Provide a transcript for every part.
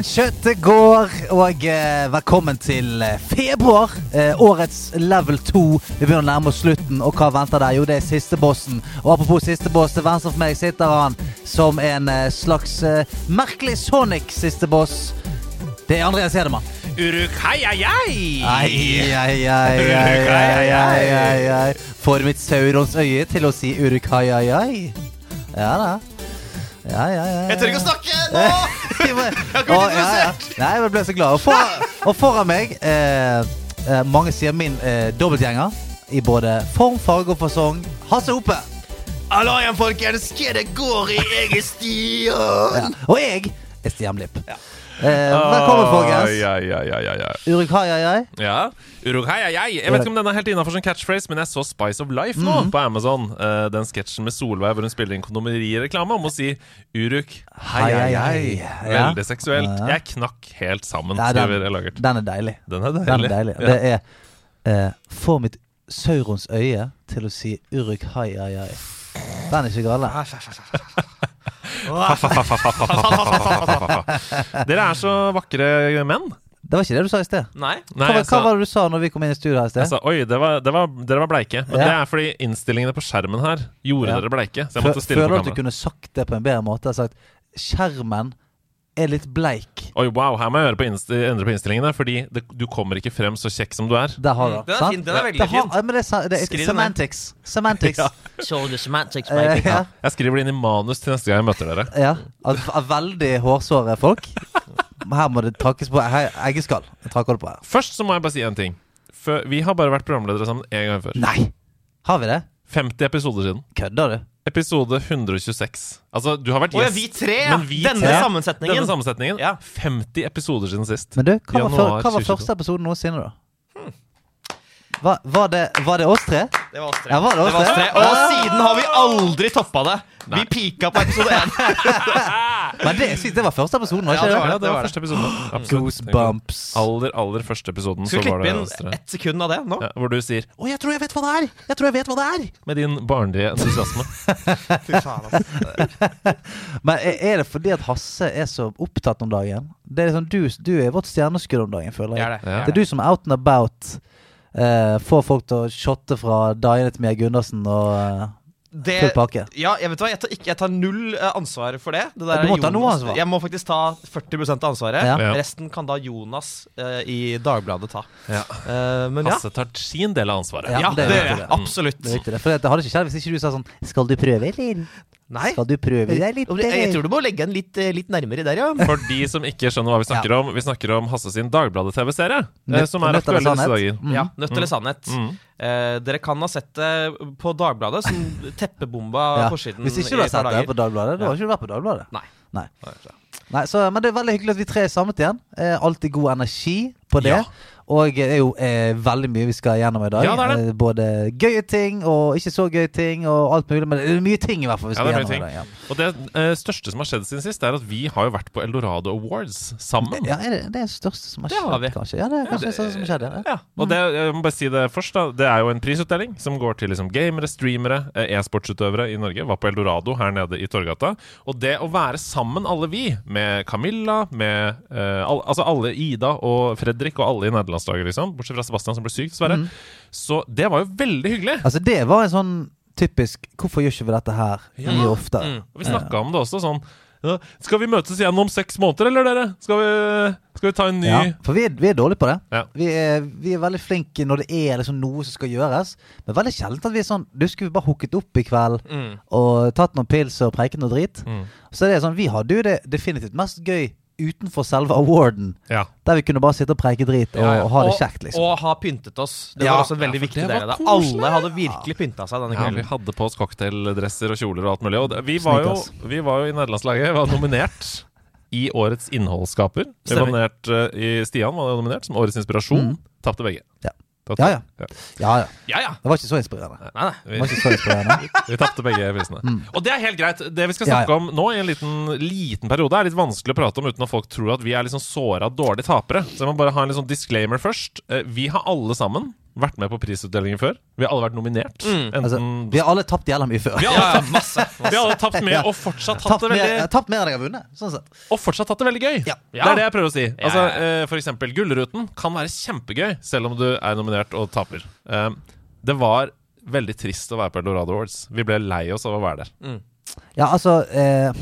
Halloen, kjøttet går, og eh, velkommen til eh, februar. Eh, årets level 2. Vi begynner å nærme oss slutten, og hva venter der? Jo, det er siste bossen. Og apropos siste boss, til venstre for meg sitter han som en eh, slags eh, merkelig Sonic-siste boss. Det er Andreas Hedemann. Uruk, hei, hei, hei! Ai, ai, ai, ai, ai, ai, ai, ai. Får mitt Saurons øye til å si uruk hai, ai, ai. Ja da. Ja, ja, ja. Jeg tør ikke å snakke nå! Jeg ble, Å, ja, ja. Nei, jeg ble så glad. Og, for, og foran meg eh, eh, Mange sier min eh, dobbeltgjenger i både form, farge og fasong. Hasse Hope. Hallo igjen, folkens. Hva det går i? Jeg er Stian. Ja. Og jeg er Stian Blipp. Eh, velkommen, folkens. Ja, ja, ja, ja, ja. Uruk hai, ai, ai. ja. Uruk, hei, hei, hei. Jeg vet ikke om den er helt innafor som catchphrase, men jeg så Spice of Life nå på Amazon. Eh, den sketsjen med Solveig hvor hun spiller inn kondomerireklame om å si Uruk, hei, hei, hei. Veldig seksuelt. Ja. Jeg knakk helt sammen, Nei, den- skriver. Den er deilig. Den er Den er deilig. Ja. Det er eh, Få mitt Saurons øye til å si uruk hai, ai, ai. Den er ikke gale. Dere er så vakre menn. Det var ikke det du sa i sted. Nei. Nei, Hva, jeg hva var det du sa når vi kom inn i studio her i sted? jeg sa, Oi, det var, det var, dere var bleike. Men Ja. det er fordi innstillingene på skjermen her gjorde Ja. dere bleike. Så jeg måtte stille Føler på du at du kunne sagt det på en bedre måte? Sagt skjermen er litt bleik. Oi, wow, her må jeg på endre på innstillingene, fordi det, du kommer ikke frem så kjekk som du er. Det har du Mm, Den er fin. Den er veldig fint fin. ja, det er, det Skriv semantics. Semantics. Ja. so the semantics, uh, ja. Jeg skriver det inn i manus til neste gang jeg møter dere. ja. Av, av veldig hårsåre folk. Her må det takkes på he- eggeskall. Først så må jeg bare si en ting. For vi har bare vært programledere sammen én gang før. Nei! Har vi det? 50 episoder siden. Kødder du? Episode 126. Altså, du har vært Å ja, vi tre, ja. men vi Denne tre- sammensetningen. Denne sammensetningen. Ja. 50 episoder siden sist. Men du, hva var, Januar hva var 2022? første episode noensinne, da? Hva, var, det, var det oss tre? Det var oss tre. Ja, var det oss oss tre? tre. Og siden har vi aldri toppa det. Vi pika på episode én. Men det, det var første episoden, var ikke det det? var Ja, det, det var var første episoden. Goosebumps. Aller, aller første episoden Skal vi klippe inn ett sekund av det nå? Ja, hvor du sier Å, jeg tror jeg vet hva det er! Jeg tror jeg vet hva det er! med din barnlige entusiasme. Fy faen, altså. Men er det fordi at Hasse er så opptatt om dagen? Det er liksom du, du er vårt stjerneskudd om dagen, føler jeg. Er det. Ja. Det er du som er out and about. Uh, får folk til å shotte fra Diane til Mia Gundersen og uh, Det, full pakke. ja, jeg vet hva, jeg tar, ikke, jeg tar null eh, ansvar for det. det du er må ta noe ansvar. Jeg må faktisk ta 40 av ansvaret. Ja. Ja. Resten kan da Jonas uh, i Dagbladet ta. Ja. Uh, men ja. Hasse tar sin del av ansvaret. Ja, Ja, det det er det. Absolutt. Det er viktig. For det hadde ikke skjedd hvis ikke du sa sånn Skal du prøve, eller? Nei. Skal du prøve deg litt? Jeg, jeg tror du må legge den litt, eh, litt nærmere der, ja. For de som ikke skjønner hva vi snakker om, vi snakker om Hasse sin Dagbladet-TV-serie. eh, Som er aktuell i disse dager. Mm. ja nødt eller sannhet. Mm. Eh, dere kan ha sett det på Dagbladet, som teppebomba Ja. forsiden Hvis ikke du har sett det på Dagbladet, da har ikke du vært på Dagbladet. Nei. Nei. Nei, så, men det er veldig hyggelig at vi tre er samlet igjen. Eh, alltid god energi på det. Ja. Og det er jo eh, veldig mye vi skal gjennom i dag. Ja, det det. Eh, både gøye ting og ikke så gøye ting og alt mulig. Men det er mye ting i hvert fall vi Ja, skal det er gjennom i dag. Og det eh, største som har skjedd siden sist, er at vi har jo vært på Eldorado Awards sammen. Ja, ja det, er det største som har Det har skjedd, kanskje. Ja, det er kanskje det største som har skjedd. Ja. Ja, og det, jeg må bare si det først da Det er jo en prisutdeling som går til liksom gamere, streamere, eh, e-sportsutøvere i Norge. Var på Eldorado her nede i Torgata. Og det å være sammen, alle vi, med Camilla, med eh, altså alle Ida og Fredrik og alle i nederlandslaget, liksom, bortsett fra Sebastian som ble syk, dessverre. Mm. Så det var jo veldig hyggelig. Altså, det var en sånn typisk Hvorfor gjør ikke vi dette her Ja. mye oftere? Mm. Vi snakka om det også sånn ja, Skal vi møtes igjen om seks måneder, eller dere? Skal vi, skal vi ta en ny Ja, for vi er, vi er dårlige på det. Ja. Vi, er, vi er veldig flinke når det er liksom noe som skal gjøres. Men veldig sjelden at vi er sånn Du skulle vi bare hooket opp i kveld Mm. og tatt noen pils og preiket noe drit. Mm. Så det er sånn Vi hadde jo det definitivt mest gøy utenfor selve awarden. Ja. Der vi kunne bare sitte og preike drit og, og ha det kjekt, liksom. Og ha pyntet oss. Det Ja. var også en veldig Ja, viktig del av det. Alle hadde virkelig pynta seg denne Ja, vi hadde på oss cocktaildresser og kjoler og alt mulig. Og det- vi var jo, vi var jo i nederlandslaget. Var nominert i årets innholdsskaper. Vi var nominert uh, i Stian var nominert som årets inspirasjon. Tapte begge. Ja. Ja, ja. ja. Ja. Det var ikke så inspirerende. Nei, nei. Det var ikke så inspirerende. Vi tapte begge prisene. Og det er helt greit. Det vi skal snakke om nå, i en liten, liten periode, er litt vanskelig å prate om uten at folk tror at vi er sånn såra, dårlige tapere. Så jeg må bare ha en sånn disclaimer først. Eh, Vi har alle sammen vært med på prisutdelingen før. Vi har alle vært nominert. Enten Altså, vi har alle tapt jævla mye før. vi har Ja, alle ja, masse. Vi har alle tapt med og fortsatt hatt det veldig jeg tapt mer enn jeg har vunnet. Sånn sett. Og fortsatt hatt det veldig gøy. Ja. Det er det jeg prøver å si. Altså, eh, For eksempel Gullruten kan være kjempegøy selv om du er nominert og taper. Eh, Det var veldig trist å være på Eldorado Awards. Vi ble lei oss av å være der. Ja, altså eh,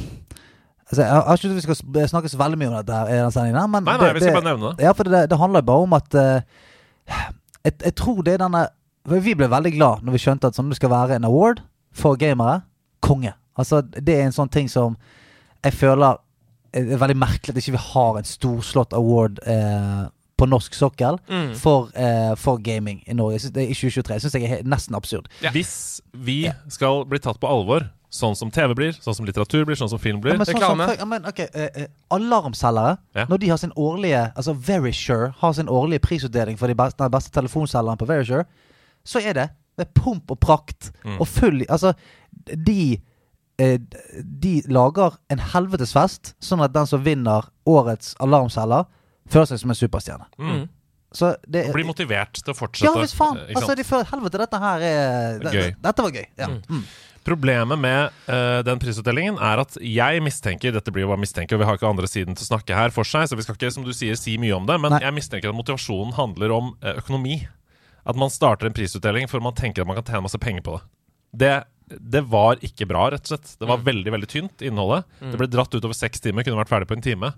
Altså, jeg har ikke vi skal snakke så veldig mye om dette her i denne sendingen, men Nei, nei, det, vi skal bare nevne det. Ja, for det, det handler bare om at eh, jeg, jeg tror det er denne Vi ble veldig glad når vi skjønte at sånn, det skal være en award for gamere. Konge. Altså, det er en sånn ting som jeg føler er veldig merkelig at ikke vi har en storslått award eh, på norsk sokkel Mm. for, eh, for gaming i Norge. i 2023. det er I 2023 syns jeg er nesten absurd. Ja. Hvis vi skal bli tatt på alvor, sånn som TV blir, sånn som litteratur blir, sånn som film Ja, blir men sånn Reklame. for- ja, men, okay, eh, eh, Alarmselgere, Ja. når de har sin årlige Altså Verisure har sin årlige prisutdeling for de beste, den beste telefonselgeren på Verisure, så er det med pomp og prakt Mm. og full Altså, de eh, De lager en helvetes fest, sånn at den som vinner årets alarmselger, føler seg som en superstjerne. Mm. Så det blir bli motivert til å fortsette. Ja, hvis faen! eh, Altså, de føler helvete, dette her er Det gøy. Dette var gøy. Ja. Mm. Problemet med uh, den prisutdelingen er at jeg mistenker Dette blir jo bare mistenker, og vi har ikke andre siden til å snakke her for seg, så vi skal ikke, som du sier, si mye om det, men Nei. jeg mistenker at motivasjonen handler om uh, økonomi. At man starter en prisutdeling for man tenker at man kan tjene masse penger på det. Det det var ikke bra, rett og slett. Det Mm. var veldig veldig tynt, innholdet. Det ble dratt ut over seks timer, kunne vært ferdig på en time.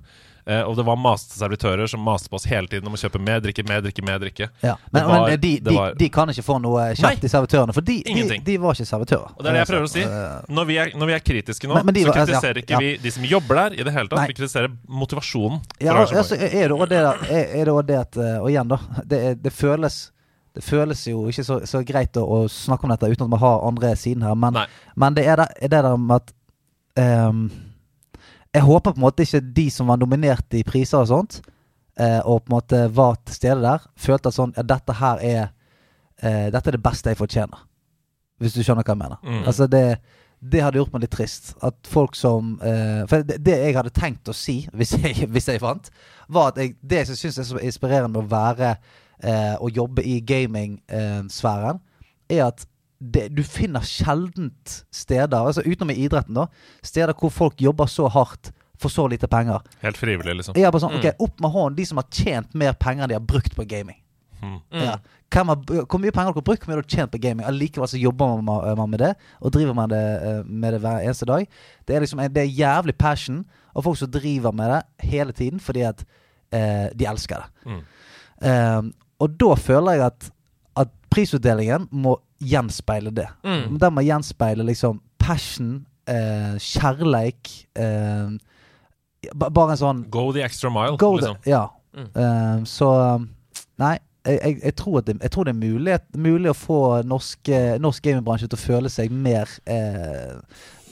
Eh, og det var maste servitører som maste på oss hele tiden om å kjøpe mer drikke, mer drikke, mer drikke. Ja. Men, var- men de, de, var- de kan ikke få noe kjapt i de servitørene. For de, de, var ikke servitører. Og det er det jeg prøver å si. Eh, Når vi er, når vi er kritiske nå, Men- men så altså, ja, kritiserer ikke ja. vi de som jobber der i det hele tatt. Nei. Vi kritiserer motivasjonen. Ja, altså, er det også det, det at eh, Og igjen, da. Det, det føles det føles jo ikke så, så greit å, å snakke om dette uten at vi har andre siden her, men, men det er det, er det der med at ehm, Jeg håper på en måte ikke de som var nominert i priser og sånt, eh, og på en måte var til stede der, følte at sånn Ja, dette her er eh, Dette er det beste jeg fortjener. Hvis du skjønner hva jeg mener. Mm. Altså det det hadde gjort meg litt trist. At folk som eh, For det, det jeg hadde tenkt å si, hvis jeg, hvis jeg vant, var at jeg, det jeg syns er så inspirerende med å være eh, Å jobbe i gaming-sfæren, er at det, du finner sjeldent steder, altså utenom i idretten, da, steder hvor folk jobber så hardt for så lite penger. Helt frivillig, liksom. Er bare sånn, ok, Opp med hånden de som har tjent mer penger enn de har brukt på gaming. Mm. Ja. Hvem har, hvor mye penger har dere brukt, hvor mye har dere tjent på gaming? Allikevel så jobber man, man med det, og driver man det, eh, med det hver eneste dag. Det er liksom en- det er jævlig passion, og folk som driver med det hele tiden fordi at eh, de elsker det. Mm. Um, og da føler jeg at prisutdelingen må gjenspeile det. Mm. Den må gjenspeile liksom passion, eh, kjærleik eh, Bare en sånn Go the extra mile, Go liksom. the, ja. Mm. Eh, så Nei, jeg, jeg, tror det, jeg tror det er mulig, mulig å få norsk, norsk gamingbransje til å føle seg mer eh,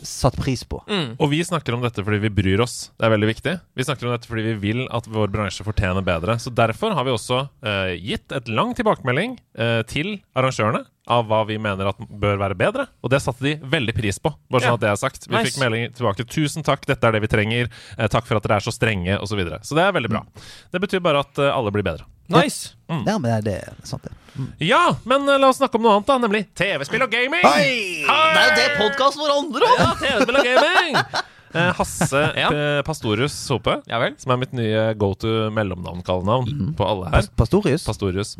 satt pris på. Mm. Og vi snakker om dette fordi vi bryr oss. Det er veldig viktig. Vi snakker om dette fordi vi vil at vår bransje fortjener bedre. Så derfor har vi også eh, gitt et lang tilbakemelding eh, til arrangørene av hva vi mener at bør være bedre. Og det satte de veldig pris på. Bare sånn Ja. at det er sagt. Vi Nice. fikk melding tilbake. 'Tusen takk, dette er det vi trenger'. Eh, 'Takk for at dere er så strenge', osv. Så, videre. så det er veldig bra. Det betyr bare at eh, alle blir bedre. Nice. Ja, men det er sant, det. Ja, men eh, la oss snakke om noe annet, da. Nemlig TV-spill og gaming. Hei! Det er jo det podkasten vår handler om! Ja, TV-spill og gaming! Eh, Hasse Ja. Pastorius Sope, Ja vel. som er mitt nye go to mellomnavn-kallenavn på alle her. Pas- Pastorius. Pastorius.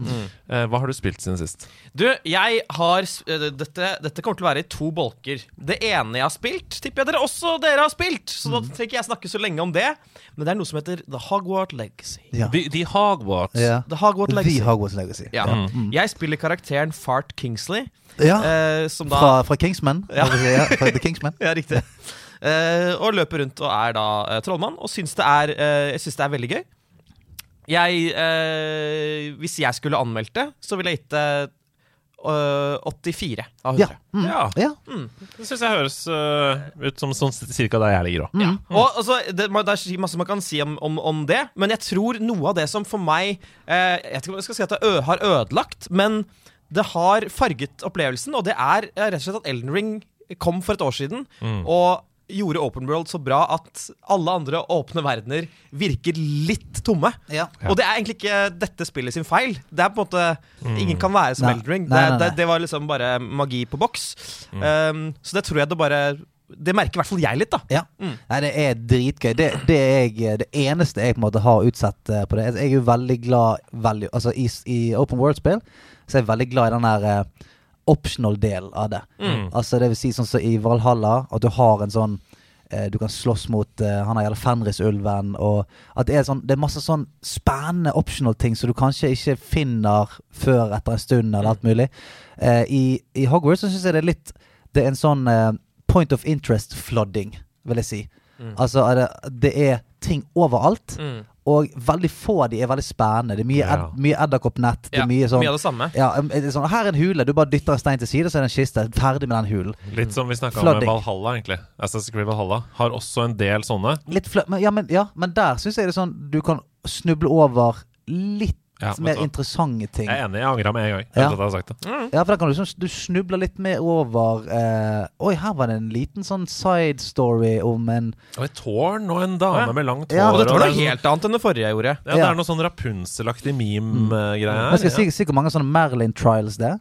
Eh, hva har du spilt siden sist? Du, jeg har eh, dette, dette kommer til å være i to bolker. Det ene jeg har spilt, tipper jeg dere også dere har spilt. Så da trenger ikke jeg snakke så lenge om det. Men det er noe som heter The Hogwarts Legacy. ja. The, the Hogwarts. Yeah. The Hogwarts Legacy. The Hogwarts Legacy. Ja. Mm. Jeg spiller karakteren Fart Kingsley. Ja. Eh, som da Fra, fra Kingsman. Ja. Ja. fra The Kingsman. Ja, riktig. Eh, og løper rundt og er da eh, trollmann, og syns det, er, eh, jeg syns det er veldig gøy. Jeg, eh, hvis jeg skulle anmeldt det, så ville jeg gitt det eh, 84 av 100. Ja. Mm. Ja, ja. det syns jeg høres uh, ut som sånn cirka der jeg ligger òg. Ja. Og altså, det, det er masse man kan si om, om, om det, men jeg tror noe av det som for meg eh, Jeg vet ikke om jeg skal si at det ø har ødelagt, men det har farget opplevelsen, og det er rett og slett at Elden Ring kom for et år siden og gjorde Open World så bra at alle andre åpne verdener virker litt tomme. Ja. Og det er egentlig ikke dette spillet sin feil. Det er på en måte Ingen kan være som Nei. Elden Ring. Nei, Det, nei, nei. Det, det var liksom bare magi på boks. Um, så det tror jeg det bare Det merker i hvert fall jeg litt, da. Ja. Nei, det er dritgøy. Det, det, er jeg, det eneste jeg på en måte har utsett eh, på det Jeg er jo veldig glad veldig, Altså i, i Open World-spill så er jeg veldig glad i den der eh, optional del av det. Altså det vil si sånn som i Valhalla, at du har en sånn eh, du kan slåss mot uh, han der Fenris-ulven. Og at det er, sånn, det er masse sånn spennende optional ting som du kanskje ikke finner før etter en stund, eller alt mulig. Eh, i, I Hogwarts så syns jeg det er litt Det er en sånn eh, point of interest-flooding, vil jeg si. Altså er det, det er ting overalt, Mm. og veldig få av de er veldig spennende. Det er mye, ed, mye edderkoppnett. Det er mye sånn mye av det samme. ja, um, det sånn, Her er en hule. Du bare dytter en stein til side, så er det en kiste. Ferdig med den hulen. Litt som vi snakka om med Valhalla, egentlig. Assassin's Creed Valhalla har også en del sånne. Litt flø men, ja, men, ja, men der syns jeg det er sånn du kan snuble over litt Ja, som mer du interessante ting. Jeg er enig, jeg angra med en gang. Ja. etter at jeg sagt det. Ja, for da kan du, sånn, du snuble litt mer over eh, Oi, her var det en liten sånn side story om en Og et tårn og en dame Ja. med langt Ja, hår. Og det var noe er helt annet enn det forrige jeg gjorde. Ja, det er noe sånn Rapunzel-aktig meme-greie her. Jeg skal si, si hvor mange sånne Merlin trials det er.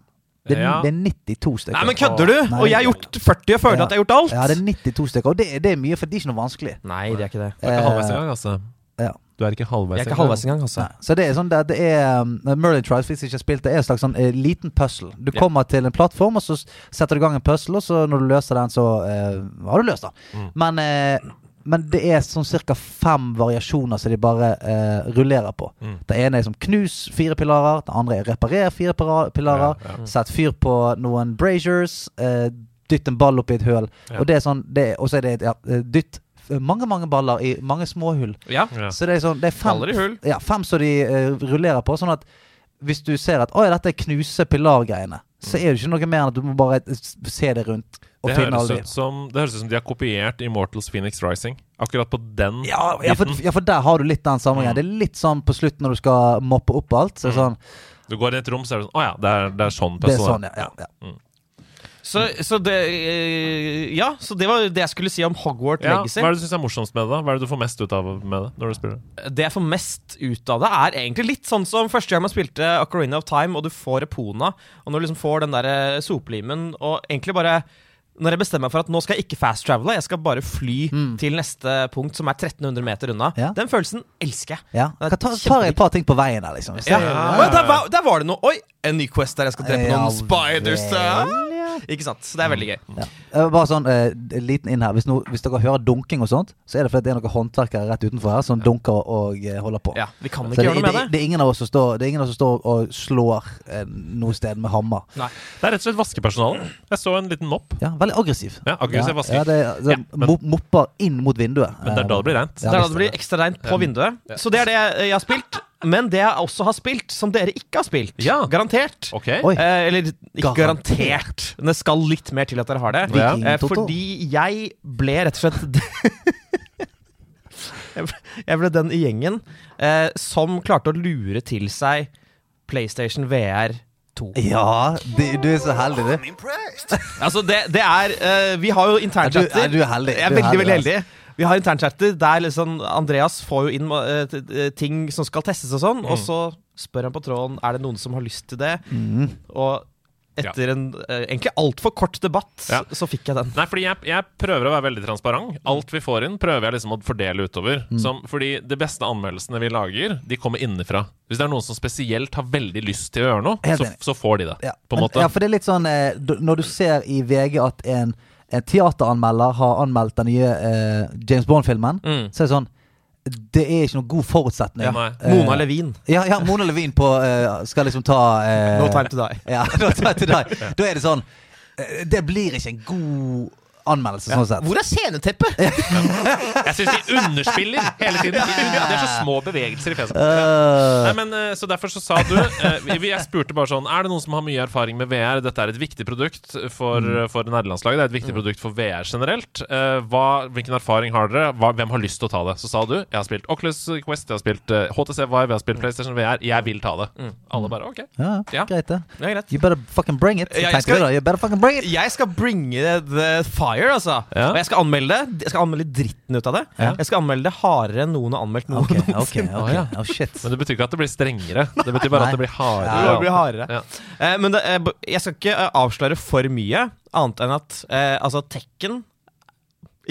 Det er, Ja. det er 92 stykker. Nei, men kødder du? Nei. Og jeg har gjort 40 og føler Ja. at jeg har gjort alt. Ja, det er 92 stykker. Og det, er- det er mye, for det er ikke noe vanskelig. Nei, det er ikke det. Det er ikke halvveis engang, altså. Du er ikke halvveis Jeg er ikke halvveis engang, altså. Nei. Så det er sånn det, det er um, Merlin Trials, hvis jeg ikke har spilt det, er en slags sånn eh, liten puzzle. Du Ja. kommer til en plattform, og så s- setter du i gang en puzzle, og så når du løser den, så eh, har du løst den. Mm. Men, eh, men det er sånn ca. fem variasjoner som de bare eh, rullerer på. Mm. Det ene er som knus fire pilarer, det andre er reparer fire pira- pilarer, Ja, ja. sett fyr på noen braziers, eh, dytt en ball opp i et høl. Ja. Og det er sånn, det, og så er det ja, eh, dytt mange, mange baller i mange små hull. Ja. Ja. Så det er sånn Det er fem, hull. ja, fem som de uh, rullerer på. Sånn at hvis du ser at 'Å dette er knuse pilargreiene', så er det ikke noe mer enn at du må bare se det rundt og Det finne høres, alle de. ut som, det høres ut som de har kopiert Immortals Phoenix Rising. Akkurat på den Ja, ja, for, ja, for der har du litt den samme greia. Det er litt sånn på slutten når du skal moppe opp alt. Så er sånn Du går inn i et rom, så er det sånn Å ja, det er, det er sånn Det er sånn, ja. ja, ja. Så, så det eh, Ja, så det var det jeg skulle si om Hogwarts Ja, Legacy. hva er det du syns er morsomst med det? Hva er det du får mest ut av med det? når du spiller det? Det jeg får mest ut av det, er egentlig litt sånn som første gang man spilte Ocarina of Time, og du får Epona, og når du liksom får den der eh, soplimen, og egentlig bare når jeg bestemmer meg for at nå skal jeg ikke fast travele, jeg skal bare fly til neste punkt, som er 1300 meter unna, Ja. den følelsen elsker jeg. ja. Kan ta, tar jeg et par ting på veien der, liksom. Ja. Ja. men der, var, der var det noe Oi, en ny quest der jeg skal drepe Ja noen spiders. vel, ja. Ikke sant? Så det er veldig gøy. Ja. Eh, Bare sånn eh, liten inn her. Hvis, no, hvis dere hører dunking og sånt, så er det fordi det er noen håndverkere rett utenfor her som dunker og eh, holder på. Ja, Vi kan Så ikke det, gjøre noe med det. det, er ingen av oss som står, det er ingen av oss som står og slår eh, noe sted med hammer. Nei. Det er rett og slett vaskepersonalet. Jeg så en liten mopp. Ja, Veldig aggressiv. Ja, aggressiv ja, vasking. Ja, det, det, Ja, men- Mopper inn mot vinduet. Men det er da det blir rent. Ja, det er da det blir ekstra reint på vinduet. Så det er det jeg har spilt. Men det jeg også har spilt, som dere ikke har spilt, Ja. garantert Okay. Eh, Eller ikke Garantert. garantert, men det skal litt mer til at dere har det. Viking Eh, fordi jeg ble rett og slett Jeg ble- den i gjengen eh, som klarte å lure til seg PlayStation VR 2. Ja, du, du er så heldig, du. Altså, det, det er eh, Vi har jo internchatter. Er, du er heldig. Jeg er Du veldig, veldig altså. Vi har internchatter der liksom Andreas får jo inn uh, ting som skal testes og sånn, og så spør han på tråden Er det noen som har lyst til det. Mm. Og etter en uh, egentlig altfor kort debatt, Ja. så fikk jeg den. Nei, fordi jeg, jeg prøver å være veldig transparent. Alt vi får inn, prøver jeg liksom å fordele utover. Mm. Som, fordi de beste anmeldelsene vi lager, de kommer innenfra. Hvis det er noen som spesielt har veldig lyst til å gjøre noe, så, så får de det. Ja. På en måte. ja, for det er litt sånn eh, Når du ser i VG at en, en teateranmelder har anmeldt den nye eh, James Bond-filmen, Mm. så er det sånn Det er ikke noen god forutsetning. Ja. Eh, Mona Levin. Ja, ja, Mona Levin på uh, skal liksom ta uh, No time to die. Ja, no time to die. Da er det sånn Det blir ikke en god anmeldelse, sånn sett. Hvor er sceneteppet? Jeg syns de underspiller hele tiden. De det er så små bevegelser i fjeset. Øh, Nei, men eh, Så derfor så sa du eh, Jeg spurte bare sånn Er det noen som har mye erfaring med VR? Dette er et viktig produkt for, Mm. for nederlandslaget. Det er et viktig produkt for VR generelt. Eh, hva, hvilken erfaring har dere? Hva, hvem har lyst til å ta det? Så sa du Jeg har spilt Oculus Quest, jeg har spilt eh, HTC Vive, jeg har spilt PlayStation VR. Jeg vil ta det. Alle bare OK. ja, Ja. greit, det. Ja, greit. You better fucking bring it. Jeg skal- You better fucking bring it. Jeg skal bringe the fire, altså. Ja. Og jeg skal anmelde det. Jeg skal anmelde dritten ut av det. Ja. Jeg skal anmelde det hardere enn noen har anmeldt noe. Ok, okay, okay. Oh, ja. Oh, shit. Men det betyr ikke at det blir strengere. Det betyr bare Nei. at det blir hardere. Det blir hardere. Ja. Eh, men det, eh, jeg skal ikke eh, avsløre for mye, annet enn at eh, altså Tekken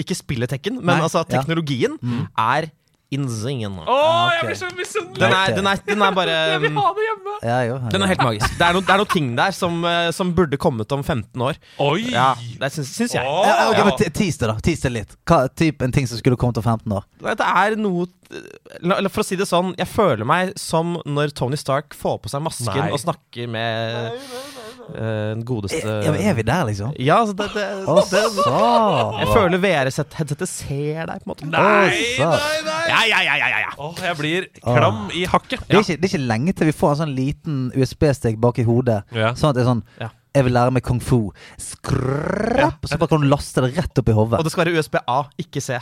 Ikke spillet Tekken, men altså ja. teknologien er insane. Å, oh, jeg blir så misunnelig! Den er, den, er, den er bare Jeg vil ha det hjemme! Ja, jo. Den er helt magisk. Det er, noen det noe ting der som, eh, som burde kommet om 15 år. Oi! Ja, Det syns, syns jeg. Å, Ja, ok, men tease Tis det, da. Tis det litt. Hva typ en ting som skulle kommet om 15 år? Det er noe la- la- For å si det sånn, jeg føler meg som når Tony Stark får på seg masken Nei. og snakker med eh, den godeste Ja, men er vi der, liksom? Ja, altså det, det, det, så. Jeg føler VR-headsetet ser deg, på en måte. Nei, nei, nei! Ja, ja, ja, ja, ja, ja. Åh, jeg blir klam i hakket. Det er, ikke, det er ikke lenge til vi får en sånn liten USB-stek bak i hodet. Ja. Sånn at det er sånn Ja. Jeg vil lære meg kung fu. Skrapp, Så bare kan du laste det rett opp i hodet. Og det skal være USB-A, ikke C.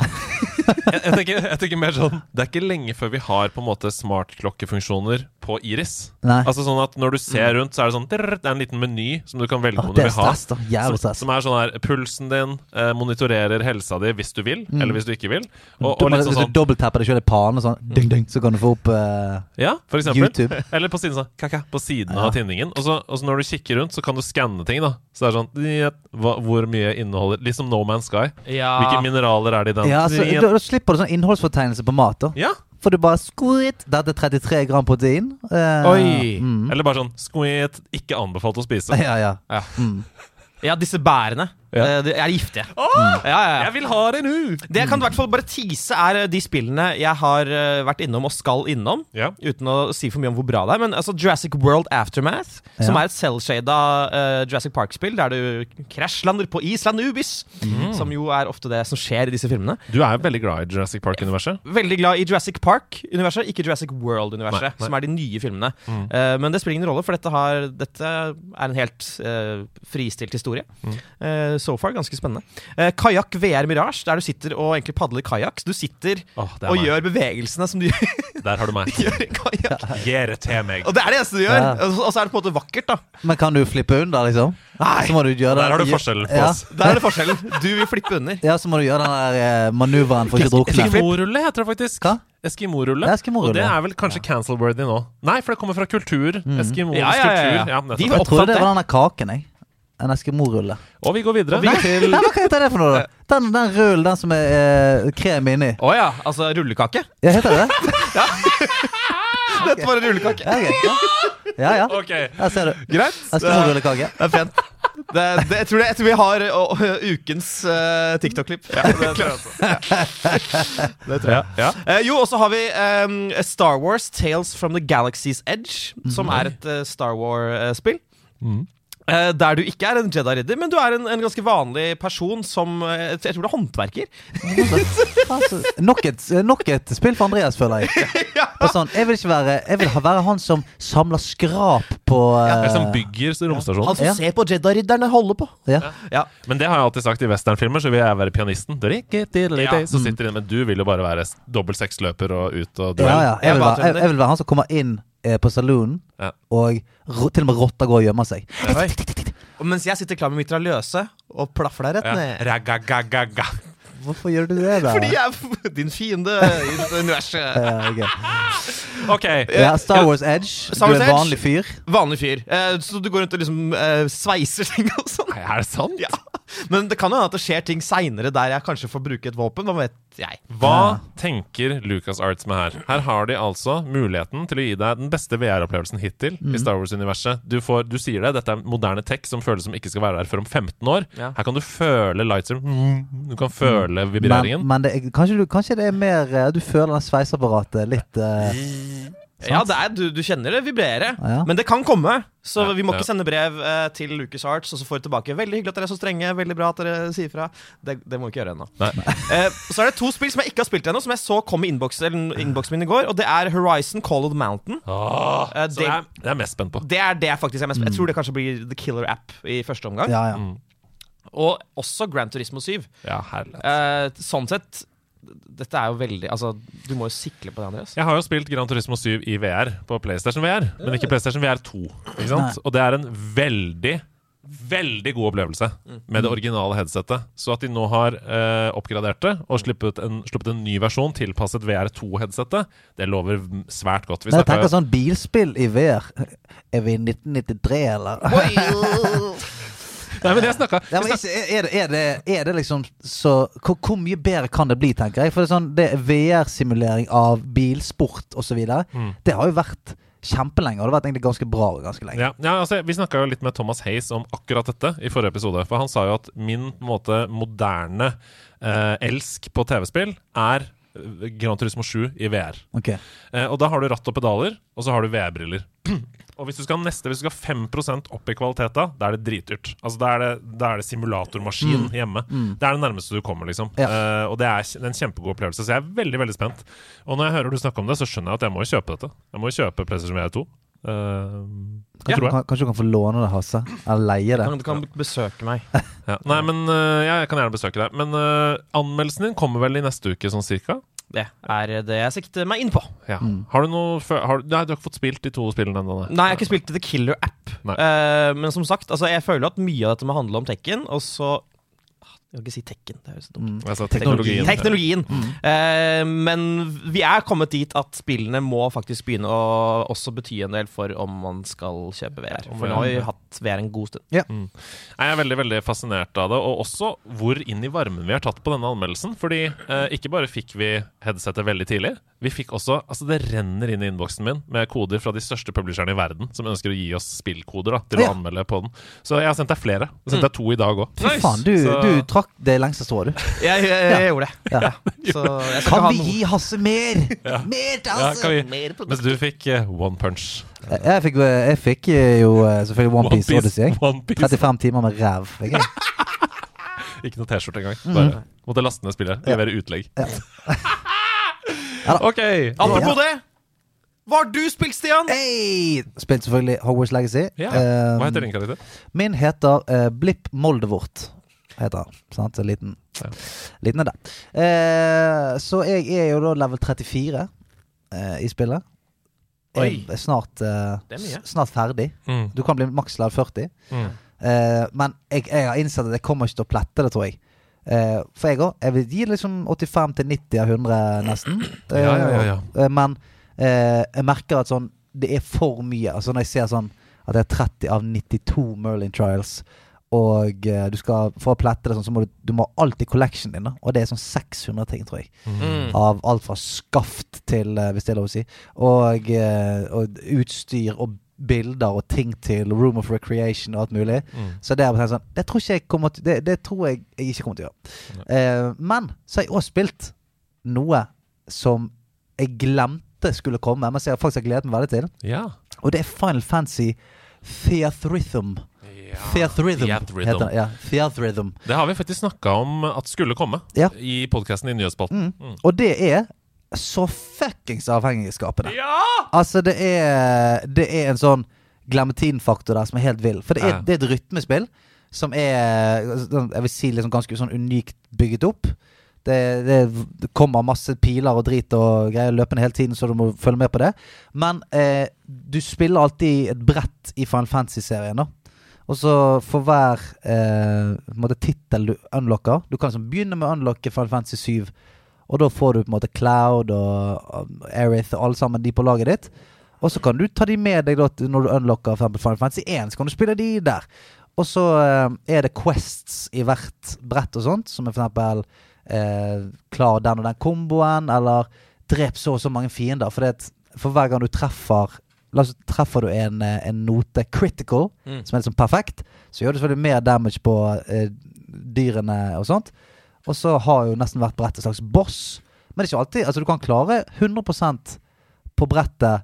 Jeg, jeg, tenker, jeg tenker mer sånn Det er ikke lenge før vi har på en måte smartklokkefunksjoner på Iris. Nei. Altså sånn at Når du ser rundt, så er det sånn drrr, Det er en liten meny som du kan velge om du det vil ha. stress. Som, som er sånn her Pulsen din eh, monitorerer helsa di hvis du vil, eller hvis du ikke vil. Og, Du og litt sånn hvis du sånn dobbelttapper deg sjøl i panen, sånn, ding, ding, så kan du få opp eh, Ja, for eksempel. YouTube. Eller på siden sånn kaka, På siden Ja. av tinningen. Og så, og så når du kikker rundt, så kan du skanne ting. da Så det er sånn «Njet, hva, Hvor mye inneholder Liksom No Man's Sky. Ja. Hvilke mineraler er det i den? Ja, så, da, da slipper du sånn innholdsfortegnelse på mat. da ja. For du bare squeet. Dette er 33 gram protein. Eh, Oi. Mm. Eller bare sånn squeet, ikke anbefalt å spise. Ja, ja. Ja. Mm. ja, disse bærene Ja. eh, de er giftige. Åh, Ja, ja, ja. Jeg vil ha det nå! Det jeg kan i hvert fall bare tease, er eh, de spillene jeg har eh, vært innom og skal innom. Ja. Uten å si for mye om hvor bra det er. Men altså Jurassic World Aftermath, som er et selvshada uh, Jurassic Park-spill der du krasjlander på Island Ubis, som jo er ofte det som skjer i disse filmene. Du er jo veldig glad i Jurassic Park-universet. Veldig glad i Jurassic Park-universet, ikke Jurassic World-universet, som er de nye filmene. Eh, men det spiller ingen rolle, for dette, har, dette er en helt uh, fristilt historie. Eh, so far ganske spennende. Uh, Kajakk VR Mirage, der du sitter og egentlig padler kajakk. Du sitter oh, og meg. gjør bevegelsene som du Der har du meg. gjør det til meg. Og det er det eneste du gjør. Ja. Og så- er det på en måte vakkert, da. Men kan du flippe under, liksom? Nei. Så må du gjøre Der har du forskjellen på ja. oss. Der er det forskjellen. Du vil flippe under. Ja, så må du gjøre den der eh, manøveren for ikke å drukne. Eskimo-rulle heter det faktisk. Hva? Eskimo-rulle. Eskimo-rulle. Og det er vel kanskje cancel-worthy nå. Nei, for det kommer fra kultur. Eskimoisk Ja, ja, ja, ja. kultur. Ja, De. Jeg trodde det det. var den der kaken, jeg. En eskimo-rulle. Og vi går videre. vi- Nei, til- nei, hva heter det for noe, da? Den, den rullen, den som er eh, krem inni. Å ja. Altså rullekake. Ja, heter det det? ja. Dette var en rullekake. Ja, okay. ja. ja, Okay. Ok, Der ser du. Greit. Eskimo-rullekake. Det er fint. Det, det, jeg, tror det, jeg tror vi har å, å, ukens uh, TikTok-klipp. Ja, det tror jeg også. Det tror jeg. Ja, ja. Eh, jo, og så har vi um, Star Wars Tales from the Galaxy's Edge, som er et eh, Star Wars-spill. Eh, der du ikke er en Jedi-ridder, men du er en, en ganske vanlig person som eh, Jeg tror det er håndverker. Altså, nok, et, nok et spill for Andreas, føler jeg. Og sånn, jeg vil ikke være Jeg vil være han som samler skrap på ja, eh, som bygger romstasjonen. Han som Ja. ser på Jedi-ridderne holde på. ja. Ja. Men det har jeg alltid sagt i westernfilmer, så vil jeg være pianisten. Ja. Så sitter inn, Men du vil jo bare være s- dobbelt seksløper og ut og Ja, duell. ja. Jeg, jeg, jeg vil være han som kommer inn eh, på saloonen, Ja. og ro, til og med rotta går og gjemmer seg. Oi. Og mens jeg sitter klar med mitraljøse og plaffer deg rett Ja. ned. Ragagagaga. Hvorfor gjør du det, da? Fordi jeg er din fiende i dette universet. Ja, ok. Ok. ja, Star Wars Edge. Star du er en vanlig fyr. Vanlig fyr. Eh, så du går rundt og liksom eh, sveiser ting og sånn. Nei, Er det sant? Ja. Men det kan jo hende at det skjer ting seinere der jeg kanskje får bruke et våpen. Hva vet jeg. Hva tenker LucasArts med her? Her har de altså muligheten til å gi deg den beste VR-opplevelsen hittil Mm. i Star Wars-universet. Du, du sier det, dette er moderne tech som føles som ikke skal være der før om 15 år. Ja. Her kan du føle lightser mm, Du kan føle Men, vibreringen. men det er, kanskje, du, kanskje det er mer eh, Du føler den sveiseapparatet litt uh, Ja, det er, du, du kjenner det vibrere, Ja. men det kan komme. Så Ja, vi må ja. ikke sende brev eh, til Lucas Arts og så får vi tilbake 'Veldig hyggelig at dere er så strenge. Veldig bra at dere sier fra'. Det, det må vi ikke gjøre ennå. Eh, så er det to spill som jeg ikke har spilt ennå, som jeg så kom i innboksen min i går. Og det er Horizon Call of the Mountain. Åh, Eh, så det- det er, det er jeg mest spent på. Det er det jeg faktisk er mest Jeg tror det kanskje blir The Killer App i første omgang. Ja, ja. Mm. Og også Grand Turismo 7. Ja. Eh, sånn sett Dette er jo veldig Altså, du må jo sikle på det, Andreas. Jeg har jo spilt Gran Turismo 7 i VR på PlayStation VR, men ikke PlayStation VR 2. Ikke sant? Nei. Og det er en veldig Veldig god opplevelse med det originale headsetet. Så at de nå har eh, oppgradert det og sluppet en, sluppet en ny versjon tilpasset VR2-headsetet, det lover svært godt. Vi Men jeg tenker sånn bilspill i VR. Er vi i 1993, eller? Nei, men jeg snakker, Ja, men ikke- er, det, er, det, er det liksom så hvor, hvor mye bedre kan det bli, tenker jeg? For det er sånn, det er VR-simulering av bilsport osv. Mm. Det har jo vært kjempelenge, og det har vært egentlig ganske bra ganske lenge. Ja, ja altså, Vi snakka jo litt med Thomas Hayes om akkurat dette i forrige episode. For han sa jo at min måte moderne eh, elsk på TV-spill er eh, Gran Turismo 7 i VR. Okay. Eh, og da har du ratt og pedaler, og så har du VR-briller. Og hvis du skal neste, hvis du skal 5% opp i kvalitet da, da er det dritdyrt. Altså Da er det, da er det simulatormaskin hjemme. Det er det nærmeste du kommer, liksom. Ja. Uh, og det er en kjempegod opplevelse, så jeg er veldig veldig spent. Og når jeg hører du snakke om det, så skjønner jeg at jeg må jo kjøpe dette. Jeg må jo kjøpe PlayStation VR 2. Uh, jeg. kan, kanskje du kan få låne det, Hasse? Eller leie det? Kan, du kan besøke meg. Ja. Nei, men uh, jeg kan gjerne besøke deg. Men eh, anmeldelsen din kommer vel i neste uke, sånn cirka? Det er det jeg sikter meg inn på. Ja. Har du noe har, Nei, du har ikke fått spilt de to spillene ennå? nei. Nei, jeg har ikke spilt The Killer App. Eh, men som sagt, altså, jeg føler at mye av dette må handle om Tekken, og så Jeg kan ikke si Tekken. Det høres så dumt ut. Altså, teknologien. teknologien. Mm. Eh, men vi er kommet dit at spillene må faktisk begynne å også bety en del for om man skal kjøpe VR. For nå har vi hatt VR en god stund. Jeg er veldig veldig fascinert av det, og også hvor inn i varmen vi har tatt på denne anmeldelsen. Fordi eh, ikke bare fikk vi headsetet veldig tidlig, vi fikk også Altså, det renner inn i innboksen min med koder fra de største publisherne i verden som ønsker å gi oss spillkoder da, til Ja. å anmelde på den. Så jeg har sendt deg flere. Jeg har sendt deg to i dag òg. Fy faen, du, Så- du trakk det lengste står du. Jeg, jeg, jeg gjorde det. Ja. Så jeg skal Kan ha vi noe. gi Hasse mer? Mer til Hasse! mer mens du fikk uh, One Punch. Jeg fikk, jeg fikk jo eh, selvfølgelig One Piece Odyssey. jeg. One Piece. 35 timer med ræv. fikk jeg. Ikke noe T-skjorte engang. Bare måtte laste ned spillet. Levere utlegg. OK. Apropos det! Hva har du spilt, Stian? Hey! Spilt selvfølgelig Hogwarts Legacy. Ja. Eh, Hva heter din karakter? Min heter uh, Blipp Moldevort. Heter han. Sant? Så liten, Ja. liten er det. Eh, så jeg er jo da level 34 eh, i spillet. Jeg er snart, eh, er snart ferdig. Mm. Du kan bli maks level 40. Mm. Eh, men jeg, jeg har innsett at jeg kommer ikke til å plette det, tror jeg. Eh, for jeg òg. Jeg vil gi liksom 85 til 90 av 100, nesten. Ja, ja, ja, ja. eh, men eh, jeg merker at sånn det er for mye. Altså Når jeg ser sånn at det er 30 av 92 Merlin Trials, og eh, du skal for å plette det sånn, så må du, du må ha alt i collection din. Da. Og det er sånn 600 ting, tror jeg. Mm. Av alt fra skaft til, eh, hvis det er lov å si, og, eh, og utstyr og bilder og ting til Room of Recreation og alt mulig. Mm. Så det er sånn Det tror ikke jeg kommer til Det, det tror jeg jeg ikke kommer til å gjøre. Eh, men så har jeg også spilt noe som jeg glemte skulle komme, men som jeg faktisk har gledet meg veldig til. Ja. Og det er Final Fantasy. Theathrhythm. Theathrhythm. heter det. Ja, Theathrhythm. Det har vi faktisk snakka om at skulle komme Ja. i podkasten i Nyhetsspalten. Mm. Og det er så fuckings avhengighetsskapende. Ja! Altså, det er, det er en sånn glemmetinfaktor der som er helt vill. For det er, Ja. det er et rytmespill som er Jeg vil si liksom ganske sånn unikt bygget opp. Det, det, det kommer masse piler og drit og greier løpende hele tiden, så du må følge med på det. Men eh, du spiller alltid et brett i Final Fantasy-serien, da. Og så for hver eh, tittel du unlocker Du kan liksom begynne med å unlocke Final Fantasy 7, og da får du på en måte Cloud og Erith og alle sammen de på laget ditt. Og så kan du ta de med deg da når du unlocker Final Fantasy 1, så kan du spille de der. Og så eh, er det quests i hvert brett og sånt, som er for eksempel eh, klar den og den komboen, eller drep så og så mange fiender. For, det, for hver gang du treffer La oss treffer du en, eh, en note critical, Mm. som er liksom perfekt, så gjør du selvfølgelig mer damage på eh, dyrene og sånt. Og så har jo nesten hvert brett et slags boss. Men det er ikke alltid Altså, du kan klare 100% på brettet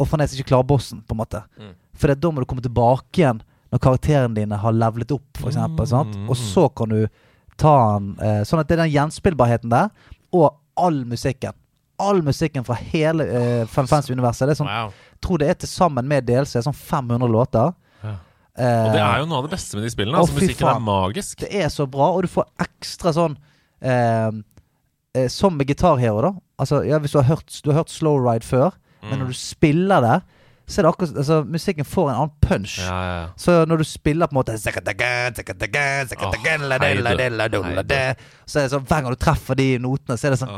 og fremdeles ikke klare bossen, på en måte. Mm. For da må du komme tilbake igjen når karakterene dine har levelet opp, eksempel. Sant? Og så kan du ta den eh, Sånn at det er den gjenspillbarheten der, og all musikken. All musikken fra hele eh, Final Fantasy-universet. Det er sånn, Wow. Tror det er til sammen med DLC sånn 500 låter. Ja. Eh, Og det er jo noe av det beste med de spillene. Altså, musikken musikken er magisk. Det er så bra, og du får ekstra sånn eh, eh, Som med Guitar Hero, da. Altså, ja, hvis du har hørt, du har hørt Slow Ride før, men når du spiller det, så er det akkurat altså, Musikken får en annen punch. Ja, ja, ja. Så når du spiller på en måte Så er det sånn Hver gang du treffer de notene, så er det sånn.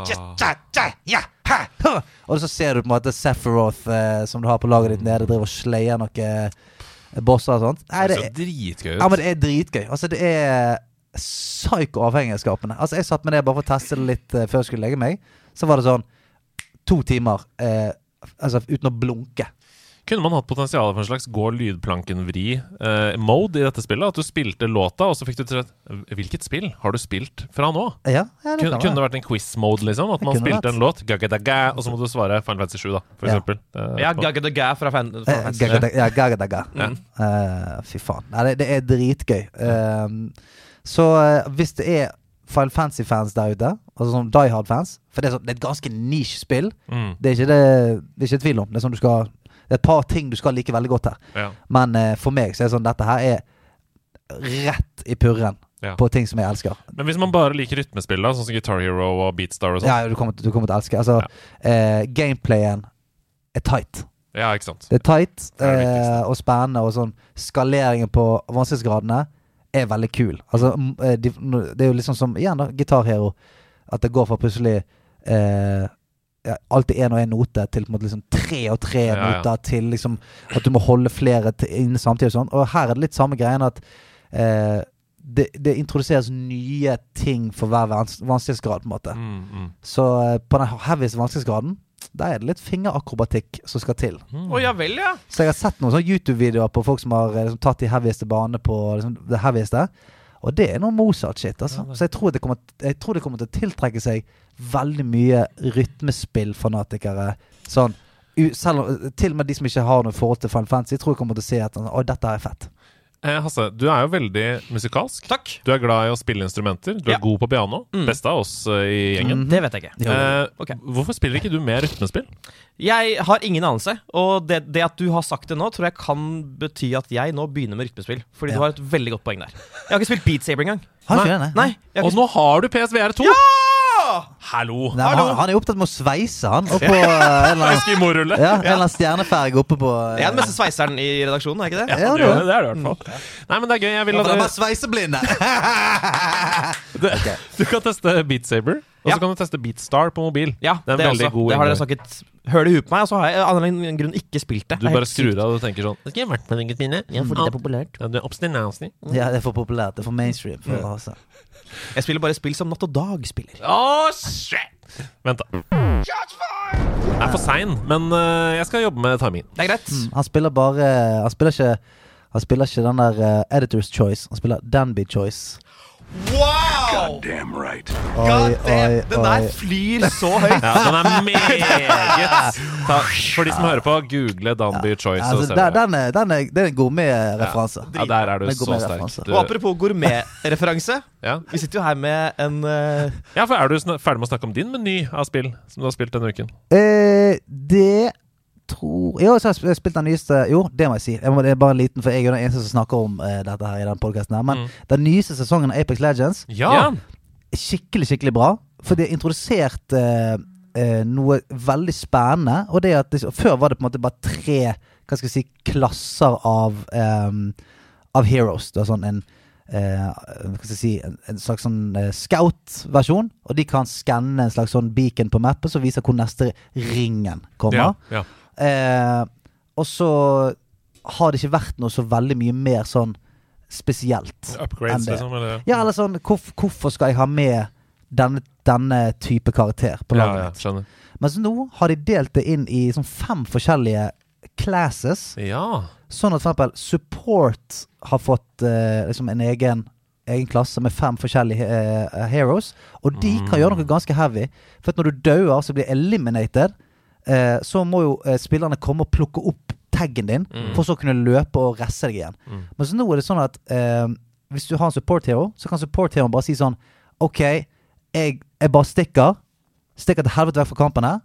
Og så ser du på en måte Sephiroth eh, som du har på laget ditt nede, driver og slayer noen eh, bosser og sånt. Nei, Det ser er dritgøy ja, men det er dritgøy. Altså, det er psyko-avhengighetsskapende. Altså, jeg satt med det bare for å teste det litt eh, før jeg skulle legge meg. Så var det sånn to timer eh, altså, uten å blunke. Kunne man hatt potensial for en slags gå lydplanken-vri-mode i dette spillet? At du spilte låta, og så fikk du til et Hvilket spill har du spilt fra nå? Ja, ja det Kunne, kunne det vært en quiz-mode, liksom? At man spilte en låt, gaga-daga, og så må du svare Final Fantasy 7, da, for Ja. eksempel. Eh, Ja, gagadaga fra fan... Eh, Fantasy. 7. Ja, gaga-daga. Eh, fy faen. Nei, det, det er dritgøy. Um, så eh, hvis det er Final Fantasy-fans der ute, altså sånn Die Hard-fans For det er, så, det er et ganske niche spill. Mm, Det er ikke det, det er ikke tvil om. Det er, sånn du skal, det er et par ting du skal like veldig godt her. ja. Men eh, for meg så er det sånn dette her er rett i purren Ja. på ting som jeg elsker. Men hvis man bare liker rytmespill, da, sånn som Guitar Hero og Beatstar og sånn, Ja, du kommer, til- du kommer til å elske. Altså, eh, gameplayen er tight. ja. ikke sant? Det er tight Det er det eh, og spennende, og sånn skaleringen på vanskelighetsgradene er veldig kul. Altså, eh, de, det er jo liksom som igjen da, Guitar Hero. At det går fra plutselig eh, alltid én og én note til på en måte liksom tre og tre Ja, ja. noter til liksom at du må holde flere inne samtidig. Og sånn Og her er det litt samme greien at eh, det, det introduseres nye ting for hver vans vanskelighetsgrad, på en måte. Mm, mm. Så eh, på den heavieste vanskelighetsgraden, der er det litt fingerakrobatikk som skal til. Å ja vel, ja. Så jeg har sett noen sånne YouTube-videoer på folk som har eh, liksom, tatt de heavieste banene på liksom, det heavieste. Og det er noe Mozart-shit. Altså. Så jeg tror, det kommer, jeg tror det kommer til å tiltrekke seg veldig mye rytmespillfanatikere. Sånn, selv om, til og med de som ikke har noe forhold til Final Fantasy, tror jeg kommer til å se at Oi, dette er fett. Eh, Hasse, du er jo veldig musikalsk. Takk. Du er glad i å spille instrumenter. Du er Ja. god på piano. Mm. Beste av oss eh, i gjengen. Det vet jeg ikke. Eh, Ok. Hvorfor spiller ikke du mer rytmespill? Jeg har ingen anelse, og det, det at du har sagt det nå, tror jeg kan bety at jeg nå begynner med rytmespill. Fordi Ja. du har et veldig godt poeng der. Jeg har ikke spilt Beat Saber engang. Har ikke Nei. det, Nei, jeg har Og ikke nå har du PSVR 2! Ja! Hallo! Nei, Hallo. han, han er opptatt med å sveise, han. Oppå eh, en eller annen, ja, en eller annen stjerneferge oppe på uh, Jeg er den beste sveiseren i redaksjonen, er ikke det? Ja, er det, det er du i hvert fall. Nei, men det er gøy. Jeg vil at er dere- sveiseblinde! det, Du kan teste Beat Saber, og så Ja. kan du teste Beatstar på mobil. Ja, Det er veldig også. god det har dere snakket høl i huet på meg, og så har jeg av en eller annen grunn ikke spilt det. Du bare skrur av og tenker sånn Skal jeg vært med den, gutten mine? Ja, fordi det er populært. Ja, du er obstinasty. Ja, det er for populært. Det er for mainstream. For, altså. Jeg spiller bare spill som Natt og Dag spiller. Oh, shit! Vent, da. Jeg er for sein, men uh, jeg skal jobbe med timingen. Det er greit. Mm, Han spiller bare Han spiller ikke Han spiller ikke den der uh, Editor's Choice. Han spiller Danby Choice. Wow! Damn right. God damn, Den der flyr så høyt. Ja, den er meget Ta, For de som hører på, google Danby Choice. Altså, der, den, er, den, er, den, er, er gourmetreferanse. Ja, der er du så sterk. Du, Og apropos gourmetreferanse. ja. Vi sitter jo her med en uh... ja, for er du ferdig med å snakke om din meny av spill som du har spilt denne uken? Eh, det tror Jo, så har jeg spilt den nyeste Jo, det må jeg si. Jeg må, det er bare en liten, for jeg er den eneste som snakker om uh, dette her i den podkasten her. Men Mm. den nyeste sesongen av Apex Legends Ja! skikkelig, skikkelig bra. For de har introdusert uh, uh, noe veldig spennende. Og det at det, Før var det på en måte bare tre Hva skal jeg si klasser av um, Av heroes. Det var sånn en eh, hva skal jeg si En, en slags sånn eh, scout-versjon. Og de kan skanne en slags sånn beacon på mappet som viser hvor neste ringen kommer. Ja, ja. Eh, og så har det ikke vært noe så veldig mye mer sånn spesielt. Upgrades, liksom? Eller? Ja, eller sånn hvorf, Hvorfor skal jeg ha med denne, denne type karakter på laget ja, ja. Mens nå har de delt det inn i sånn fem forskjellige classes. Ja. Sånn at for eksempel support har fått eh, liksom en egen Egen klasse med fem forskjellige uh, heroes. Og de kan Mm. gjøre noe ganske heavy. For at når du dauer, så blir eliminated eh, så må jo eh, spillerne komme og plukke opp taggen din, for så å kunne løpe og resse deg igjen. Mm. Men så nå er det sånn at eh, hvis du har en support hero, så kan support hero bare si sånn OK, jeg, jeg bare stikker. Stikker til helvete vekk fra kampen her.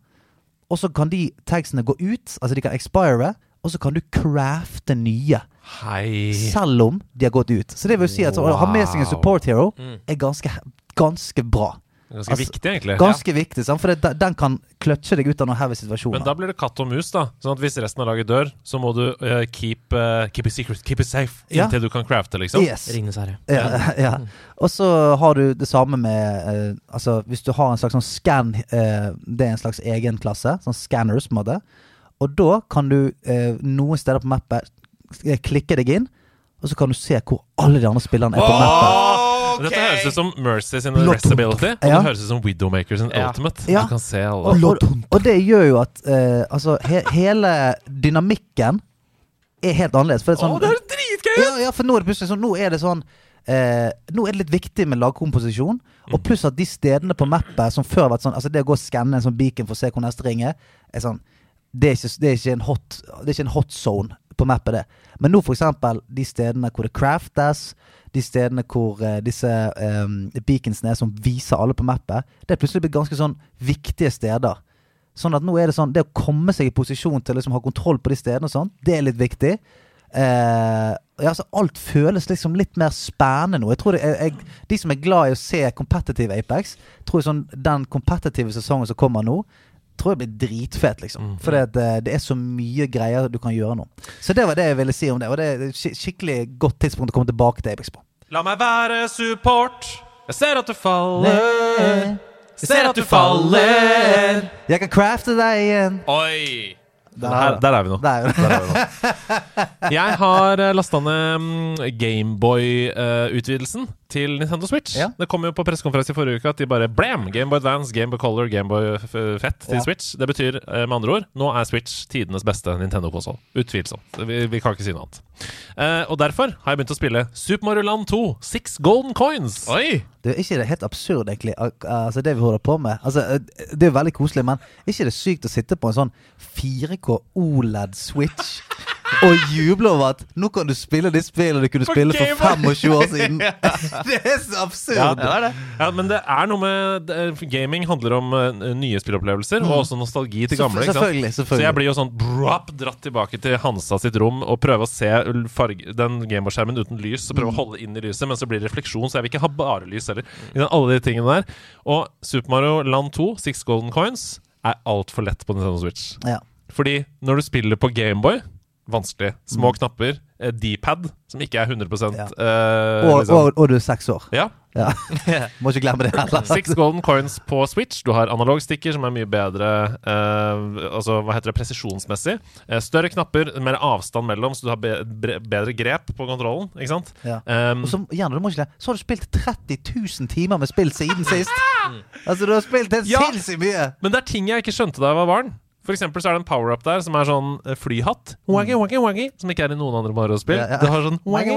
Og så kan de tagsene gå ut, altså de kan expire, og så kan du crafte nye. Hei. Selv om de har gått ut. Så det vil si at å ha med seg en support hero Mm. er ganske, ganske bra. Ganske Altså, viktig, egentlig. Ganske viktig, sant? for det, den kan kløtsje deg ut av noen heavy situasjoner. Men da blir det katt og mus, da. Sånn at hvis resten av laget dør, så må du uh, keep, uh, keep it secret, keep it safe, Ja. inntil du kan crafte, liksom. Yes. Ringenes herre. Ja, ja. Og så har du det samme med uh, Altså Hvis du har en slags sånn scan eh, Det er en slags egen klasse. Sånn scanners, på en måte. Og da kan du eh, noen steder på mappet klikke deg inn, og så kan du se hvor alle de andre spillerne er på mappet. Men Dette høres ut som Mercy sin Restability, og Ja. det høres ut som Widowmaker sin Ja. Ultimate. Ja. Du kan se alle. Og, og, og det gjør jo at uh, Altså, he, hele dynamikken er helt annerledes. For det er sånn, Å, det er dritgøy! Ja, ja, for nå er det plutselig sånn Nå er det sånn eh, Nå er det litt viktig med lagkomposisjon. Og pluss at de stedene på mappet som før har vært sånn Altså det å gå og skanne en sånn beacon for å se hvor neste ring er, er sånn det er, ikke, det, er ikke en hot, det er ikke en hot zone på mappet, det. Men nå, for eksempel, de stedene hvor det craftes, de stedene hvor eh, disse um, beaconsene er som viser alle på mappet, det er plutselig blitt ganske sånn viktige steder. Sånn at nå er det sånn Det å komme seg i posisjon til å liksom ha kontroll på de stedene og sånn, det er litt viktig. Eh, altså alt føles liksom litt mer spennende nå. Jeg tror det jeg, jeg, De som er glad i å se competitive Apex, tror jeg sånn den competitive sesongen som kommer nå, tror jeg blir dritfet, liksom. For det, eh, det er så mye greier du kan gjøre nå. Så det var det jeg ville si om det. Og det er et skikkelig godt tidspunkt å komme tilbake til Apex på. La meg være support. Jeg ser at du faller. Jeg ser at du faller. Jeg kan crafte deg igjen. Oi! Der, Her, der er vi nå. Der. Der er vi nå. Jeg har lasta ned mm, Gameboy-utvidelsen til Nintendo Switch. Ja. Det kom jo på pressekonferanse i forrige uke at de bare blam! Gameboy Advance, Gameboy Color, Gameboy Fett til Ja. Switch. Det betyr eh, med andre ord nå er Switch tidenes beste Nintendo-konsoll. Utvilsomt. Vi, vi kan ikke si noe annet. Eh, og derfor har jeg begynt å spille Super Mario Land 2, Six Golden Coins. Oi! Det er ikke det helt absurd, egentlig, altså det vi holder på med. Altså, eh, det er jo veldig koselig, men er ikke det sykt å sitte på en sånn 4K OLED-switch og jubler over at nå kan du spille de spillene du kunne For spille for 25 år siden? det er så absurd! Ja, det er det. Ja, men det er noe med Gaming handler om eh, nye spillopplevelser, og også nostalgi til gamle. ikke sant? Selvfølgelig. Så jeg blir jo sånn brap, dratt tilbake til Hansa sitt rom og prøve å se farge, den Gameboy-skjermen uten lys. Og Mm. prøve å holde inn i lyset, men så blir det refleksjon, så jeg vil ikke ha bare lys heller. Alle de tingene der. Og Super Mario Land 2, Six Golden Coins, er altfor lett på Nintendo Switch. ja. Fordi når du spiller på Gameboy vanskelig. Små Mm. knapper. eh, D-pad, som ikke er 100 Ja. eh, og, liksom. og, og du er seks år. Ja. Ja. Må ikke glemme det heller. Six golden coins på Switch. Du har analogstikker, som er mye bedre eh, Altså, hva heter det, presisjonsmessig. Eh, større knapper, mer avstand mellom, så du har be bre bedre grep på kontrollen. Ikke sant? Ja. Um, Og så, gjerne, du må ikke glemme, så har du spilt 30 000 timer med spill siden sist. Altså, du har spilt helt Ja. sinnssykt mye. men det er ting jeg ikke skjønte da jeg var barn. For eksempel så er det en power-up der som er sånn eh, flyhatt. Waggy, waggy, waggy, som ikke er i noen andre Mario-spill. Ja, ja. Du har sånn waggy.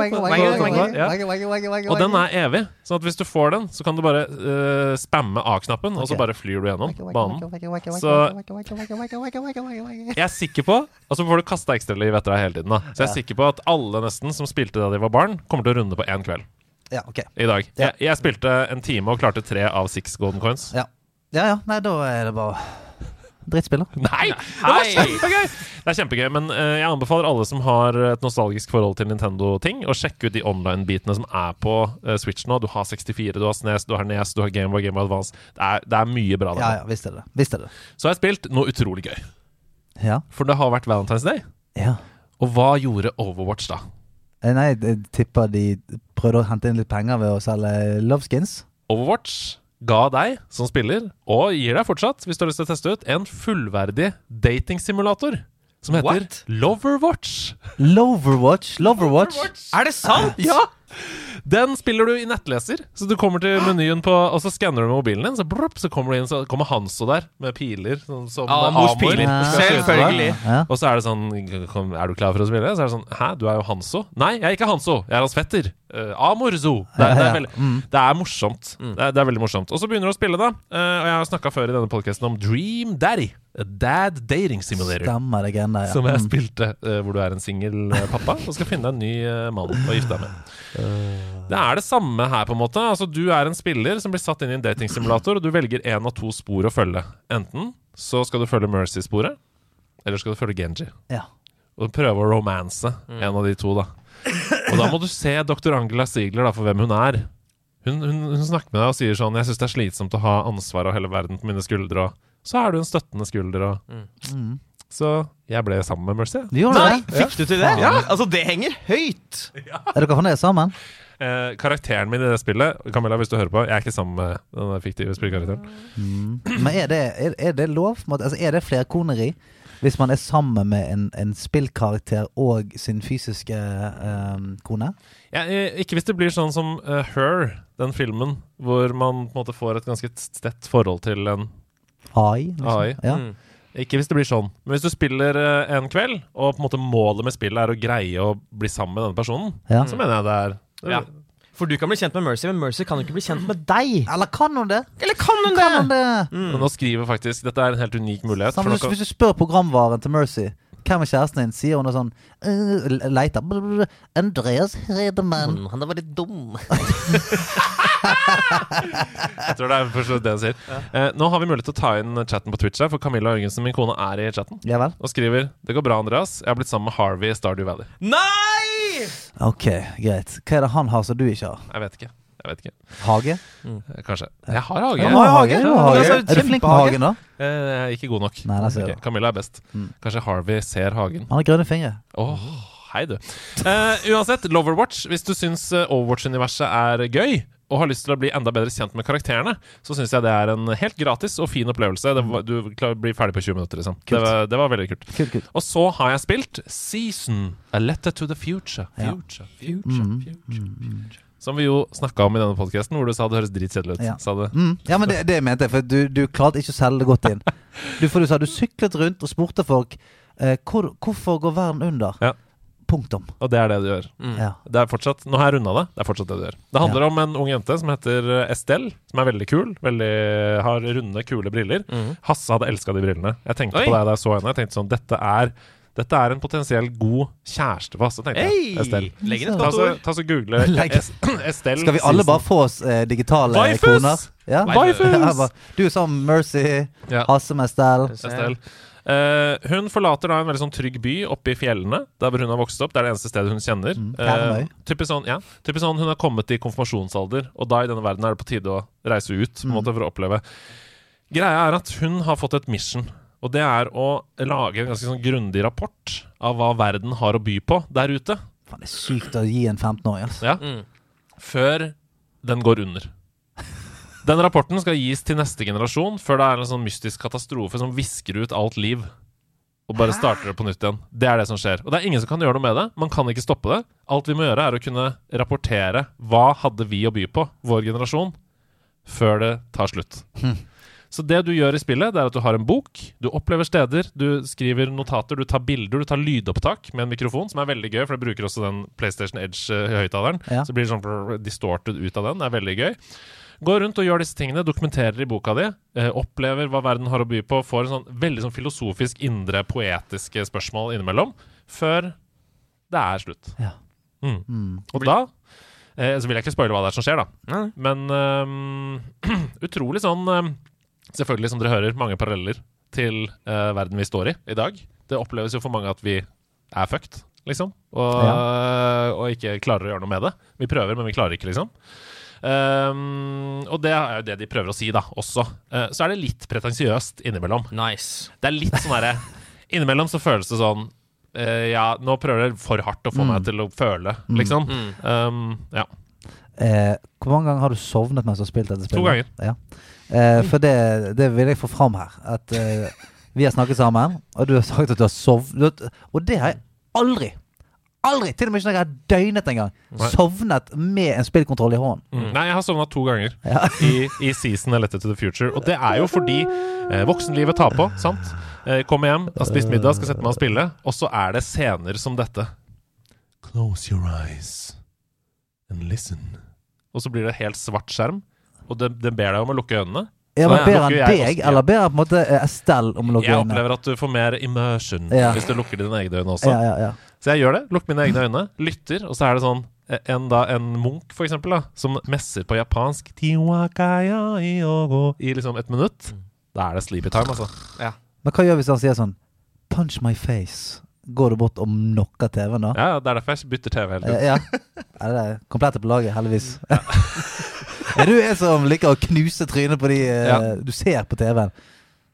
Og den er evig. Så hvis du får den, så kan du bare uh, spamme A-knappen, og så bare flyr du gjennom banen. Så jeg er sikker på Og så får du kasta ekstraliv etter deg hele tiden. da Så jeg er sikker på at alle nesten som spilte da de var barn, kommer til å runde på én kveld Ja, ok. i dag. Jeg, jeg spilte en time og klarte tre av six golden coins. Ja. ja, ja. Nei, da er det bare drittspill. Nei! Det var kjempegøy! Det er kjempegøy, men eh, jeg anbefaler alle som har et nostalgisk forhold til Nintendo-ting, å sjekke ut de online-bitene som er på eh, Switch nå. Du har 64, du har SNES, du har NES, du har Gameboy, Gameboy Advance. Det er, det er mye bra der. Ja, ja, visst er det. Visst er det. Så har jeg spilt noe utrolig gøy. Ja. For det har vært Valentine's Day. ja. Og hva gjorde Overwatch da? Eh, Nei, jeg tipper de prøvde å hente inn litt penger ved å selge Loveskins. Overwatch ga deg som spiller, og gir deg fortsatt, hvis du har lyst til å teste ut, en fullverdig datingsimulator. Som heter What? Loverwatch. Loverwatch. Loverwatch. Er det sant?! Ja! Den spiller du i nettleser. Så du kommer til menyen på Og så skanner du med mobilen din, så, blup, så kommer du inn, så kommer Hanso der med piler. Sånn, som Ja, mors Amor piler. Selvfølgelig. Ja. Og så er det sånn Er du klar for å spille? Så er det sånn Hæ, du er jo Hanso? Nei, jeg er ikke Hanso. Jeg er hans fetter. Uh, Amorzo. Det, det, er veldig- Mm. det er morsomt. Det, er, det er veldig morsomt. Og så begynner du å spille, da. Uh, og jeg har snakka før i denne podkasten om Dream Daddy. A dad dating simulator. Stemmer det greiene ja. Som jeg Mm. spilte, uh, hvor du er en singel eh, pappa og skal finne deg en ny eh, mann å gifte deg med. Det er det samme her, på en måte. Altså, Du er en spiller som blir satt inn i en datingsimulator, og du velger én av to spor å følge. Enten så skal du følge Mercy-sporet, eller skal du følge Genji. Ja. Og prøve å romanse en av de to, da. Og da må du se dr. Angela Ziegler da, for hvem hun er. Hun, hun, hun snakker med deg og sier sånn 'Jeg syns det er slitsomt å ha ansvar og hele verden på mine skuldre', og så er du en støttende skulder, og Mm. Så jeg ble sammen med Mercy. Du gjorde Nei, det? fikk du til det? Ja, altså Det henger høyt! Er dere fornøyd sammen? Eh, karakteren min i det spillet Camilla, hvis du hører på, jeg er ikke sammen med den fiktive spillkarakteren. Men er det, er, er det lov? Altså, er det flerkoneri? Hvis man er sammen med en, en spillkarakter og sin fysiske eh, kone? Ja, eh, ikke hvis det blir sånn som uh, Her, den filmen, hvor man på en måte får et ganske stett forhold til en AI? Liksom. AI. Ja. Mm. Ikke hvis det blir sånn. Men hvis du spiller eh, en kveld, og på en måte målet med spillet er å greie å bli sammen med denne personen, Ja. så mener jeg det er det, Ja. For du kan bli kjent med Mercy, men Mercy kan jo ikke bli kjent med deg. Eller kan hun det? Eller kan hun Kan hun det? Mm. Og nå skriver faktisk Dette er en helt unik mulighet. Samme, For hvis, kan, hvis du spør programvaren til Mercy hvem er kjæresten din, sier hun noe sånn uh, Leiter brr, Andreas Hedemann. Han er veldig dum. jeg tror det er for så det han sier. Eh, nå har vi mulighet til å ta inn chatten på Twitch her, for Camilla Jørgensen, min kone, er i chatten. Ja vel? Og skriver Det går bra, Andreas. Jeg har blitt sammen med Harvey i Stardew Valley. Nei! Ok, greit. Hva er det han har som du ikke har? Jeg vet ikke. Jeg vet ikke. Hage? Mm. Kanskje. Jeg har hage. Ja, har hage. Ja, har hage. altså, Er du flink med hagen, da? Eh, jeg er ikke god nok. Nei, det ser Ok. Camilla er best. Mm. Kanskje Harvey ser hagen. Han har grønne fingre. Åh, hei du. Eh, uansett, Loverwatch. Hvis du syns eh, Overwatch-universet er gøy, og har lyst til å bli enda bedre kjent med karakterene, så syns jeg det er en helt gratis og fin opplevelse. Det var, du blir ferdig på 20 minutter, liksom. Det var, det var veldig kult. Kult, kult. Og så har jeg spilt Season, A Letter to the Future. Ja. Future, future, Mm, future, future. Som vi jo snakka om i denne podkasten, hvor du sa det høres dritkjedelig ut. Ja. Sa det. Mm. Ja, men det, det mente jeg, for du, du klarte ikke å selge det godt inn. Du, for du sa du syklet rundt og spurte folk eh, hvor, hvorfor går verden under. Ja. Punktum. Og det er det du gjør. Mm. Ja. Det er fortsatt, Nå har jeg runda det. Det er fortsatt det du gjør. Det handler om en ung jente som heter eh, Estelle, som er veldig kul. Veldig, har runde, kule briller. Mm. Hasse hadde elska de brillene. Jeg tenkte Oi. på det da jeg så henne. Jeg tenkte sånn, Dette er, dette er en potensiell god kjæreste for så tenkte jeg. Estelle. Legg inn et Ta godt så, ord. ta så google Estelle Skal vi alle bare få oss eh, digitale Vifus! koner? Ja? Vifus! Bare- Du som Mercy, Ja. Hasse med Estelle. Estelle. Eh, hun forlater da en veldig sånn trygg by oppe i fjellene, der hvor hun har vokst opp. Det er det eneste stedet hun kjenner. Mm, Eh, typisk sånn, ja, typisk sånn Hun har kommet i konfirmasjonsalder, og da i denne verden er det på tide å reise ut på en Mm. måte for å oppleve. Greia er at hun har fått et mission, og det er å lage en ganske sånn grundig rapport av hva verden har å by på der ute, Faen, det er sykt å gi en 15-åring, altså. ja, Mm. før den går under. Den rapporten skal gis til neste generasjon før det er en sånn mystisk katastrofe som visker ut alt liv. Og bare starter det på nytt igjen. Det er det som skjer. Og det er ingen som kan gjøre noe med det. Man kan ikke stoppe det. Alt vi må gjøre, er å kunne rapportere hva hadde vi å by på, vår generasjon, før det tar slutt. Hm. Så det du gjør i spillet, det er at du har en bok, du opplever steder, du skriver notater, du tar bilder, du tar lydopptak med en mikrofon, som er veldig gøy, for det bruker også den PlayStation Edge-høyttaleren. Ja. Så blir det sånn distorted ut av den. Det er veldig gøy. Gå rundt og gjør disse tingene, dokumenterer i boka di, eh, opplever hva verden har å by på, får en sånn veldig sånn filosofisk, indre, poetiske spørsmål innimellom, før det er slutt. Ja. Mm. Mm. Og da eh, Så vil jeg ikke spoile hva det er som skjer, da. Nei. Men um, utrolig sånn øhm, Selvfølgelig, som dere hører, mange paralleller til uh, verden vi står i i dag. Det oppleves jo for mange at vi er fucked, liksom. Og, og ikke klarer å gjøre noe med det. Vi prøver, men vi klarer ikke, liksom. Um, og det er jo det de prøver å si, da, også. Uh, så er det litt pretensiøst innimellom. Nice. Det er litt sånn herre Innimellom så føles det sånn uh, Ja, nå prøver dere for hardt å få Mm. meg til å føle, Mm. liksom. Mm. Um, ja. Uh, hvor mange ganger har du sovnet mens du har spilt dette spillet? To ganger. Ja. Eh, for det, det vil jeg få fram her. At eh, vi har snakket sammen, og du har sagt at du har sovnet. Og det har jeg aldri, Aldri! Til og med ikke når jeg har døgnet en gang. Nei. Sovnet med en spillkontroll i hånden. Mm. Nei, jeg har sovna to ganger Ja. i, i Season A to the Future. Og det er jo fordi eh, voksenlivet tar på, sant? Eh, kommer hjem, har spist middag, skal sette meg og spille, og så er det scener som dette. Close your eyes and listen. Og så blir det helt svart skjerm, og den, det ber deg om å lukke øynene. Ja, men jeg Ber han deg, også- eller ber han på en måte eh, Estelle om å lukke Jeg øynene? opplever at du får mer immersion Ja. hvis du lukker dine egne øyne også. Ja, ja, ja. Så jeg gjør det. Lukker mine egne øyne, lytter, og så er det sånn eh, en, da, en munk, for eksempel, da, som messer på japansk i liksom et minutt. Da er det sleepy time, altså. Men hva gjør hvis han sier sånn Punch my face. Går du bort og knocker TV-en da? Ja, ja, Det er derfor jeg bytter TV hele tiden. Ja. ja det er komplette på laget, heldigvis. er du en som liker å knuse trynet på de eh, Ja. du ser på TV-en?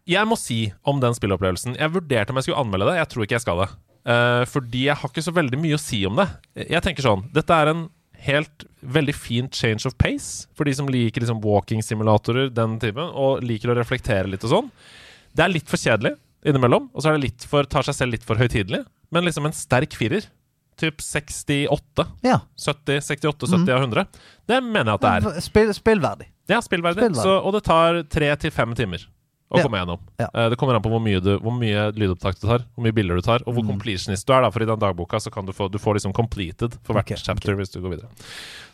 Jeg må si om den spillopplevelsen Jeg vurderte om jeg skulle anmelde det. Jeg tror ikke jeg skal det. Uh, fordi jeg har ikke så veldig mye å si om det. Jeg tenker sånn Dette er en helt veldig fin change of pace for de som liker liksom walking-simulatorer, den typen, og liker å reflektere litt og sånn. Det er litt for kjedelig innimellom, og så er det litt for, tar seg selv litt for høytidelig. Men liksom en sterk firer. Typ 68. Ja. 70, 68, 70 av 100. Det mener jeg at det er. Spill, spillverdig. Ja, spillverdig. Spillverdig. Så, og det tar tre til fem timer å Ja. komme gjennom. Ja. Uh, det kommer an på hvor mye, du, hvor mye lydopptak du tar, hvor mye bilder du tar, og Mm. hvor completionist du er. Da, for i den dagboka så kan du få Du får liksom completed for hvert okay, chapter hvis du går videre.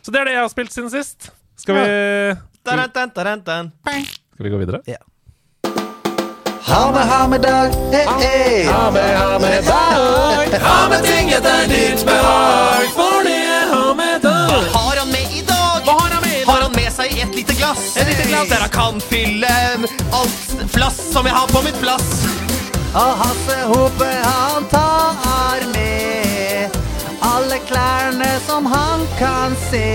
Så det er det jeg har spilt siden sist. Skal vi ja. Skal vi gå videre? Ha med, ha med dag, eh, eh. Ha med, ha med dag. Ha med ting etter ditt behag, for det er ha med dag. Har han med i dag? Hva har han med i dag? Har han med seg et lite glass? Et lite glass. Der han kan fylle alt flass som jeg har på mitt plass. Og Hasse Hope, han tar med alle klærne som han kan se.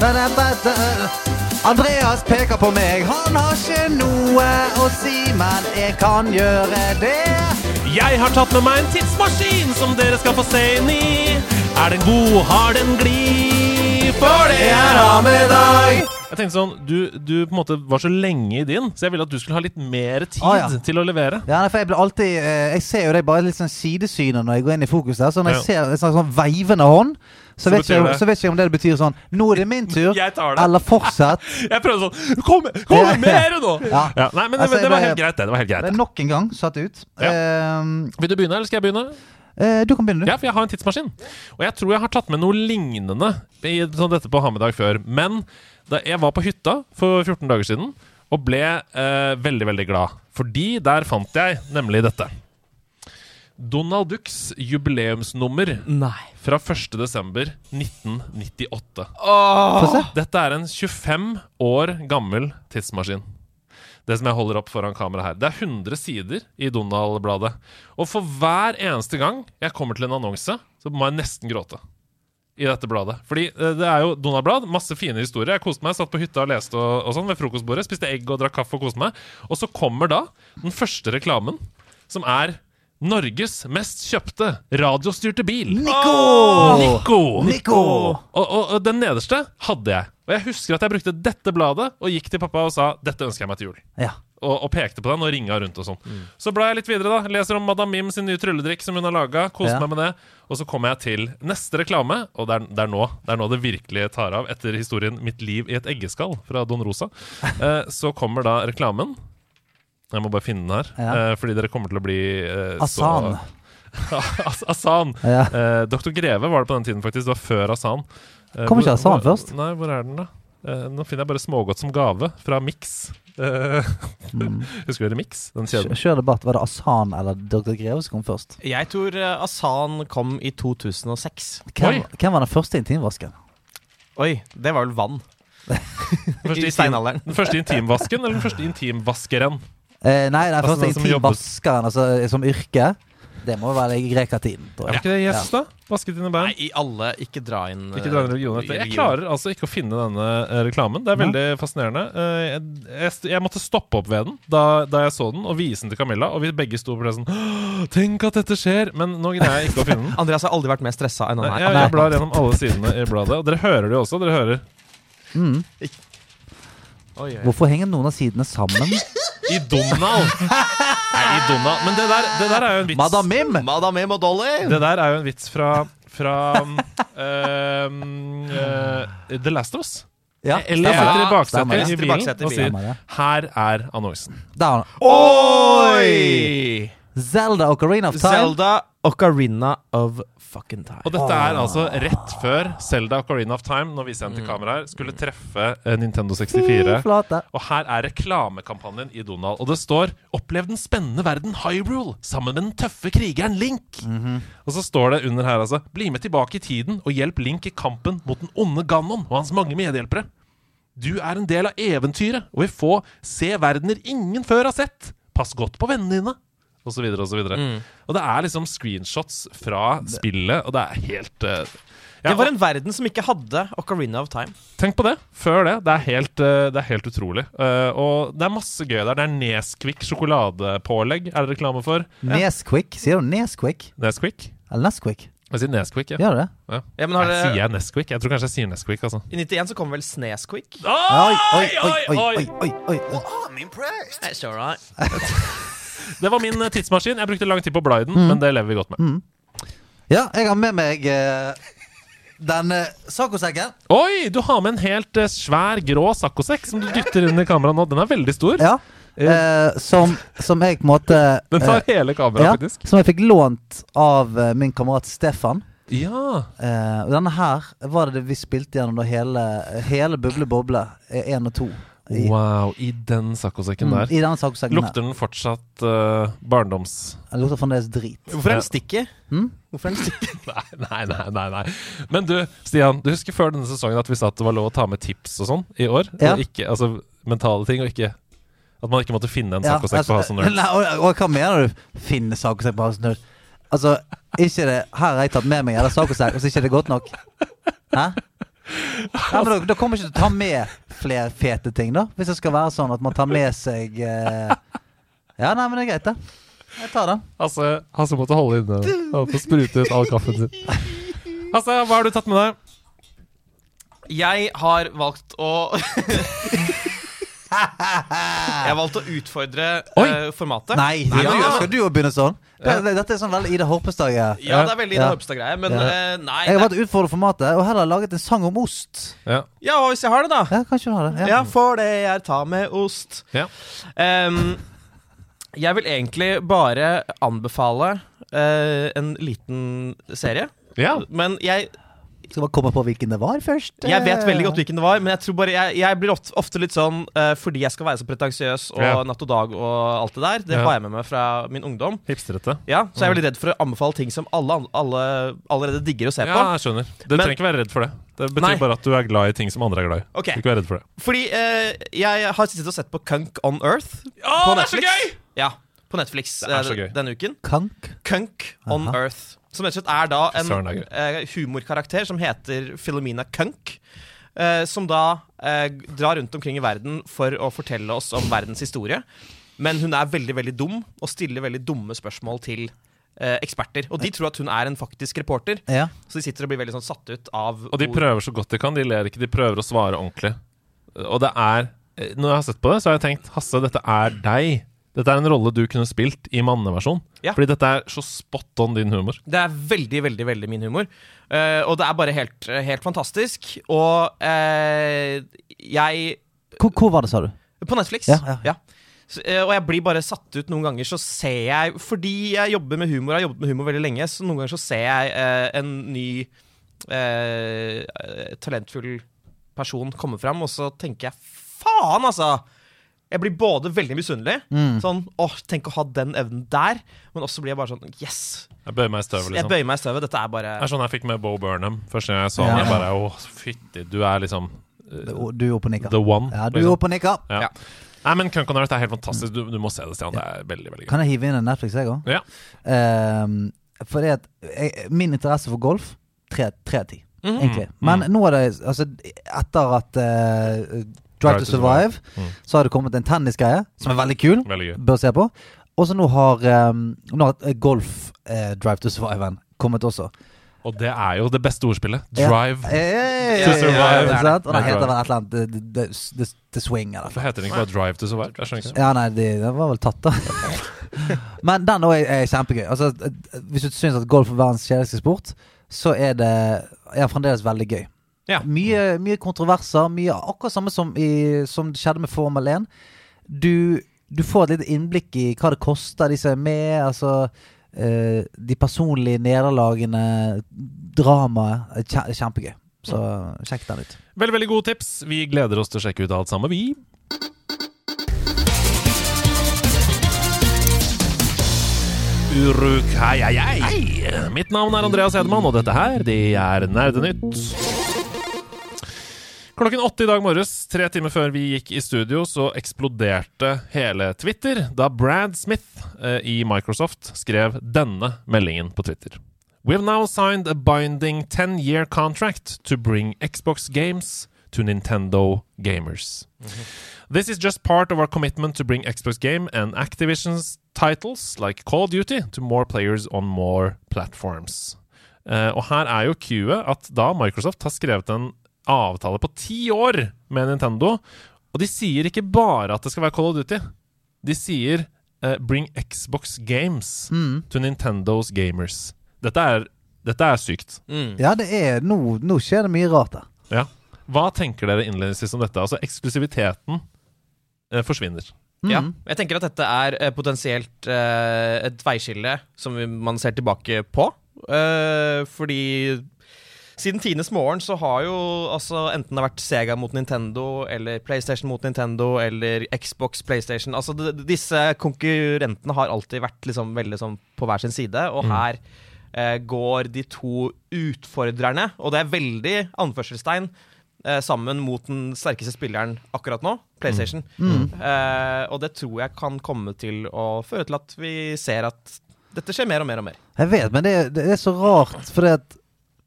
Da-da-da-da. Andreas peker på meg, han har ikke noe å si, men jeg kan gjøre det. Jeg har tatt med meg en tidsmaskin som dere skal få se inn i. Er den god, har den glid? For det er ha med dag. Jeg tenkte sånn, du, du på en måte var så lenge i din, så jeg ville at du skulle ha litt mer tid Ah, ja. til å levere. Ja, for jeg blir alltid eh, Jeg ser jo det bare litt sånn sidesynet når jeg går inn i fokus der. Så når jeg ser en sånn, sånn veivende hånd, så, Så vet jeg, så vet jeg om det betyr sånn Nå er det min tur, det. eller fortsett. Jeg prøvde sånn Kom, kom mer nå! Ja. Ja, nei, men det, Altså, det var helt greit, det. det var helt Det er nok en gang satt ut. Eh, Vil du begynne, eller skal jeg begynne? Uh, du kan begynne, du. Ja, for jeg har en tidsmaskin. Og jeg tror jeg har tatt med noe lignende i sånn dette på Hammedag før. Men jeg var på hytta for 14 dager siden og ble eh, veldig, veldig glad. Fordi der fant jeg nemlig dette. Donald Ducks jubileumsnummer Nei. fra 1. desember 1998. Få. Dette er en 25 år gammel tidsmaskin. Det som jeg holder opp foran kamera her. Det er 100 sider i Donald-bladet. Og for hver eneste gang jeg kommer til en annonse, så må jeg nesten gråte. I dette bladet. Fordi eh, det er jo Donald-blad. Masse fine historier. Jeg koste meg, satt på hytta og leste og, og sånn ved frokostbordet. Spiste egg og drakk kaffe og koste meg. Og så kommer da den første reklamen, som er Norges mest kjøpte radiostyrte bil. Nico! Nico! Nico! Og, og, og den nederste hadde jeg. Og jeg husker at jeg brukte dette bladet og gikk til pappa og sa dette ønsker jeg meg til jul. Ja. Og, og pekte på den og ringa rundt og sånn. Så blar jeg litt videre, da. Leser om Madam Mim sin nye trylledrikk som hun har laga. Koser Ja. meg med det. Og så kommer jeg til neste reklame, og det er, det, er nå, det er nå det virkelig tar av. Etter historien 'Mitt liv i et eggeskall' fra Don Rosa. Eh, så kommer da reklamen. Jeg må bare finne den her, Ja. eh, fordi dere kommer til å bli eh, Asan. As- Asan. Ja. Eh, Dr. Greve var det på den tiden, faktisk. Det var før Asan. Eh, Kom ikke Asan først? Nei, hvor er den, da? Eh, nå finner jeg bare smågodt som gave fra Mix. Eh, Husker dere Mix? Den kjeden. kjør debatt. Var det Asan eller Dr. Greve som kom først? Jeg tror eh, Asan kom i 2006. Hvem, hvem var den første intimvasken? Oi, det var vel vann. I steinalderen. Den første intimvasken eller den første intimvaskeren? Uh, nei, den Altså, første intimvaskeren altså, som yrke. Det må være i grekertiden. Er ikke det Yes, da? Vasket dine bein? Nei, i alle Ikke dra inn eh, Ikke dra inn religion etter. Jeg klarer altså ikke å finne denne eh, reklamen. Det er veldig fascinerende. Eh, Jeg, jeg, jeg måtte stoppe opp ved den da, da jeg så den, og vise den til Camilla. Og vi begge sto på det sånn Tenk at dette skjer! Men nå greier jeg ikke å finne den. Andreas har aldri vært mer stressa enn han han jeg, er. jeg blar gjennom alle sidene i bladet, og dere hører det jo også. Dere hører Mm. Oi, oi. Hvorfor henger noen av sidene sammen? I Donald! I Donald. Men det der, det der er jo en vits Madam Mim! Madame Mim og Dolly! Det der er jo en vits fra, fra um, uh, The Last of Us. Ja, Eller sitter i det. Stemmer det. baksetet i bilen og sier 'Her er annonsen'. Oi! Zelda Ocarina of Time. Zelda Ocarina of fucking time. Og dette er altså rett før Selda Ocarina of Time Nå viser jeg den til kamera her skulle treffe eh, Nintendo 64. Flate. Og her er reklamekampanjen i Donald. Og det står 'Opplev den spennende verden Hyrule sammen med den tøffe krigeren Link'. Og så står det under her altså 'Bli med tilbake i tiden og hjelp Link i kampen mot den onde Ganon og hans mange medhjelpere'. Du er en del av eventyret og vil få se verdener ingen før har sett. Pass godt på vennene dine. Og så videre og så videre. Mm. Og det er liksom screenshots fra spillet, og det er helt uh, ja, Det var en verden som ikke hadde Ocarina of Time. Tenk på det. Før det. Det er helt, uh, det er helt utrolig. Uh, og det er masse gøy der. Det er Nesquik sjokoladepålegg er det reklame for. Nesquik. Sier du Nesquik? Nesquik? Eller Nesquik? Jeg sier Nesquik, ja. Gjør det? Ja, men har Jeg sier jeg Nesquik? Jeg tror kanskje jeg sier Nesquik, altså. I 91 så kom vel Snesquik? Oi, oi, oi, oi, oi, oi, oi. I'm impressed. That's all right. Det var min eh, tidsmaskin. Jeg brukte lang tid på å bla i den, men det lever vi godt med. Ja, jeg har med meg eh, denne saccosekken. Oi, du har med en helt eh, svær, grå saccosekk som du dytter inn i kameraet nå. Den er veldig stor. Ja. Eh, som, som jeg på en måte Den tar eh, hele kameraet, ja, faktisk. Som jeg fikk lånt av eh, min kamerat Stefan. Ja. Eh, denne her var det vi spilte gjennom da hele, hele Buble Boble 1 og 2. I, Wow. I den saccosekken mm, der. I den saccosekken. Lukter den fortsatt uh, barndoms... Den lukter fremdeles drit. Hvorfor er den sticky? Mm? Hvorfor er den sticky? Nei, nei, nei, nei. Men du, Stian. Du husker før denne sesongen at vi sa at det var lov å ta med tips og sånn i år? Ja. Ikke, altså mentale ting, og ikke At man ikke måtte finne en Ja, saccosekk på Hasen Nerds. nei, og, og hva mener du? Finne saccosekk på Hasen Nerds? Altså, ikke det Her har jeg tatt med meg en saccosekk, og så ikke er det godt nok? Hæ? Ja, men da, da kommer ikke til å ta med flere fete ting, da. Hvis det skal være sånn at man tar med seg eh... Ja, nei, men det er greit, det. Jeg tar den. Hasse, Hasse måtte holde inne. Han holdt sprute ut all kaffen sin. Hasse, hva har du tatt med deg? Jeg har valgt å Jeg valgte å utfordre Oi. eh, formatet. Nei, Nei, ja. skal du jo begynne sånn? Det, det, dette er sånn veldig Ida Horpestad-greie. Ja, det er veldig Ja. Ida Hopstad-greie, men Ja. uh, nei. Jeg har valgt å utfordre formatet og heller laget en sang om ost. Ja. Ja, og hvis jeg har det, da? Ja, kanskje du har det. Ja, for det jeg tar med ost. Ja. Um, jeg vil egentlig bare anbefale uh, en liten serie. ja. Men jeg, Skal bare komme på hvilken det var først. jeg vet veldig godt hvilken det var. Men jeg tror bare jeg, jeg blir ofte, ofte litt sånn uh, fordi jeg skal være så pretensiøs og Ja. natt og dag og alt det der. Det Ja. har jeg med meg fra min ungdom. Hipsterete. Ja, Så jeg er veldig redd for å anbefale ting som alle, alle allerede digger å se på. Ja, jeg skjønner. Du trenger ikke være redd for det. Det betyr Nei. bare at du er glad i ting som andre er glad i. Ok. Du skal ikke være redd for det. Fordi uh, jeg har sittet og sett på Kunk on Earth oh, på det er så gøy! Ja, på Netflix Det er så eh, gøy. denne uken. Kunk? Kunk on Aha. Earth. Som rett og slett er da en eh, humorkarakter som heter Philomena Kunk. eh, som da eh, drar rundt omkring i verden for å fortelle oss om verdens historie. Men hun er veldig veldig dum og stiller veldig dumme spørsmål til eh, eksperter. Og de tror at hun er en faktisk reporter, Ja. så de sitter og blir veldig sånn satt ut av Og de ord. prøver så godt de kan. De ler ikke, de prøver å svare ordentlig. Og det er eh, Når jeg har sett på det, så har jeg tenkt Hasse, dette er deg. Dette er en rolle du kunne spilt i manneversjon. Ja. Fordi dette er så spot on din humor. Det er veldig, veldig veldig min humor. Uh, og det er bare helt, helt fantastisk. Og uh, jeg Hvor, hvor var det, sa du? På Netflix. Ja, ja, ja. Så, eh, og jeg blir bare satt ut noen ganger, så ser jeg Fordi jeg jobber med humor, jeg har jobbet med humor veldig lenge, så noen ganger så ser jeg eh, en ny talentfull person komme fram, og så tenker jeg faen, altså! Jeg blir både veldig misunnelig, Mm. sånn åh, tenk å ha den evnen der, men også blir jeg bare sånn yes! Jeg bøyer meg i støvet, Jeg liksom. bøyer meg i støvet. Dette er bare Det er sånn jeg fikk med Bo Burnham første gang jeg så Ja. han. Jeg bare Å, fytti, du er liksom uh, Du er oppe og nikker. the one. Ja, du er liksom. oppe og nikker. Ja. Ja. Nei, men Kunk on Earth er helt fantastisk. Du, du må se det, Stian. Det er veldig, veldig gøy. Kan jeg hive inn en Netflix, jeg òg? Ja. Um, fordi at jeg, min interesse for golf tre tre av ti, Mhm. egentlig. Men nå er det altså Etter at eh, Drive to Survive, Mm. så har det kommet en tennisgreie som er veldig kul. Veldig. Bør se på. Og så nå har, um, nå har eh, golf eh, Drive to Survive-en kommet også. Og det er jo det beste ordspillet. Ja. Drive. Eh, To survive. ja, Det? Og det. heter vel et eller annet The, Swing, eller Hvorfor heter den ikke bare Drive to Survive? Jeg skjønner ikke. Ja, nei, det, det var vel tatt, da. Men den òg er, er kjempegøy. Altså, eh, hvis du syns at golf er verdens kjedeligste sport, så er det er fremdeles veldig gøy. Ja. Mye, mye kontroverser. Mye akkurat samme som, i, som det skjedde med Formel 1. Du, du får et lite innblikk i hva det koster, de som er med. Altså eh, de personlige nederlagene, dramaet. kjempegøy. Så sjekk den ut. Veldig, veldig gode tips. Vi gleder oss til å sjekke ut alt sammen, vi. Uruk-hei-hei-hei. Mitt navn er Andreas Hedemann, og dette her, det er Nerdenytt. Klokken åtte i dag morges, tre timer før vi gikk i studio, så eksploderte hele Twitter da Brad Smith eh, i Microsoft skrev denne meldingen på Twitter. We've now signed a binding 10-year contract to bring Xbox games to Nintendo gamers. This is just part of our commitment to bring Xbox game and Activision's titles like Call of Duty to more players on more platforms. Uh, og her er jo queuet at da Microsoft har skrevet en avtale på ti år med Nintendo, og de sier ikke bare at det skal være Call of Duty. De sier uh, 'bring Xbox games to Nintendos gamers'. Dette er, dette er sykt. Mm. Ja, det er Nå, nå skjer det mye rart der. Ja. Hva tenker dere innledningsvis om dette? Altså, eksklusiviteten uh, forsvinner. Ja. Jeg tenker at dette er uh, potensielt et veiskille som vi- man ser tilbake på. Eh, fordi siden tidenes morgen så har jo altså enten det har vært Sega mot Nintendo, eller PlayStation mot Nintendo, eller Xbox, PlayStation Altså disse konkurrentene har alltid vært liksom veldig sånn på hver sin side, og her eh, går de to utfordrerne, og det er veldig anførselstegn, eh, sammen mot den sterkeste spilleren akkurat nå, PlayStation. Eh, og det tror jeg kan komme til å føre til at vi ser at dette skjer mer og mer og mer. Jeg vet, men det, er- det er så rart, fordi at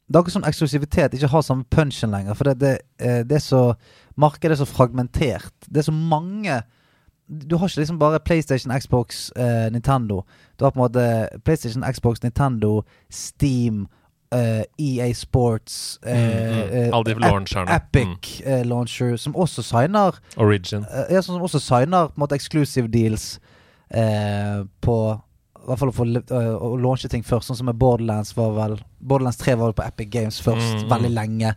det er akkurat som eksklusivitet ikke har samme punchen lenger. For det, det, eh, det er så Markedet er så fragmentert. Det er så mange Du har ikke liksom bare PlayStation, Xbox, eh, Nintendo. Du har på en måte PlayStation, Xbox, Nintendo, Steam, eh, EA Sports eh, Mm, mm. eh, Alle de launcherne. Mm. Epic eh, launcher, som også signer Origin. Ja, sånn som også signer på en måte exclusive deals eh, på I hvert fall å få eh, å launche ting først, sånn som med Borderlands var vel Borderlands 3 var vel på Epic Games først, Mm. veldig lenge.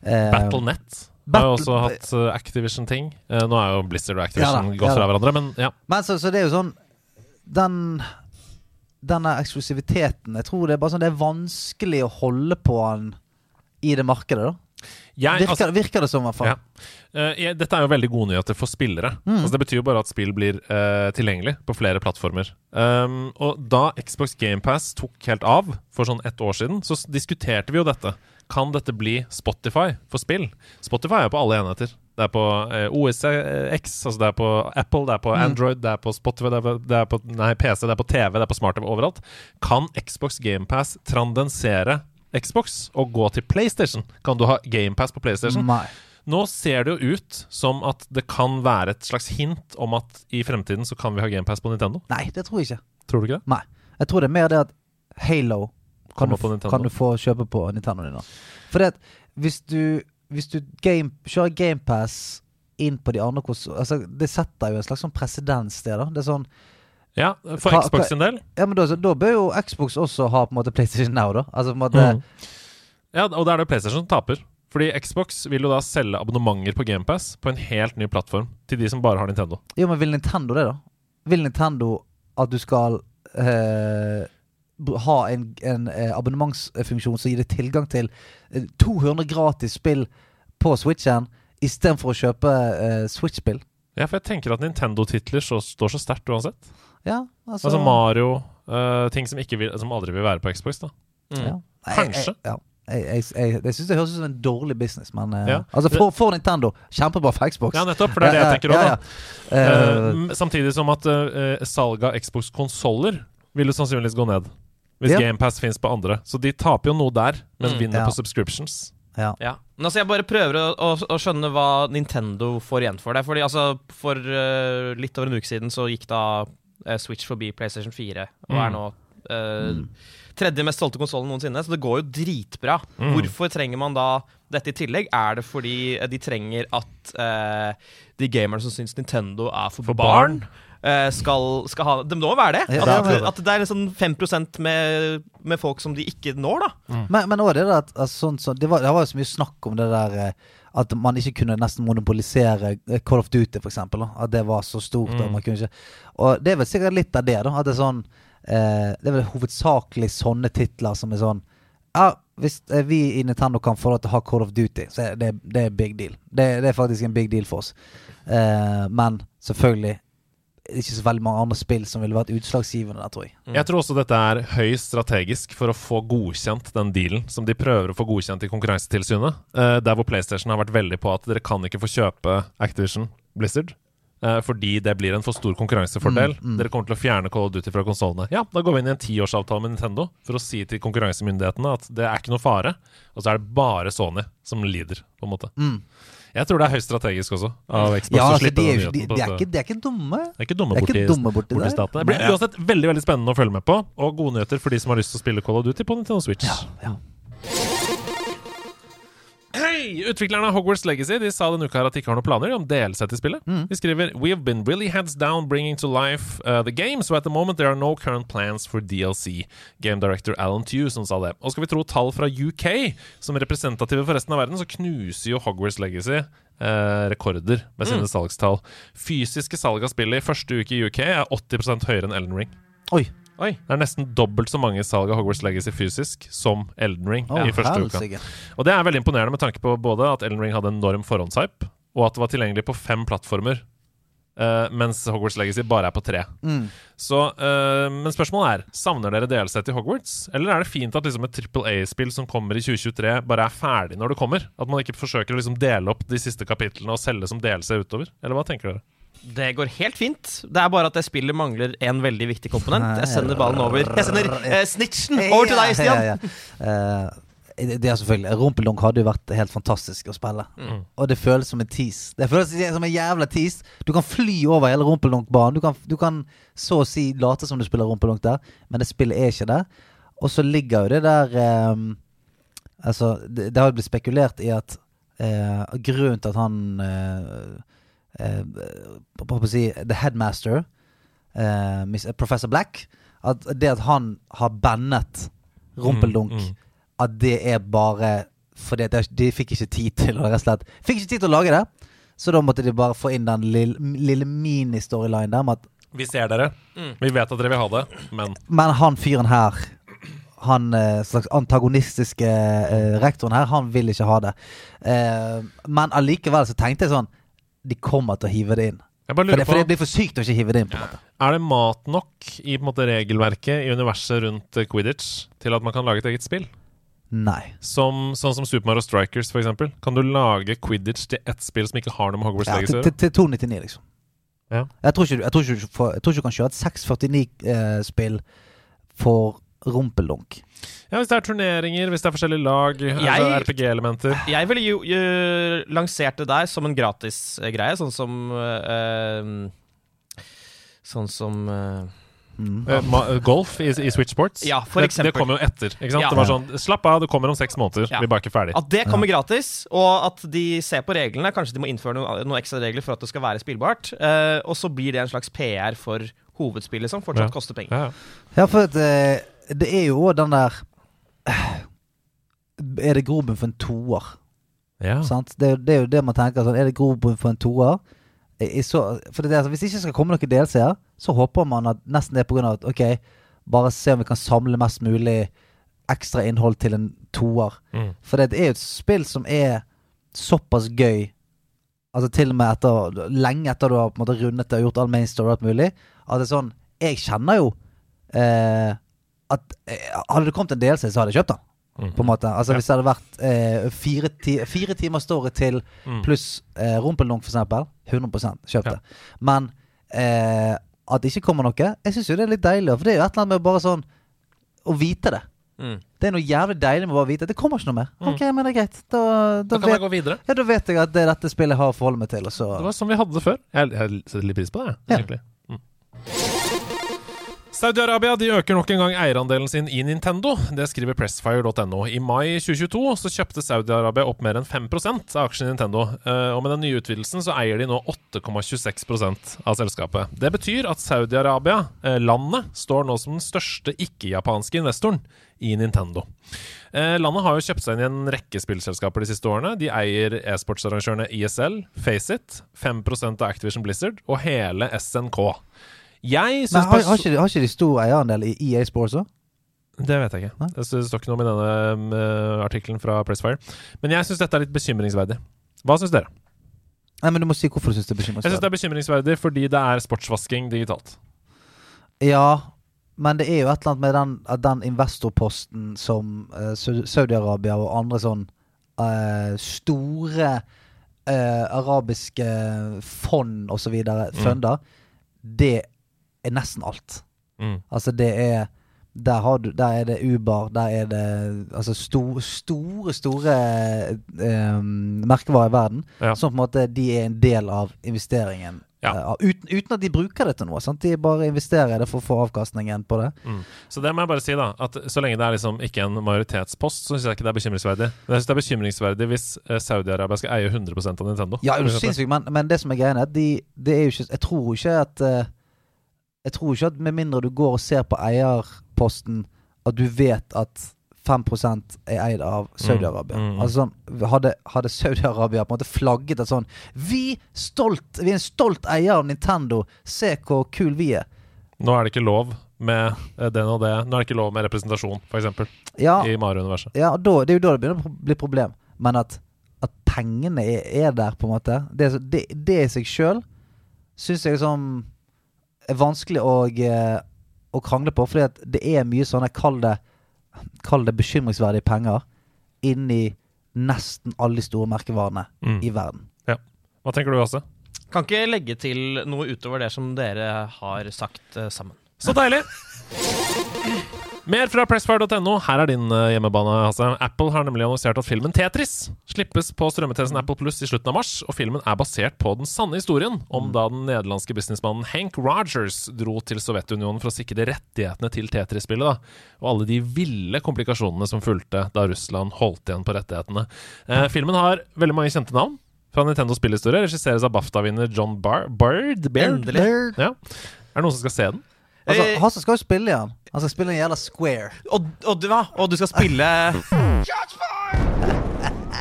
Uh, Battlenet har jo også hatt uh, Activision-ting. Uh, nå er jo Blizzard og Ja Activision da, gått ja fra hverandre, men ja. Men så, så det er jo sånn Den Denne eksklusiviteten Jeg tror det er bare sånn Det er vanskelig å holde på den i det markedet, da. Jeg, Virker, altså, virker det som, i hvert fall. ja. Uh, dette er jo veldig gode nyheter for spillere. Mm. Altså, det betyr jo bare at spill blir uh, tilgjengelig på flere plattformer. Um, og da Xbox GamePass tok helt av for sånn ett år siden, så diskuterte vi jo dette. Kan dette bli Spotify for spill? Spotify er jo på alle enheter. Det er på uh, OS X, altså det er på Apple, det er på Mm. Android, det er på Spotify, det er på, det er på nei, PC, det er på TV, det er på smart-TV overalt. Kan Xbox GamePass transcendere Xbox og gå til PlayStation? Kan du ha GamePass på PlayStation? Nei. Nå ser det jo ut som at det kan være et slags hint om at i fremtiden så kan vi ha GamePass på Nintendo. Nei, det tror jeg ikke. Tror du ikke det? Nei. Jeg tror det er mer det at Halo kan, du, kan du få kjøpe på Nintendo din. For det at hvis du, hvis du game, kjører GamePass inn på de andre altså, Det setter jo en slags sånn presedens, det. da Det er sånn Ja, for Hva- Xbox sin del. Ja, men da, da bør jo Xbox også ha på en måte PlayStation Now, da. Altså på en måte Mm. Ja, og da er det PlayStation som taper. Fordi Xbox vil jo da selge abonnementer på GamePass på en helt ny plattform til de som bare har Nintendo. Jo, men vil Nintendo det, da? Vil Nintendo at du skal eh, ha en, en eh, abonnementsfunksjon som gir deg tilgang til eh, 200 gratis spill på Switchen, istedenfor å kjøpe eh, Switch-spill? Ja, for jeg tenker at Nintendo-titler står så sterkt uansett. Ja, altså, Altså Mario, uh, ting som, ikke vil, som aldri vil være på Xbox, da. ja. Kanskje. Jeg, jeg, ja. jeg, jeg, jeg, jeg syns det høres ut som en dårlig business, men Ja. Altså, for, for Nintendo, kjempebra for Xbox. Ja, nettopp, for det er det jeg tenker òg, ja. Eh, samtidig som at uh, salget av Xbox-konsoller vil jo sannsynligvis gå ned. Hvis Ja. GamePass fins på andre. Så de taper jo noe der, men Mm, vinner ja. på subscriptions. ja. Ja. Men altså, jeg bare prøver å, å, å skjønne hva Nintendo får igjen for det. Fordi altså, For uh, litt over en uke siden så gikk da Switch forbi PlayStation 4, og er Mm. nå Uh, tredje mest solgte konsollen noensinne. Så det går jo dritbra. Mm. Hvorfor trenger man da dette i tillegg? Er det fordi eh, de trenger at uh, de gamerne som syns Nintendo er for, For barn, barn? Uh, skal, skal ha Det må være det. Ja, At, det, at, det er en sånn 5% med, med folk som de ikke når, da. Men, men også det der at altså, sånn, så, det, var, det var jo så mye snakk om det der eh, at man ikke kunne nesten monopolisere eh, Call of Duty, eksempel. At det var så stort. Og, man kunne ikke, og det er vel sikkert litt av det, da. At det er sånn eh, Det er vel hovedsakelig sånne titler som er sånn Ja, hvis eh, vi i Nintendo kan få lov til å ha Call of Duty, så er det, det er big deal. Det, det er faktisk en big deal for oss. Eh, men selvfølgelig ikke så veldig mange andre spill som ville vært utslagsgivende der, tror jeg. Jeg tror også dette er høyst strategisk for å få godkjent den dealen som de prøver å få godkjent i Konkurransetilsynet. Uh, der hvor PlayStation har vært veldig på at dere kan ikke få kjøpe Activision Blizzard. eh, fordi det blir en for stor konkurransefordel. Dere kommer til å fjerne Call of Duty fra konsollene. Ja, da går vi inn i en tiårsavtale med Nintendo for å si til konkurransemyndighetene at det er ikke noe fare. Og så er det bare Sony som lider, på en måte. Jeg tror det er høyst strategisk også av Xbox Ja, altså, de, er, de, de, er ikke, de er ikke dumme. Det er ikke dumme borti, borti borti der. staten. Det blir uansett veldig veldig spennende å følge med på, og gode nyheter for de som har lyst til å spille Call of Duty på Nintendo Switch. Ja, Ja. Hei! Utviklerne av Hogwarts Legacy De sa denne uka at de ikke har noen planer om DLC til spillet. De skriver We have been really heads down bringing to life uh, the game, so at the moment there are no current plans for DLC. Game director Alan Tew som sa det. Og skal vi tro tall fra UK, som representative for resten av verden, så knuser jo Hogwarts Legacy eh, rekorder med sine salgstall. Fysiske salg av spillet i første uke i UK er 80 høyere enn Ellen Ring. Oi. Oi. Det er nesten dobbelt så mange salg av Hogwarts Legacy fysisk som Elden Ring Oh, i første uka. Og det er veldig imponerende med tanke på både at Elden Ring hadde enorm forhåndshype, og at det var tilgjengelig på fem plattformer, Uh, mens Hogwarts Legacy bare er på tre. Mm. Så, uh, men spørsmålet er savner dere DLC til Hogwarts, eller er det fint at liksom et Triple A-spill som kommer i 2023, bare er ferdig når det kommer? At man ikke forsøker å liksom dele opp de siste kapitlene og selge som DLC utover? Eller hva tenker dere? Det går helt fint. Det er bare at det spillet mangler en veldig viktig komponent. Jeg sender ballen over Jeg sender eh, snitchen over til deg, Stian. Ja, ja, ja. Eh, det, er selvfølgelig Rumpeldunk hadde jo vært helt fantastisk å spille. Og det føles som en tease. Det føles som en jævla tease. Du kan fly over hele Rumpeldunk-banen. Du, kan- du kan så å si late som du spiller Rumpeldunk der, men det spillet er ikke der. Og så ligger jo det der um, Altså, det, det har jo blitt spekulert i at uh, grunnen til at han eh, eh, skal jeg si The headmaster, eh, Miss- Professor Black At det at han har bandet Rumpeldunk, Mm, mm. at det er bare fordi de fikk ikke tid til å rett og slett Fikk ikke tid til å lage det. Så da måtte de bare få inn den lille, lille mini-storylinen der med at Vi ser dere. Vi vet at dere vil ha det, men Men han fyren her han eh, slags antagonistiske uh, rektoren her, han vil ikke ha det. Uh, men allikevel så tenkte jeg sånn De kommer til å hive det inn. For det, for det blir for sykt å ikke hive det inn. på en måte Er det mat nok i på måte, regelverket i universet rundt eh, Quidditch til at man kan lage et eget spill? Nei. Som, sånn som Super Mario Strikers, eksempel. Kan du lage Quidditch til ett spill som ikke har noe med Hogwarts Ja, Legacy å gjøre? til 299, liksom. Ja. Jeg, tror ikke, jeg, tror ikke, jeg tror ikke du kan kjøre et 649-spill for rumpelunk. Ja, Hvis det er turneringer, hvis det er forskjellige lag, altså RPG-elementer Jeg ville jo jo lansert det der som en gratis-greie, sånn som eh, Sånn som eh, Mm. eh, Golf i, i Switch Sports. Ja, for det, eksempel. det kommer jo etter. Ikke sant? Ja. Det var sånn Slapp av, det kommer om seks måneder. Ja. Vi er bare ikke ferdig. At det kommer gratis, og at de ser på reglene. Kanskje de må innføre noen noen ekstra regler for at det skal være spillbart. Uh, og så blir det en slags PR for hovedspillet, som fortsatt Ja. koster penger. Ja, ja. Ja, for at, eh, det er jo òg den der Er det grobunn for en toer? Ja. Sant? Det, er jo- det er jo det man tenker. Sånn, er det grobunn for en toer? I- i så- For det er, altså, hvis ikke skal komme noen DLC-er, så håper man at nesten det er pga. at ok, bare se om vi kan samle mest mulig ekstra innhold til en toer. Mm. For det er jo et spill som er såpass gøy Altså til og med etter lenge etter du har på en måte rundet det og gjort all main story og alt mulig. At det er sånn Jeg kjenner jo eh, at eh, Hadde det kommet en DLC, så hadde jeg kjøpt den. Mm. På en måte Altså Ja. Hvis det hadde vært eh, fire, ti, fire timer story til Mm. pluss eh, rumpeldunk, eksempel, 100 kjøpt Ja. det. Men eh, at det ikke kommer noe Jeg syns jo det er litt deilig. For det er jo et eller annet med bare sånn å vite det. Mm. Det er noe jævlig deilig med å bare vite det kommer ikke noe mer. Ok, men det er greit. Da, da. Da kan vet, jeg gå videre. ja, da vet jeg at det er dette spillet jeg har å forholde meg til. Det var som vi hadde det før. Jeg, jeg setter litt pris på det, jeg, Ja. egentlig. Mm. Saudi-Arabia de øker nok en gang eierandelen sin i Nintendo. Det skriver pressfire.no. I mai 2022 så kjøpte Saudi-Arabia opp mer enn 5 av aksjene i Nintendo. Eh, Og med den nye utvidelsen så eier de nå 8,26% av selskapet. Det betyr at Saudi-Arabia, eh, landet, står nå som den største ikke-japanske investoren i Nintendo. Eh, landet har jo kjøpt seg inn i en rekke spillselskaper de siste årene. De eier e-sportsarrangørene ISL, Faceit, 5% av Activision Blizzard og hele SNK. Jeg syns har, har, ikke, har ikke de stor eierandel i EA Sports òg? det vet jeg ikke. Det står ikke noe om i denne uh, artikkelen fra Pressfire. Men jeg syns dette er litt bekymringsverdig. Hva syns dere? Nei, men du må si hvorfor du syns det er bekymringsverdig. Jeg syns det er bekymringsverdig fordi det er sportsvasking digitalt. Ja, men det er jo et eller annet med den, den investorposten som uh, Saudi-Arabia og andre sånn uh, store uh, arabiske fond osv. Mm. funder, det er nesten alt. Mm. Altså, det er der, har du, der er det Uber, der er det altså sto, store, store eh, merkevarer i verden. Ja. Som på en måte de er en del av investeringen. Ja. Uh, uten, uten at de bruker det til noe. Sant? De bare investerer i det for å få avkastningen på det. Mm. Så det må jeg bare si, da. At så lenge det er liksom ikke en majoritetspost, så syns jeg ikke det er bekymringsverdig. Men jeg syns det er bekymringsverdig hvis eh, Saudi-Arabia skal eie 100% av Nintendo. Ja, er du For men, men det som er greia, er at de, det er jo ikke Jeg tror ikke at eh, Jeg tror ikke at med mindre du går og ser på eierposten, at du vet at 5% er eid av Saudi-Arabia. Mm, mm. Altså Hadde, hadde Saudi-Arabia på en måte flagget at sånn Vi stolt Vi er en stolt eier av Nintendo. Se hvor kul vi er. Nå er det ikke lov med eh, den og det. Nå er det ikke lov med representasjon, f.eks. Ja, i Mario-universet. ja og da, det er jo da det begynner å bli problem. Men at, at pengene er, er der, på en måte, det, det, det i seg sjøl syns jeg liksom er vanskelig å, eh, å krangle på. Fordi at det er mye sånne, kall det, kall det bekymringsverdige penger, inni nesten alle de store merkevarene Mm. i verden. Ja. Hva tenker du, Hasse? Kan ikke legge til noe utover det som dere har sagt eh, sammen. Så deilig! Mer fra pressfire.no. Her er din eh, hjemmebane, Hasse. Apple har nemlig annonsert at filmen Tetris slippes på strømmetjenesten Apple Pluss i slutten av mars. Og filmen er basert på den sanne historien om da den nederlandske businessmannen Hank Rogers dro til Sovjetunionen for å sikre rettighetene til Tetris-spillet. Og alle de ville komplikasjonene som fulgte da Russland holdt igjen på rettighetene. Eh, filmen har veldig mange kjente navn fra Nintendo spillhistorie. Regisseres av BAFTA-vinner John Bar. Bird? Endelig. Ja. Er det noen som skal se den? Altså, Eh, Hasse skal jo spille igjen. Han skal spille en jævla square. Og, og, du, hva? og du skal spille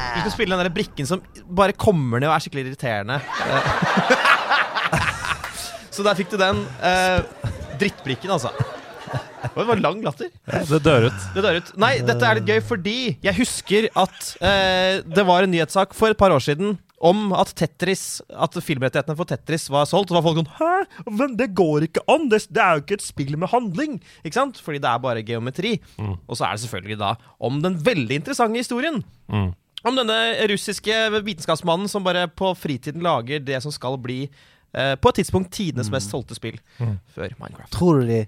Du skal spille den der brikken som bare kommer ned og er skikkelig irriterende. Eh. Så der fikk du den. Eh, drittbrikken, altså. Det var lang latter. Det dør ut. Det dør ut. Nei, dette er litt gøy fordi jeg husker at eh, det var en nyhetssak for et par år siden om at Tetris At filmrettighetene for Tetris var solgt. Og var folk sånn Hæ? Men det går ikke an! Det, det er jo ikke et spill med handling! Ikke sant? Fordi det er bare geometri. Og så er det selvfølgelig da om den veldig interessante historien. Mm. Om denne russiske vitenskapsmannen som bare på fritiden lager det som skal bli eh, på et tidspunkt tidenes mest solgte spill før Minecraft. Tror du de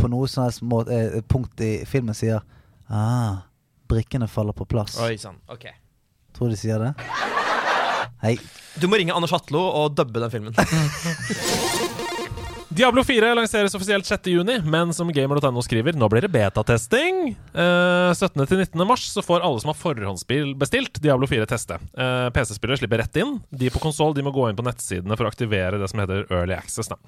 på noe sånt måte, eh, punkt i filmen sier ah, brikkene faller på plass? Oi sann. Ok. Tror du de sier det? Hei. Du må ringe Anders Hatlo og dubbe den filmen. Diablo 4 lanseres offisielt 6.6, men som gamer.no skriver, nå blir det betatesting. Eh, 17.-19. mars så får alle som har forhåndsspill bestilt Diablo 4 teste. Eh, PC-spillere slipper rett inn. De på konsoll må gå inn på nettsidene for å aktivere det som heter Early Access. Da.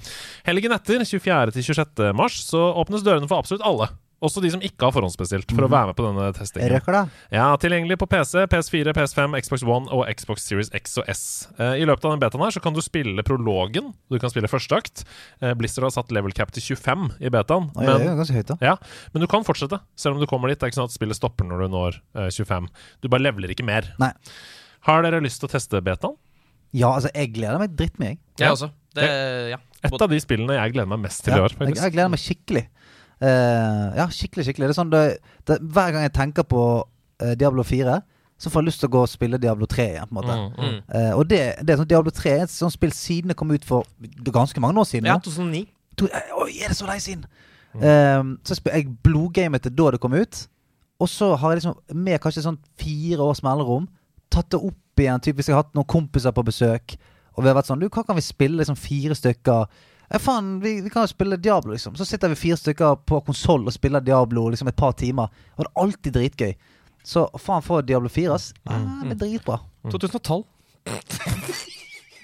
Helgen etter, 24.-26. mars, så åpnes dørene for absolutt alle. Også de som ikke har forhåndsbestilt, for å være med på denne testingen. Røkla. det? Ja, Tilgjengelig på PC, PS4, PS5, Xbox One og Xbox Series X og S. Eh, I løpet av den betaen her så kan du spille prologen. Du kan spille første akt. Eh, Blizzard har satt level cap til 25 i betaen. Oi, det er ganske høyt, da. ja, men du kan fortsette, selv om du kommer dit. Det er ikke sånn at spillet stopper når du når eh, 25. Du bare leveler ikke mer. Nei. Har dere lyst til å teste betaen? Ja, altså, jeg gleder meg drittmye, jeg. Jeg også. Det, ja. Et av de spillene jeg gleder meg mest til Ja, i år. jeg, jeg gleder meg skikkelig. Eh, ja, skikkelig, skikkelig. Det er sånn det, det, Hver gang jeg tenker på uh, Diablo 4, så får jeg lyst til å gå og spille Diablo 3 igjen. på en måte Mm, mm. Uh, Og det, det er sånn Diablo 3 er et sånt spill siden det kom ut for ganske mange år siden. ja, 2009. To, Oi, er det så lenge siden? Eh, så sp jeg blodgamet det da det kom ut. Og så har jeg liksom med kanskje sånn fire års mellomrom tatt det opp igjen. Typ hvis jeg har hatt noen kompiser på besøk, og vi har vært sånn Du, hva kan vi spille? Liksom fire stykker. Ja, faen, vi, vi kan jo spille Diablo, liksom. Så sitter vi fire stykker på konsoll og spiller Diablo liksom et par timer. Og det er alltid dritgøy. Så faen få Diablo 4, ass. Ja, det er dritbra. 2012.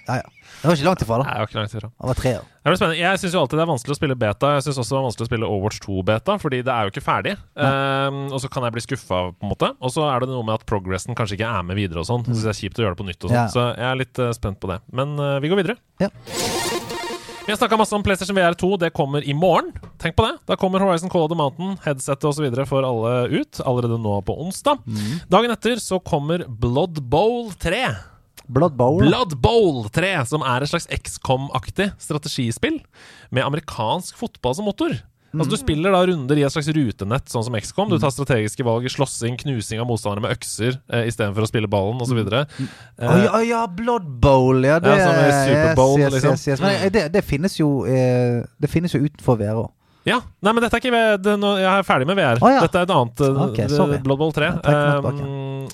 Ja, ja. Det var ikke langt ifra, da. Nei, det var ikke langt ifra. Det var tre år. Det blir spennende. Jeg syns alltid det er vanskelig å spille beta. Jeg syns også det er vanskelig å spille Overwatch 2-beta, fordi det er jo ikke ferdig. Um, og så kan jeg bli skuffa, på en måte. Og så er det noe med at progressen kanskje ikke er med videre og sånn. Så det er kjipt å gjøre det på nytt og sånn. Ja. Så jeg er litt uh, spent på det. Men uh, vi går videre. Ja. Vi har snakka masse om PlayStation VR 2. Det kommer i morgen. Tenk på det. Da kommer Horizon Call of the Mountain, headsettet osv. for alle ut. Allerede nå på onsdag. Dagen etter så kommer Blood Bowl 3. Blood Bowl. Blood Bowl 3, som er et slags XCOM-aktig strategispill med amerikansk fotball som motor. Altså Du spiller da runder i et slags rutenett, sånn som XCOM. Du tar strategiske valg i slåssing, knusing av motstandere med økser eh, istedenfor å spille ballen osv. Å ja, oh, ja, Blood Bowl, ja. Det, Ja, som i Super yes, yes, liksom. yes. Men eh, det, det finnes jo eh, Det finnes jo utenfor VR òg. Ja, nei, men dette er ikke det, nå, Jeg er ferdig med VR. Oh, ja. Dette er et annet Okay, Ok, sorry. Blood Bowl 3. Jeg Um,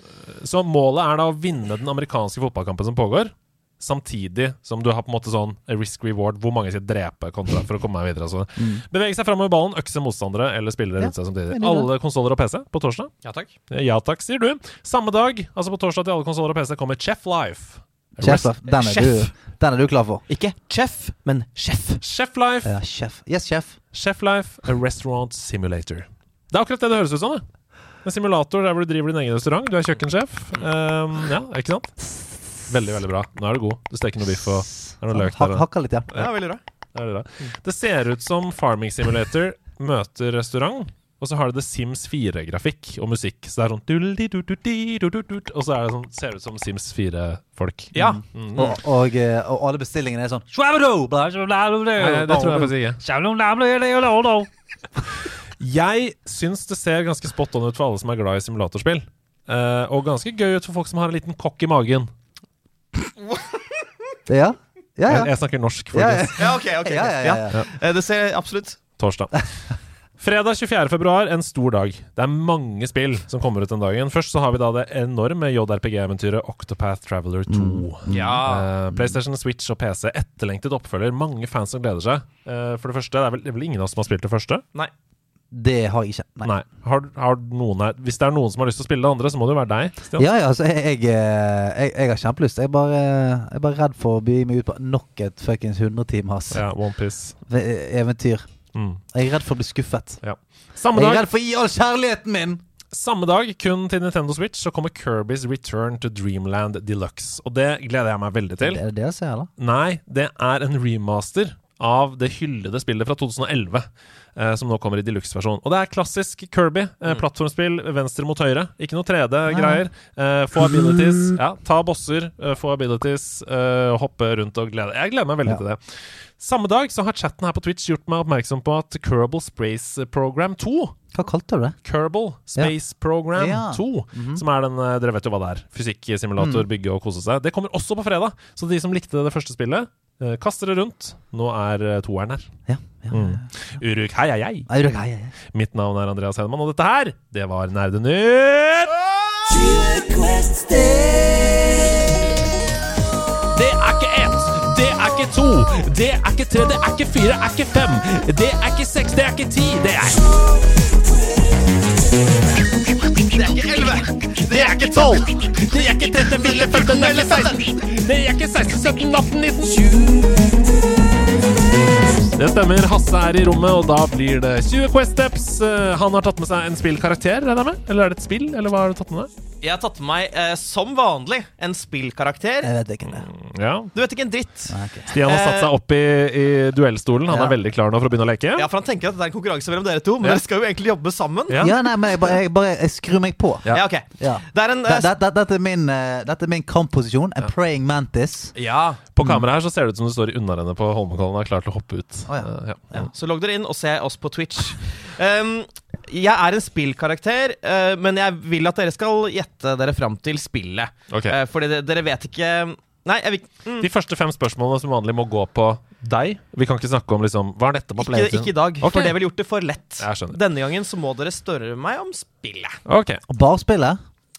så målet er da å vinne den amerikanske fotballkampen som pågår. Samtidig som du har på en måte sånn risk reward, hvor mange skal drepe kontra for å komme meg videre. Altså. Bevege seg framover ballen, økse motstandere eller spillere Mm. Ja, rundt seg samtidig. Alle konsoller og PC på torsdag. Ja takk. Ja takk, sier du. Samme dag, altså på torsdag til alle konsoller og PC, kommer Chef Life. Chef, den, er Chef. du, den er du klar for. Ikke chef, men chef. Chef Life, Ja, chef. Yes, chef. Chef Life, a restaurant simulator. Det er akkurat det det høres ut som. det En simulator der hvor du driver din egen restaurant. Du er kjøkkensjef. Um, ja, ikke sant? Veldig, veldig bra. Nå er du god. Du steker noe biff og er noe løk der. hakker litt, ja. Ja, veldig bra. Det, er det, ser ut som Farming Simulator møter restaurant. Og så har det The Sims 4-grafikk og musikk. Så det er sånn Og så er det sånn, ser det ut som Sims 4-folk. Ja. Mm. Og, og, og alle bestillingene er sånn Swabado! Bla, bla, bla, bla, bla. Nei, det tror jeg faktisk ikke. Jeg syns det ser ganske spot on ut for alle som er glad i simulatorspill. Eh, og ganske gøy ut for folk som har en liten kokk i magen. Ja, ja. Jeg, ja. jeg snakker norsk, Ja, ja. Ja, ok, ok. okay. Ja, ja, ja, ja. Eh, Det ser jeg absolutt Torsdag. Fredag 24. februar, en stor dag. Det er mange spill som kommer ut den dagen. Først så har vi da det enorme JRPG-eventyret Octopath Traveler 2. Ja. Uh, PlayStation, Switch og PC. Etterlengtet oppfølger. Mange fans som gleder seg. Uh, for det første, det er, vel, det er vel ingen av oss som har spilt det første? Nei. Det har jeg ikke. Nei. Nei. Har, har noen Hvis det er noen som har lyst til å spille det andre, så må det jo være deg. Stian. Ja, ja, altså, jeg, jeg, eh, jeg, jeg har kjempelyst. Jeg er bare, jeg er bare redd for å by meg ut på nok et fuckings 100 timers Ja, eventyr. Mm. Jeg er redd for å bli skuffet. Samme Jeg er redd for å gi all kjærligheten min! samme dag, kun til Nintendo Switch, så kommer Kirby's Return to Dreamland Deluxe. Og det gleder jeg meg veldig til. Er det det jeg ser, da? Nei, det er en remaster av det hyllede spillet fra 2011. Eh, som nå kommer i deluxe-versjon. Og det er klassisk Kirby. Eh, plattformspill venstre mot høyre. Ikke noe 3D-greier. Eh, få abilities. Ja, ta bosser, få abilities, eh, hoppe rundt og glede Jeg gleder meg veldig Ja. til det. Samme dag så har chatten her på Twitch gjort meg oppmerksom på at Kerbal Space Program 2 Hva kalte du det? Kerbal Space Program Ja. Mhm. 2, som er den eh, Dere vet jo hva det er. Fysikksimulator, bygge og kose seg. Det kommer også på fredag. Så de som likte det første spillet, eh, kaster det rundt. Nå er eh, toeren her. Ja. ja. Mm. Uruk, hei, hei, hei. Hei, hei. Mitt navn er Andreas Hedemann, og dette her, det var Nerdenytt! Det ikke to, det er ikke tre, det er ikke fire, det er ikke fem, det er ikke seks, det er ikke ti, det er Det er ikke 11. Det er ikke 12. Det er ikke 13, 14, 15 eller 16. Det er ikke 16, 17, 18, 19, 20. Det stemmer. Hasse er i rommet, og da blir det 20 Quest Steps. Eh, Han har tatt med seg en spillkarakter, regner jeg med? Eller er det et spill, eller hva har du tatt med deg? Jeg har tatt med meg, eh, som vanlig, en spillkarakter. Jeg vet ikke det. Ja. Du vet ikke en dritt. Nei, ok. Stian har satt seg opp i, i duellstolen. Han Ja. er veldig klar nå for å begynne å leke. Ja, for Han tenker at det er en konkurranse mellom dere to, men Ja. dere skal jo egentlig jobbe sammen. Ja. Ja, nei, men jeg bare, jeg bare jeg skrur meg på. Ja. Ja, ok. Ja. Det er en Det- eh, det- det- Dette er min, eh, dette er min kampposisjon. En praying mantis. Ja. På kameraet her så ser det ut som du står i unnarennet på Holmenkollen og er klar til å hoppe ut. Å, ja. Eh, ja. ja. Så logg dere inn og se oss på Twitch. Um, jeg er en spillkarakter, uh, men jeg vil at dere skal gjette dere fram til spillet. Okay. Uh, fordi de, dere vet ikke Nei, jeg vil mm, De første fem spørsmålene som vanlig må gå på deg. Vi kan ikke snakke om liksom Hva er dette på ikke, ikke i dag, okay. for det ville gjort det for lett. Jeg. Denne gangen så må dere spørre meg om spillet. Ok. Og bare spille.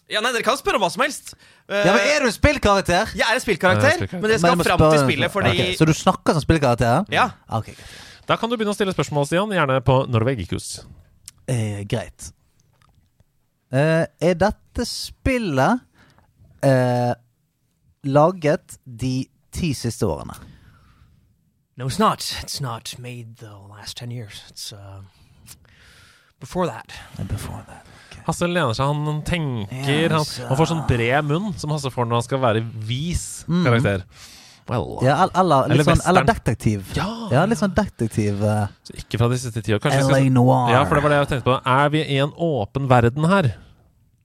Ja, nei, Dere kan spørre om hva som helst. Uh, Ja, men Er du en spillkarakter? Jeg er en er spillkarakter, en spillkarakter. men dere skal fram til spillet fordi Okay, Så du snakker som spillkarakter? Ja. Ok, greit. Da kan du begynne å stille spørsmål, Stian. Gjerne på Norvegikus. Eh, greit. Eh, er dette spillet eh, laget de ti siste årene? No, it's not. It's not made the last ten years. It's uh, before that. Before that. Hasse lener seg, han tenker. Ja, Han, han får sånn bred munn som Hasse får når han skal være vis karakter. Well, Ja, el- eller, Eller sånn, eller detektiv. Ja. litt sånn detektiv. eh, så ikke fra de siste ti år. Kanskje LA Noir. Ja, for det var det jeg tenkte på. Er vi i en åpen verden her?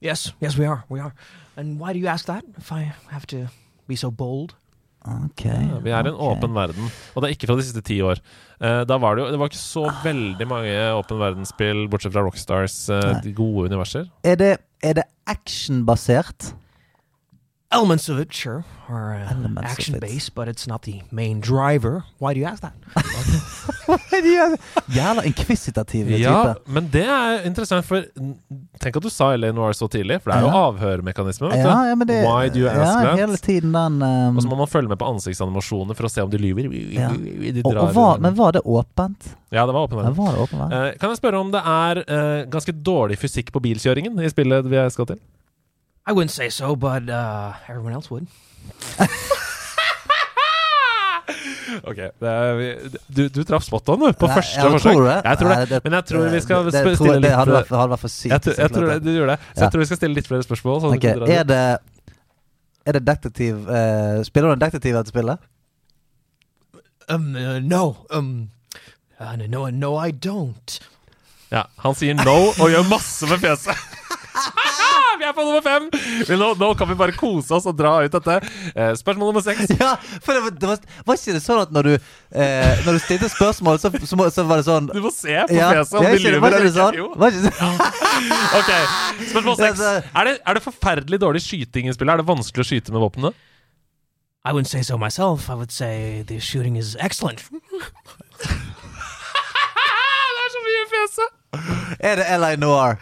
Yes, yes, we are. We are. And why do you ask that? If I have to be so bold? Okay, Ja, vi er i en okay. åpen verden, og det er ikke fra de siste ti år. Uh, da var det jo Det var ikke så veldig mange åpen verdensspill, bortsett fra Rockstars uh, de gode universer. Er det, er det actionbasert? Elements of it, sure, are uh, action based, but it's not the main driver. Why do you ask that? Jævla inkvisitativ type. Ja, men det er interessant, for tenk at du sa Elaine Noir så tidlig, for det er jo Ja. avhørmekanisme. Vet Ja, du. ja, men det, Why do you ask ja, that? hele tiden den um, Og så må man følge med på ansiktsanimasjoner for å se om de lyver. Ja. De og, drar- og var, Men var det åpent? Ja, det var åpent. Ja, var det åpent? Eh, kan jeg spørre om det er uh, ganske dårlig fysikk på bilkjøringen i spillet vi skal til? I wouldn't say so, but uh, everyone else would. Ok, det er, du, du traff spot on, du, på Nei, første forsøk. tror? Jeg tror det. Nei, Men jeg tror vi skal det, det, stille det hadde litt vært, hadde vært for sykt. jeg, tror- jeg tror det, du gjør det. Så Ja. jeg tror vi skal stille litt flere spørsmål. Sånn at Ok, du drar Er det Er det detektiv uh, Spiller du en detektiv i dette spillet? Um, uh, no, um, uh, no, no, I don't. Ja, han sier no og gjør masse med fjeset. vi er på nummer fem! Men Nå, nå kan vi bare kose oss og dra ut dette. Eh, spørsmål nummer seks. Ja, for det var, det var, var ikke det sånn at når du eh, Når du stilte spørsmål, så, så, så var det sånn Du må se på ja, fjeset om de lyver Var ikke eller det sånn? ikke. Jo. Var ikke det sånn? Ok, Spørsmål seks. det- Er er det forferdelig dårlig skyting i spillet? Er det vanskelig å skyte med våpnene? I wouldn't say so myself. I would say the shooting is excellent. det er så mye i fjeset! Er det L.A. Noir?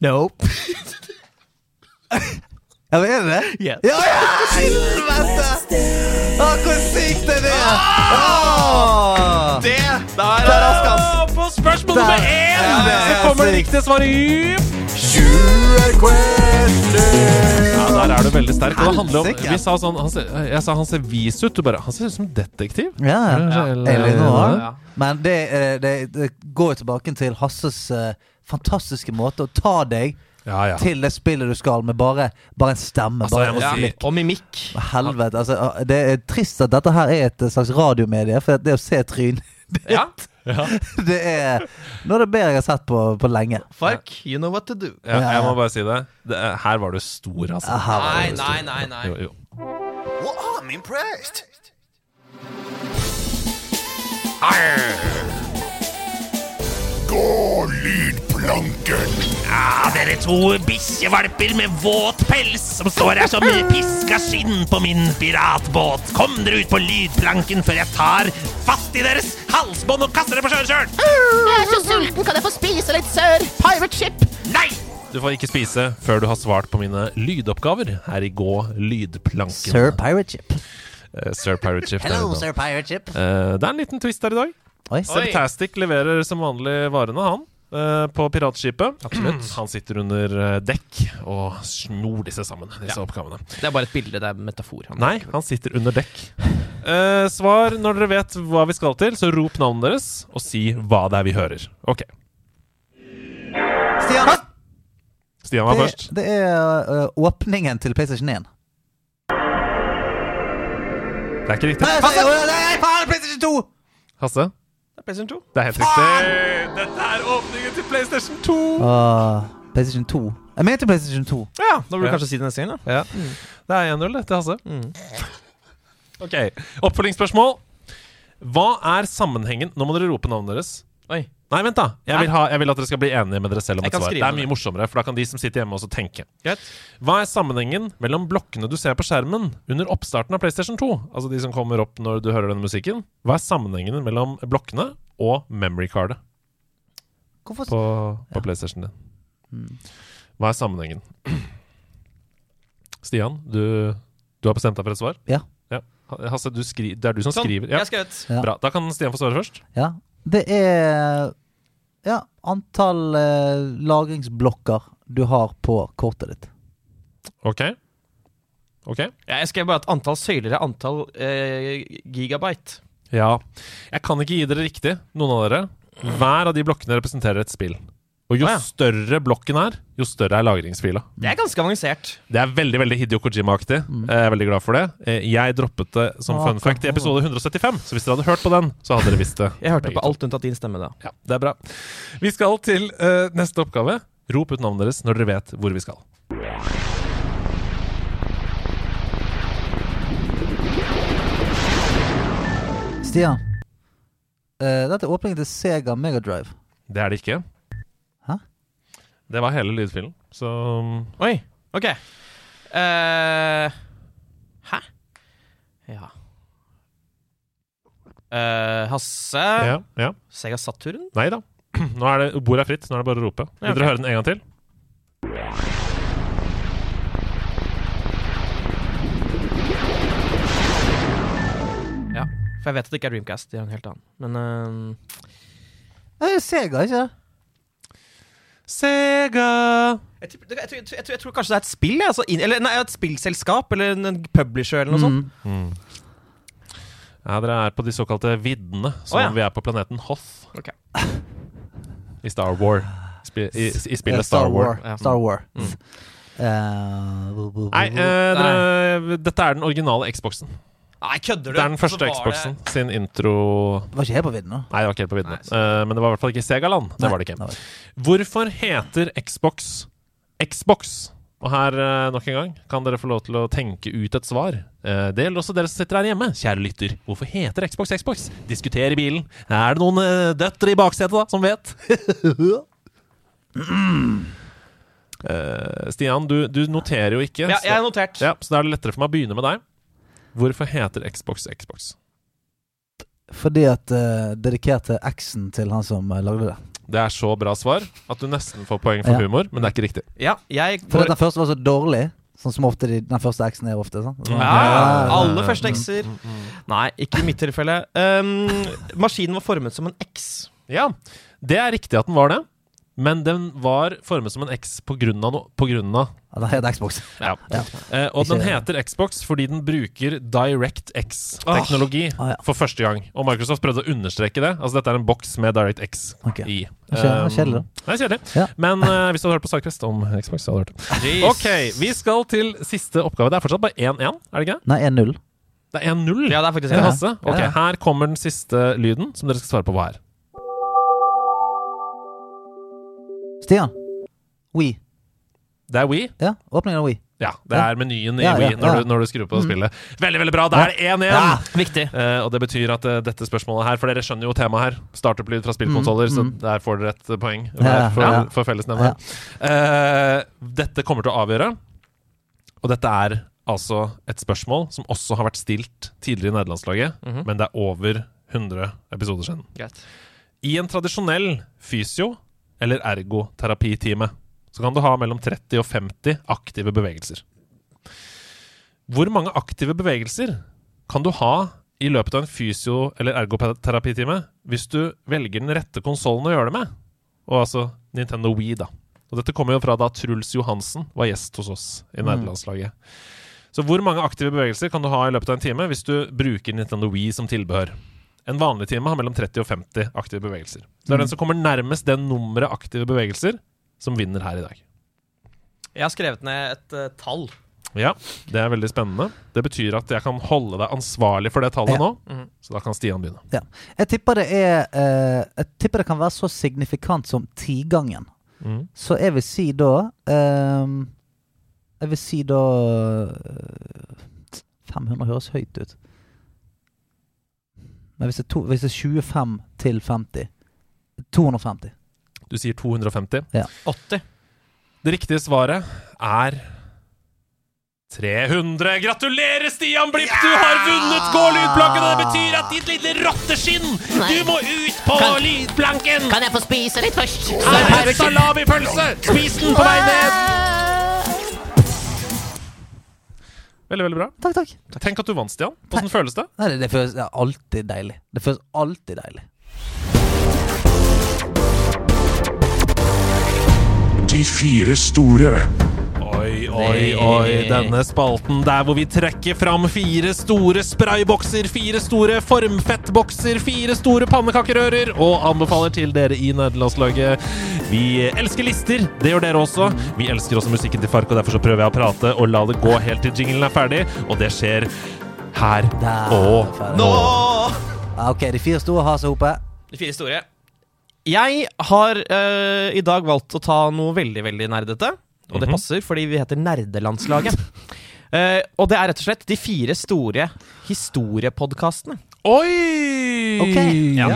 Nope. Ja, er det det? Yes. Ja, ja! Helvete! Å, hvor sykt er det? Åh! Det der er rask, ass. På spørsmål nummer én så kommer det riktige svaret i Ja, der er du veldig sterk. Og det handler om Vi sa sånn han ser, Jeg sa han ser vis ut. Du bare Han ser ut som detektiv. Ja, ja. Eller- noe annet. Men det, eh, det, det går jo tilbake til Hasses uh, fantastiske måte å ta deg Ja, ja. til det spillet du skal, med bare, bare en stemme. Altså, bare en si- blikk. og mimikk. Helvete. Altså, det er trist at dette her er et slags radiomedie, for det å se tryn Ja. Det er noe av det bedre jeg har sett på, på lenge. Fuck, you know what to do. Ja, jeg må bare si det. det er- her var du stor, altså. Nei, stor. nei, nei, nei. Jo, jo. Well, I'm impressed. Gå lydplanken. Ja, dere to bikkjevalper med våt pels som står her som piska skinn på min piratbåt. Kom dere ut på lydplanken før jeg tar fast i deres halsbånd og kaster det på sjøen sjøl. Jeg er så sulten, kan jeg få spise litt sør? Pirate ship! Nei! Du får ikke spise før du har svart på mine lydoppgaver her i Gå lydplanken. Sir Pirate Ship. Uh, Sir Pirate Ship. Hello, Sir Pirate Ship. Eh, det er en liten twist her i dag. Oi. Septastic leverer som vanlig varene, han. eh, På piratskipet. Absolutt Han sitter under eh, dekk og snor disse sammen, disse oppgavene. Det er bare et bilde, det er metafor. Han- Nei, han sitter under dekk. Uh, svar når dere vet hva vi skal til, så rop navnet deres og si hva det er vi hører. Ok. Stian, Stian var det, først. det er uh, åpningen til PlayStation 1. Det er ikke riktig. Hasse! nei, faen, PlayStation 2! Hasse? Det er PlayStation 2. Det er helt riktig. Dette er åpningen til PlayStation 2. Åh, PlayStation 2. Jeg mente PlayStation 2. Ja, Da burde du Ja. kanskje si det neste gang. da Ja. Det er 1-0 det, til Hasse. Mm. Ok, Oppfølgingsspørsmål. Hva er sammenhengen Nå må dere rope navnet deres. Oi. Nei, vent, da. Jeg vil, ha, jeg vil at dere skal bli enige med dere selv om et svar. Det er mye morsommere, for da kan de som sitter hjemme, også tenke. Get. Hva er sammenhengen mellom blokkene du ser på skjermen under oppstarten av PlayStation 2? Altså de som kommer opp når du hører denne musikken. Hva er sammenhengen mellom blokkene og memory-cardet Hvorfor på, på PlayStation din? Hva er sammenhengen? Stian, du, du har bestemt deg for et svar? Ja. Hasse, du skri, det er du som Sånn, skriver. jeg Ja. har skrevet. Ja. Bra. Da kan Stian få svare først. Ja. Det er ja, antall eh, lagringsblokker du har på kortet ditt. Ok. Ok. Ja, jeg skrev bare at antall søyler er antall eh, gigabyte. Ja. Jeg kan ikke gi dere riktig, noen av dere. Hver av de blokkene representerer et spill. Og jo ah, ja. større blokken er, jo større er lagringsfila. Det er ganske avansert. Det er veldig veldig Hidio Kojima-aktig. Jeg er veldig glad for det. Eh, Jeg droppet det som ah, fun fact i episode 175, så hvis dere hadde hørt på den, så hadde dere visst det. Jeg hørte på alt unntatt din stemme da. Ja, det er bra. Vi skal til uh, neste oppgave. Rop ut navnet deres når dere vet hvor vi skal. Stian. uh, dette er åpningen til Sega Megadrive. Det er det ikke. Det var hele lydfilen. Så Oi, ok. Uh, hæ? Ja. Uh, Hasse ja, ja. Sega Saturn? Nei da. Nå er det, Bordet er fritt. Nå er det bare å rope. Ja, Vil dere høre den en gang til? Ja. For jeg vet at det ikke er Dreamcast. De har en helt annen. Men uh, Det er Sega, ikke det? Sega jeg, tror- jeg, tror- jeg, tror- jeg, tror- kanskje det er et spill? Altså, eller nei, et spillselskap eller en, en publisher eller noe sånt. Mm. Ja, Dere er på de såkalte viddene, som oh, ja. vi er på planeten Hoth Okay. i Star War. Spi, i, I spillet Star War. Ja. Star War. Mm. Eh, Nei, dere, dette er den originale Xboxen. Nei, kødder du? Det er den første Xboxen det- sin intro Det var ikke helt på vidden, da. Nei, det var ikke helt på viddene. Så- Uh, men det var i hvert fall ikke Segaland. Det Nei, var det ikke. det var. Hvorfor heter Xbox Xbox? Og her, uh, nok en gang, kan dere få lov til å tenke ut et svar. Uh, det gjelder også dere som sitter her hjemme. Kjære lytter, hvorfor heter Xbox Xbox? Diskuter i bilen. Er det noen uh, døtre i baksetet, da, som vet? Eh, Stian, du, du noterer jo ikke. Ja, jeg har notert. ja, så da er det lettere for meg å begynne med deg. Hvorfor heter Xbox Xbox? Fordi at uh, dedikerte X-en til han som uh, lagde det. Det er så bra svar at du nesten får poeng for Ja. humor, men det er ikke riktig. Ja, jeg For at den første var så dårlig, sånn som ofte de, den første X-en er ofte. Sånn. Ja, Ja, alle ja, første X-er. Nei, ikke i mitt tilfelle. Um, maskinen var formet som en X. Ja, det er riktig at den var det. Men den var formet som en X av noe på grunn av. Ja, den heter Xbox. Ja. Ja. Eh, og den heter Xbox fordi den bruker DirectX-teknologi Ah, ja. for første gang. Og Microsoft prøvde å understreke det. Altså Dette er en boks med DirectX Ok. i. Det er kjedelig, Um, kjedelig, Det er kjedelig. Ja. Men eh, hvis du hadde hørt på Starcrest om Xbox, så hadde du hørt det. Ok, vi skal til siste oppgave. Det er fortsatt bare 1-1, er det ikke? Nei, 1-0. Det er 1-0 Ja, det er faktisk til det. Hasse. Ok, Ja. Her kommer den siste lyden, som dere skal svare på hva er. Stian. We. Det er We. Ja, åpningen av We. Ja, det er menyen i Ja, ja, We når, ja. du, når du skrur på spillet. Veldig, veldig bra. Da er det 1-1. Ja. Viktig. Eh, og det betyr at uh, dette spørsmålet her For dere skjønner jo temaet her. Startup-lyd fra spillkonsoller, så mm. der får dere et poeng Ja, for, ja. for fellesnevner. Uh, dette kommer til å avgjøre, og dette er altså et spørsmål som også har vært stilt tidligere i nederlandslaget, Mhm. men det er over 100 episoder siden. Greit. I en tradisjonell fysio- eller ergoterapitime så kan du ha mellom 30 og 50 aktive bevegelser. Hvor mange aktive bevegelser kan du ha i løpet av en fysio- eller ergoterapitime hvis du velger den rette konsollen å gjøre det med? Og altså Nintendo Wii, da. Og dette kommer jo fra da Truls Johansen var gjest hos oss i nederlandslaget. Så hvor mange aktive bevegelser kan du ha i løpet av en time hvis du bruker Nintendo Wii som tilbehør? En vanlig time har mellom 30 og 50 aktive bevegelser. Så det er den som kommer nærmest det nummeret aktive bevegelser, som vinner her i dag. Jeg har skrevet ned et uh, tall. Ja, det er veldig spennende. Det betyr at jeg kan holde deg ansvarlig for det tallet Ja. nå. Mm. Så da kan Stian begynne. Ja. Jeg tipper det er uh, Jeg tipper det kan være så signifikant som tigangen. Mm. Så jeg vil si da uh, Jeg vil si da eh, 500 høres høyt ut. Men hvis det, er to, hvis det er 25 til 50 250. Du sier 250. 80. Det riktige svaret er 300. Gratulerer, Stian Blipp! Du har vunnet Gå lydplanken! Og det betyr at ditt lille rotteskinn, Nei. du må ut på Kan- lydplanken! Kan jeg få spise litt først? Her er salamipølse! Spis den på vei ned! Veldig, veldig bra. Takk, takk. Tenk at du vant, Stian. Åssen føles det? Nei, det, det føles det alltid deilig. Det føles alltid deilig. De fire store. Oi, oi, oi. Denne spalten der hvor vi trekker fram fire store spraybokser, fire store formfettbokser, fire store pannekakerører og anbefaler til dere i nederlandslaget. Vi elsker lister. Det gjør dere også. Vi elsker også musikken til Fark, og derfor så prøver jeg å prate og la det gå helt til jinglen er ferdig, og det skjer her og Nå! Ok, de fire store har seg oppe. De fire store. Jeg har eh, i dag valgt å ta noe veldig, veldig nerdete. Og det Mhm. passer, fordi vi heter Nerdelandslaget. Eh, og det er rett og slett de fire store historiepodkastene. Oi! Ok, ja.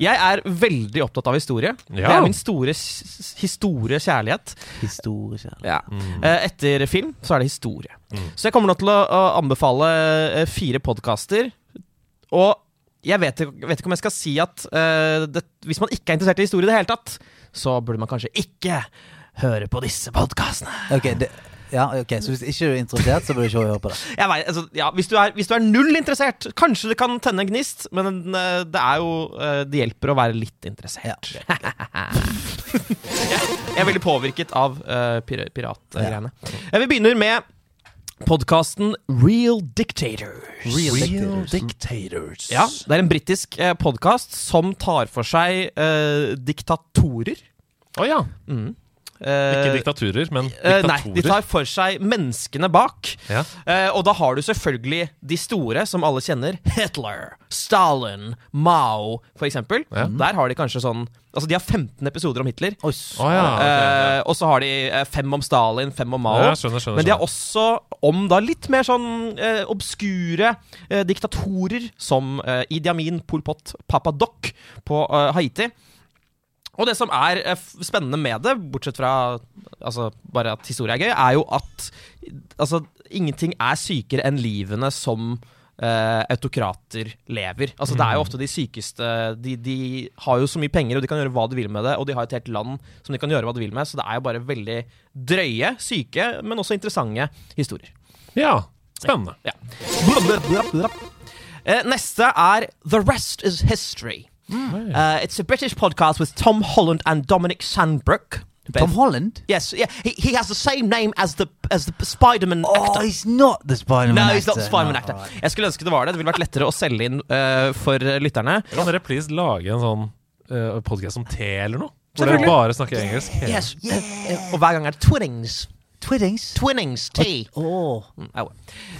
Jeg er veldig opptatt av historie. Det er min store s- historiekjærlighet. Historie. Ja. Eh, etter film så er det historie. Så jeg kommer nå til å, å anbefale eh, fire podkaster. Og jeg vet, ikke- vet ikke om jeg skal si at eh, det, hvis man ikke er interessert i historie i det hele tatt, så burde man kanskje ikke høre på disse podkastene. Ok, det, ja, ok, så hvis ikke du er interessert, så bør du ikke høre på det. Jeg vet, altså, ja, hvis, du er, hvis du er null interessert, kanskje det kan tenne en gnist, men eh, det er jo eh, Det hjelper å være litt interessert. jeg, jeg er veldig påvirket av uh, pir piratgreiene. Ja. Vi begynner med podkasten Real Dictators. Real Dictators. Ja, Det er en britisk uh, podkast som tar for seg eh, diktatorer. Å ja. Mm. Ikke Eh, diktaturer, men eh, diktatorer. nei, de tar for seg menneskene bak. Ja. Eh, og da har du selvfølgelig de store, som alle kjenner. Hitler, Stalin, Mao, for eksempel. Ja. Der har de kanskje sånn Altså, de har 15 episoder om Hitler. Å ja. ok, Eh, og så har de eh, fem om Stalin, fem om Mao. Ja, skjønner, skjønner, Men de har også om da litt mer sånn eh, obskure eh, diktatorer som eh, Idi Amin, Pol Pot, Papa Doc på eh, Haiti. Og det som er eh, spennende med det, bortsett fra altså, bare at historie er gøy, er jo at altså, ingenting er sykere enn livene som uh, autokrater lever. Altså, Det er jo ofte de sykeste de, de har jo så mye penger, og de kan gjøre hva de vil med det. Og de har et helt land som de kan gjøre hva de vil med, så det er jo bare veldig drøye, syke, men også interessante historier. Ja, spennende. Ja. Eh, neste er The Rest Is History. Uh, it's a British podcast with Tom Holland and Dominic Sandbrook. Tom Holland? Yes, yeah, he, he has the same name as the as the Spiderman Oh, actor. he's not the Spiderman No, actor. he's not the Spiderman No, actor. Right. Jeg skulle ønske det var det. Det ville vært lettere å selge inn uh, for eh, lytterne. Kan dere please lage en sånn uh, podkast om te eller noe? Hvor dere bare snakker engelsk? hele- Yes, Yeah. eh, Og hver gang er det twinnings. Twinnings? Twinnings tea. Åh, Mm.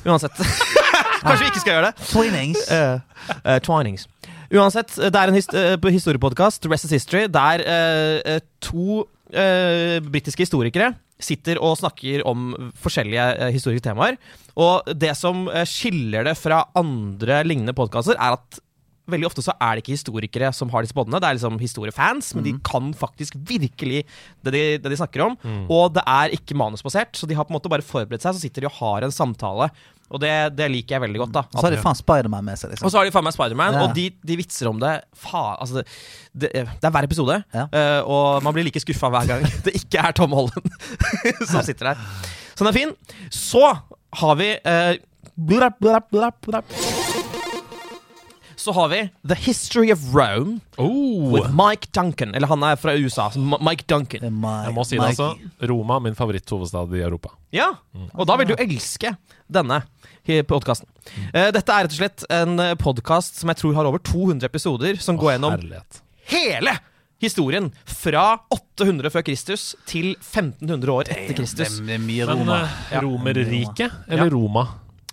Uansett. Kanskje vi ikke skal gjøre det. twinnings. Uh, eh, Twinings. Uansett, eh, det er en his uh, historiepodkast, The Rest is History, der eh, eh, to eh, britiske historikere sitter og snakker om forskjellige eh, historiske temaer. Og det som eh, skiller det fra andre lignende podkaster, er at Veldig ofte så er det ikke historikere som har disse podene. Det er liksom historiefans, men de kan faktisk virkelig det de, det de snakker om. Og det er ikke manusbasert, så de har på en måte bare forberedt seg. Så sitter de og har en samtale. Og det, det liker jeg veldig godt. da Og Så har de faen Spider-Man med seg, Liksom. og så har de faen meg Spiderman, Ja. og de, de vitser om det Faen, altså det, det, er hver episode, Ja. uh, og man blir like skuffa hver gang det ikke er Tom Holland som sitter der. Så den er fin. Så har vi uh, blap, blap, blap, blap. Så har vi The History of Rome Oh, with Mike Duncan. Eller han er fra USA. Mike Duncan. my- jeg må si det, altså. Roma, min favoritthovedstad i Europa. Ja, og da vil du elske denne podkasten. dette er rett og slett en podkast som jeg tror har over 200 episoder, som går gjennom Herlighet. hele historien fra 800 før Kristus til 1500 år etter Kristus. Det er mye Men Roma. eh, Romerriket eller Roma?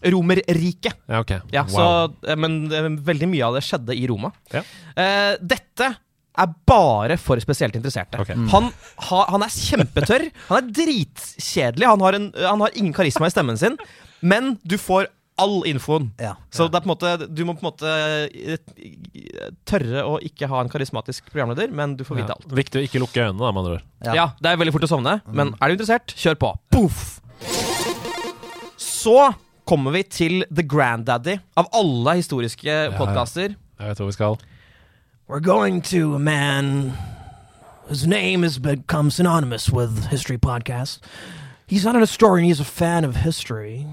Romerriket. Ja, okay. Ja, Wow. eh, men eh, veldig mye av det skjedde i Roma. Ja. Uh, dette er bare for spesielt interesserte. Ok. Han, ha, han er kjempetørr. Han er dritkjedelig. Han har, en, han har ingen karisma i stemmen sin, men du får all infoen. Ja. Så det er på en måte, du må på en måte tørre å ikke ha en karismatisk programleder, men du får vite Ja. alt. Viktig å ikke lukke øynene, da, med andre ord. Ja. Ja. det er veldig fort å sovne, men er du interessert, kjør på. Poff! Så kommer vi til The Granddaddy av alle historiske ja. podkaster. Jeg vet hvor vi skal. We're going to a man whose name has become synonymous with history podcasts. He's not an historian, he's a fan of history.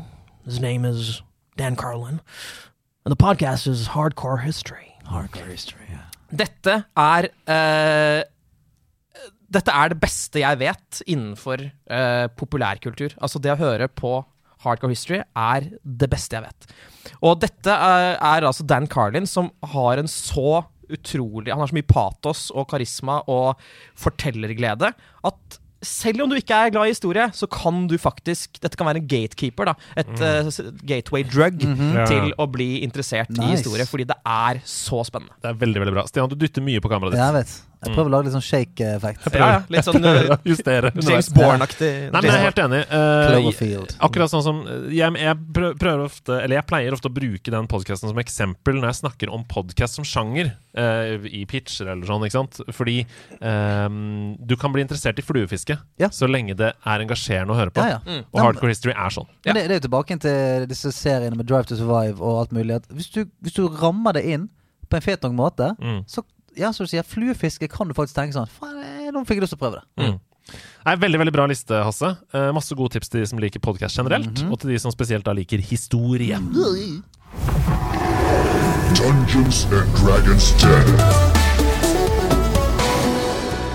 His name is Dan Carlin. And the podcast is Hardcore History. Hardcore history, ja. Dette er uh, Dette er det beste jeg vet innenfor uh, populærkultur. Altså det å høre på Hardcore History er det beste jeg vet. Og dette er, er altså Dan Carlin, som har en så utrolig Han har så mye patos og karisma og fortellerglede at selv om du ikke er glad i historie, så kan du faktisk Dette kan være en gatekeeper, da. Et mm. uh, gateway drug Ja. til å bli interessert i historie, fordi det er så spennende. Det er veldig veldig bra. Stian, du dytter mye på kameraet ditt. Jeg vet. Jeg prøver å lage litt sånn shake-effekt. Ja, ja, litt sånn Justere James. Bourne-aktig. Nei, men jeg er helt enig. Uh, Cloverfield. akkurat sånn som eh, jeg, jeg prøver ofte Eller jeg pleier ofte å bruke den podkasten som eksempel når jeg snakker om podkast som sjanger, Uh, i pitcher eller sånn, ikke sant? Fordi um, du kan bli interessert i fluefiske Ja. så lenge det er engasjerende å høre på. Ja, ja. Mm. Og Hardcore History er sånn. Men det, det er jo tilbake til disse seriene med Drive to Survive og alt mulig. At hvis, du, hvis du rammer det inn på en fet nok måte, Mm. så ja, som du sier, fluefiske kan du faktisk tenke sånn Faen, eh, nå fikk jeg lyst til å prøve det. Mm. Nei, veldig veldig bra liste, Hasse. Eh, masse gode tips til de som liker podkast generelt, Mhm. og til de som spesielt da liker historie. Dungeons and Dragons Den.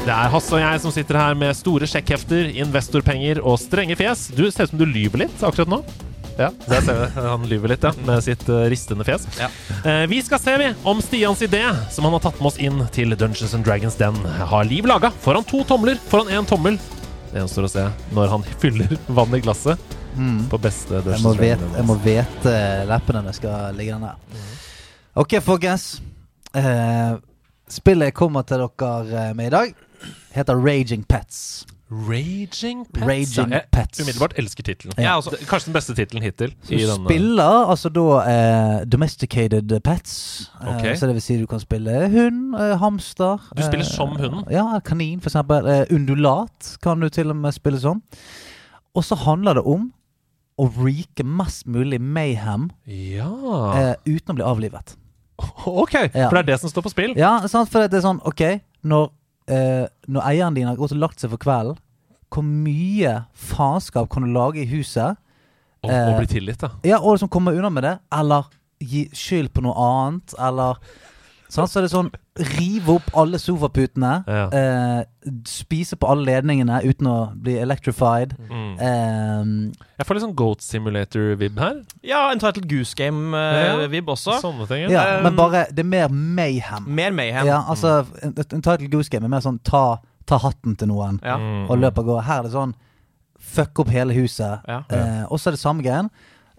Det er Hasse og jeg som sitter her med store sjekkhefter, investorpenger og strenge fjes. Du ser ut som du lyver litt akkurat nå. Ja, der ser vi. Han lyver litt, ja, med sitt eh, ristende fjes. Ja. Eh, vi skal se vi om Stians idé, som han har tatt med oss inn til Dungeons and Dragons Den, har liv laga. Foran to tomler, foran én tommel. Det gjenstår å se når han fyller vann i glasset på beste Mm. Jeg Dungeons må and vete, Dragons. jeg må vete leppene når jeg skal ligge den der. Ok, folkens. Eh, spillet jeg kommer til dere eh, med i dag, heter Raging Pets. Raging Pets. Raging ja, Pets. Umiddelbart elsker tittelen. Ja, altså, Kanskje den beste tittelen hittil. Så du denne- spiller altså da eh, domesticated pets. Eh, så det vil si du kan spille hund, eh, hamster Du spiller eh, som hunden? Ja, kanin eksempel. Eh, undulat kan du til og med spille som. Og så handler det om å reake mest mulig mayhem Ja eh, uten å bli avlivet. Ok, Ja. for det er det som står på spill? Ja, sant? for det er sånn Ok, når, eh, når eieren din har gått og lagt seg for kvelden, hvor mye faenskap kan du lage i huset? Og, Eh, og bli tilgitt, da. Ja, og liksom komme unna med det, eller gi skyld på noe annet, eller sant? Så er det sånn Rive opp alle sofaputene, Ja. eh, spise på alle ledningene uten å bli electrified. Mm. Eh, Jeg får litt sånn Goat Simulator-vib her. ja, en Title Goose Game-vib også. Sånne ting. ja, Um, men bare Det er mer mayhem. Mer mayhem. Ja, altså En en title goose game er mer sånn ta, ta hatten til noen Ja. Mm. og løp av gårde. Her er det sånn fuck opp hele huset. Ja. Eh, og så er det samme greien.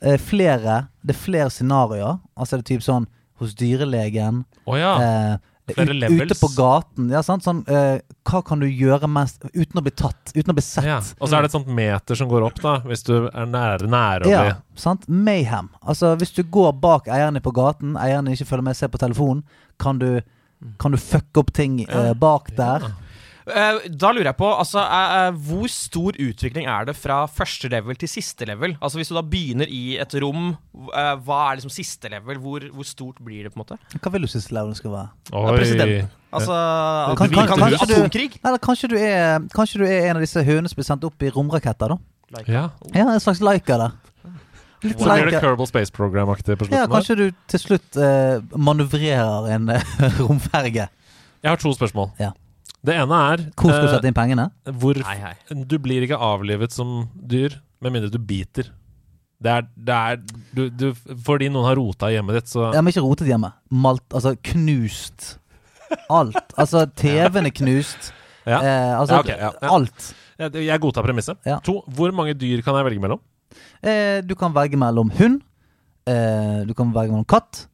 Eh, flere Det er flere scenarioer. Altså det er typ sånn hos dyrelegen. Oh, ja. Eh, ut, ute på gaten. Ja, sant? Sånn, eh, hva kan du gjøre mest uten å bli tatt? Uten å bli sett? ja. Og så er det et sånt meter som går opp, da, hvis du er nære, nære å Ja, sant? Mayhem. Altså, hvis du går bak eierne på gaten, eierne ikke følger med, ser på telefonen, kan du, kan du fucke opp ting eh, bak der? Eh, da lurer jeg på, altså, eh, eh, hvor stor utvikling er det fra første level til siste level? Altså Hvis du da begynner i et rom, hva er liksom siste level? Hvor, hvor stort blir det, på en måte? Hva vil du siste level skal være? Oi. presidenten. Altså Kan- kan- kan, kanskje du- Atomkrig? Kanskje du er, kanskje du er en av disse hønene som blir sendt opp i romraketter, da? Ja. Ja, en slags Laika der. Litt Så blir det. Kerbal Space Program-aktig på slutten. Ja, der. kanskje du til slutt uh, manøvrerer en romferge. Jeg har to spørsmål. Ja. Det ene er Hvor skal du eh, sette inn pengene? hvor Hei, hei. Du blir ikke avlivet som dyr med mindre du biter. Det er, det er du, du, Fordi noen har rota i hjemmet ditt, så Ja, men ikke rotet hjemme. Malt, altså knust. Alt. Altså, TV-en er knust. Ja. Eh, altså, Ja, okay, ja, ja. alt. jeg, jeg godtar premisset. Ja. To, hvor mange dyr kan jeg velge mellom? Eh, du kan velge mellom hund, eh, du kan velge mellom katt,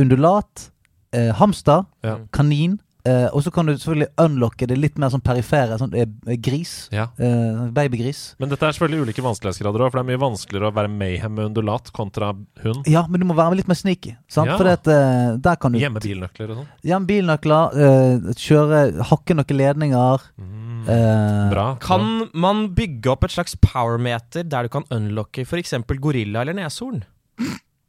undulat, eh, hamster, Ja. kanin. Eh, og så kan du selvfølgelig unlocke det litt mer sånn perifere. Sånn uh, gris. Ja. Uh, babygris. Men dette er selvfølgelig ulike vanskelighetsgrader òg, for det er mye vanskeligere å være mayhem med undulat kontra hund. Ja, men du må være litt mer sneaky. Sant? Ja. For det at, der kan du Gjemme bilnøkler og sånn. Gjemme bilnøkler, eh, kjøre, hakke noen ledninger. Mm. eh, Bra. Kan man bygge opp et slags powermeter der du kan unlocke f.eks. gorilla eller neshorn?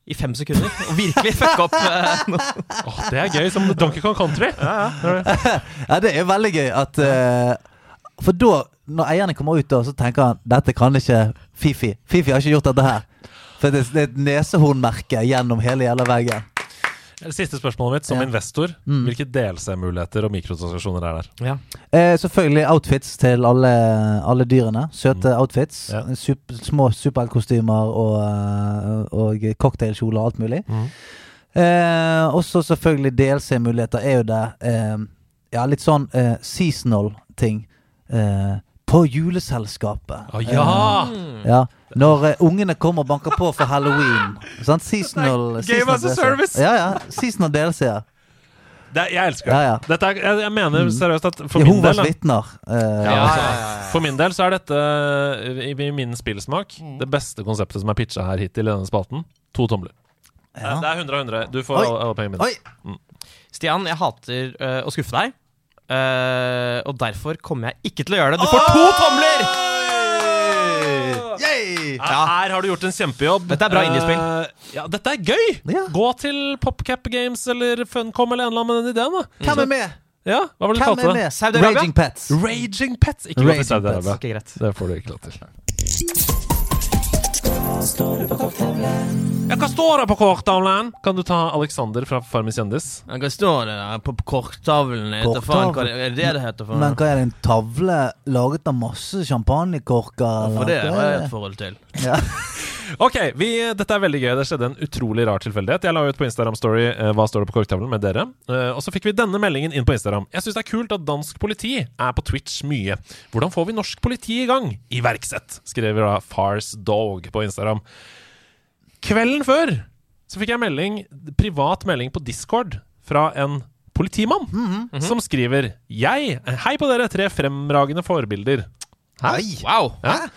I fem sekunder. Og virkelig fucke opp eh, noe. Åh, det er gøy, som Donkey Kong Country. Ja, det er veldig gøy at eh, For da, når eierne kommer ut, da, så tenker han dette kan ikke Fifi. Fifi har ikke gjort dette her. For det, det er et nesehornmerke gjennom hele jævla veggen. Siste spørsmålet mitt. Som Ja. investor, Mm. hvilke DLC-muligheter og mikrotransaksjoner er der? Ja. Eh, selvfølgelig outfits til alle, alle dyrene. Søte outfits. Ja. Sup små superheltkostymer og, eh, og cocktailkjoler og alt mulig. Mm. Eh, også selvfølgelig DLC-muligheter er jo det. Eh, ja, litt sånn eh, seasonal ting. Eh, på juleselskapet. Å ja! Eh, ja. Når uh, ungene kommer og banker på for halloween. Sant? Seasonal, Game seasonal as a service. Ja, ja. Seasonal DLC-er. Det, jeg elsker det. Ja, ja. Dette er, jeg, jeg mener Mm. seriøst at for min del da, vitner. Uh, Ja, altså, ja, ja, ja. For min del så er dette, i, i min spillsmak, det beste konseptet som er pitcha her hittil i denne spalten. To tomler. ja. Det er 100 av 100. Du får Oi. alle, alle pengene mine. Oi! Stian, jeg hater uh, å skuffe deg. Uh, og derfor kommer jeg ikke til å gjøre det. Du får to tomler! Her har du gjort en kjempejobb. Dette er bra indiespill. Eh, ja, dette er gøy! Ja. Gå til PopCap Games eller Funcom eller en eller annen med den ideen. da Hvem er med? Ja, Hva var det du Hvem kalte er det? med? Saudi-Arabia? Raging Pets. Raging Pets. Ikke til Raging Saudi-Arabia. Ok, greit. Det får du ikke lov til. Ja, hva står det på korttavlen? Kan du ta Alexander fra Farmis kjendis? Hva står det der på korktavlen? faen, hva det- er det det heter? for Men hva er det, en tavle laget av masse champagnekorker? Ja, for det har jeg det? forhold til. Ja. Ok, vi, dette er veldig gøy. Det skjedde en utrolig rar tilfeldighet. Jeg la ut på Instagram Story eh, hva står det på korktavlen med dere. Eh, og så fikk vi denne meldingen inn på Instagram. Jeg syns det er kult at dansk politi er på Twitch mye. Hvordan får vi norsk politi i gang? Iverksett, skriver da Fars Dog på Instagram. Kvelden før så fikk jeg melding, privat melding på Discord fra en politimann som skriver Jeg, hei på dere, tre fremragende forbilder. Hei. Wow! Ja.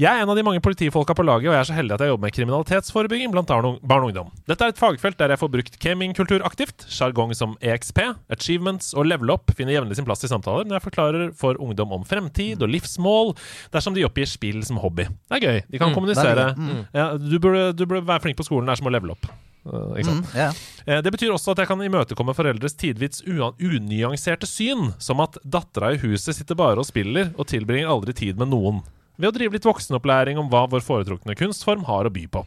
Jeg er en av de mange politifolka på laget, og jeg er så heldig at jeg jobber med kriminalitetsforebygging blant barn og ungdom. Dette er et fagfelt der jeg får brukt gamingkultur aktivt. Sjargong som EXP, achievements og level up finner jevnlig sin plass i samtaler når jeg forklarer for ungdom om fremtid og livsmål, dersom de oppgir spill som hobby. Det er gøy. De kan kommunisere. Mm. Ja, du, burde, du burde være flink på skolen. Det er som å level up. Uh? Mm, yeah. Det betyr også at jeg kan imøtekomme foreldres tidvis unyanserte syn, som at dattera i huset sitter bare og spiller og tilbringer aldri tid med noen, ved å drive litt voksenopplæring om hva vår foretrukne kunstform har å by på.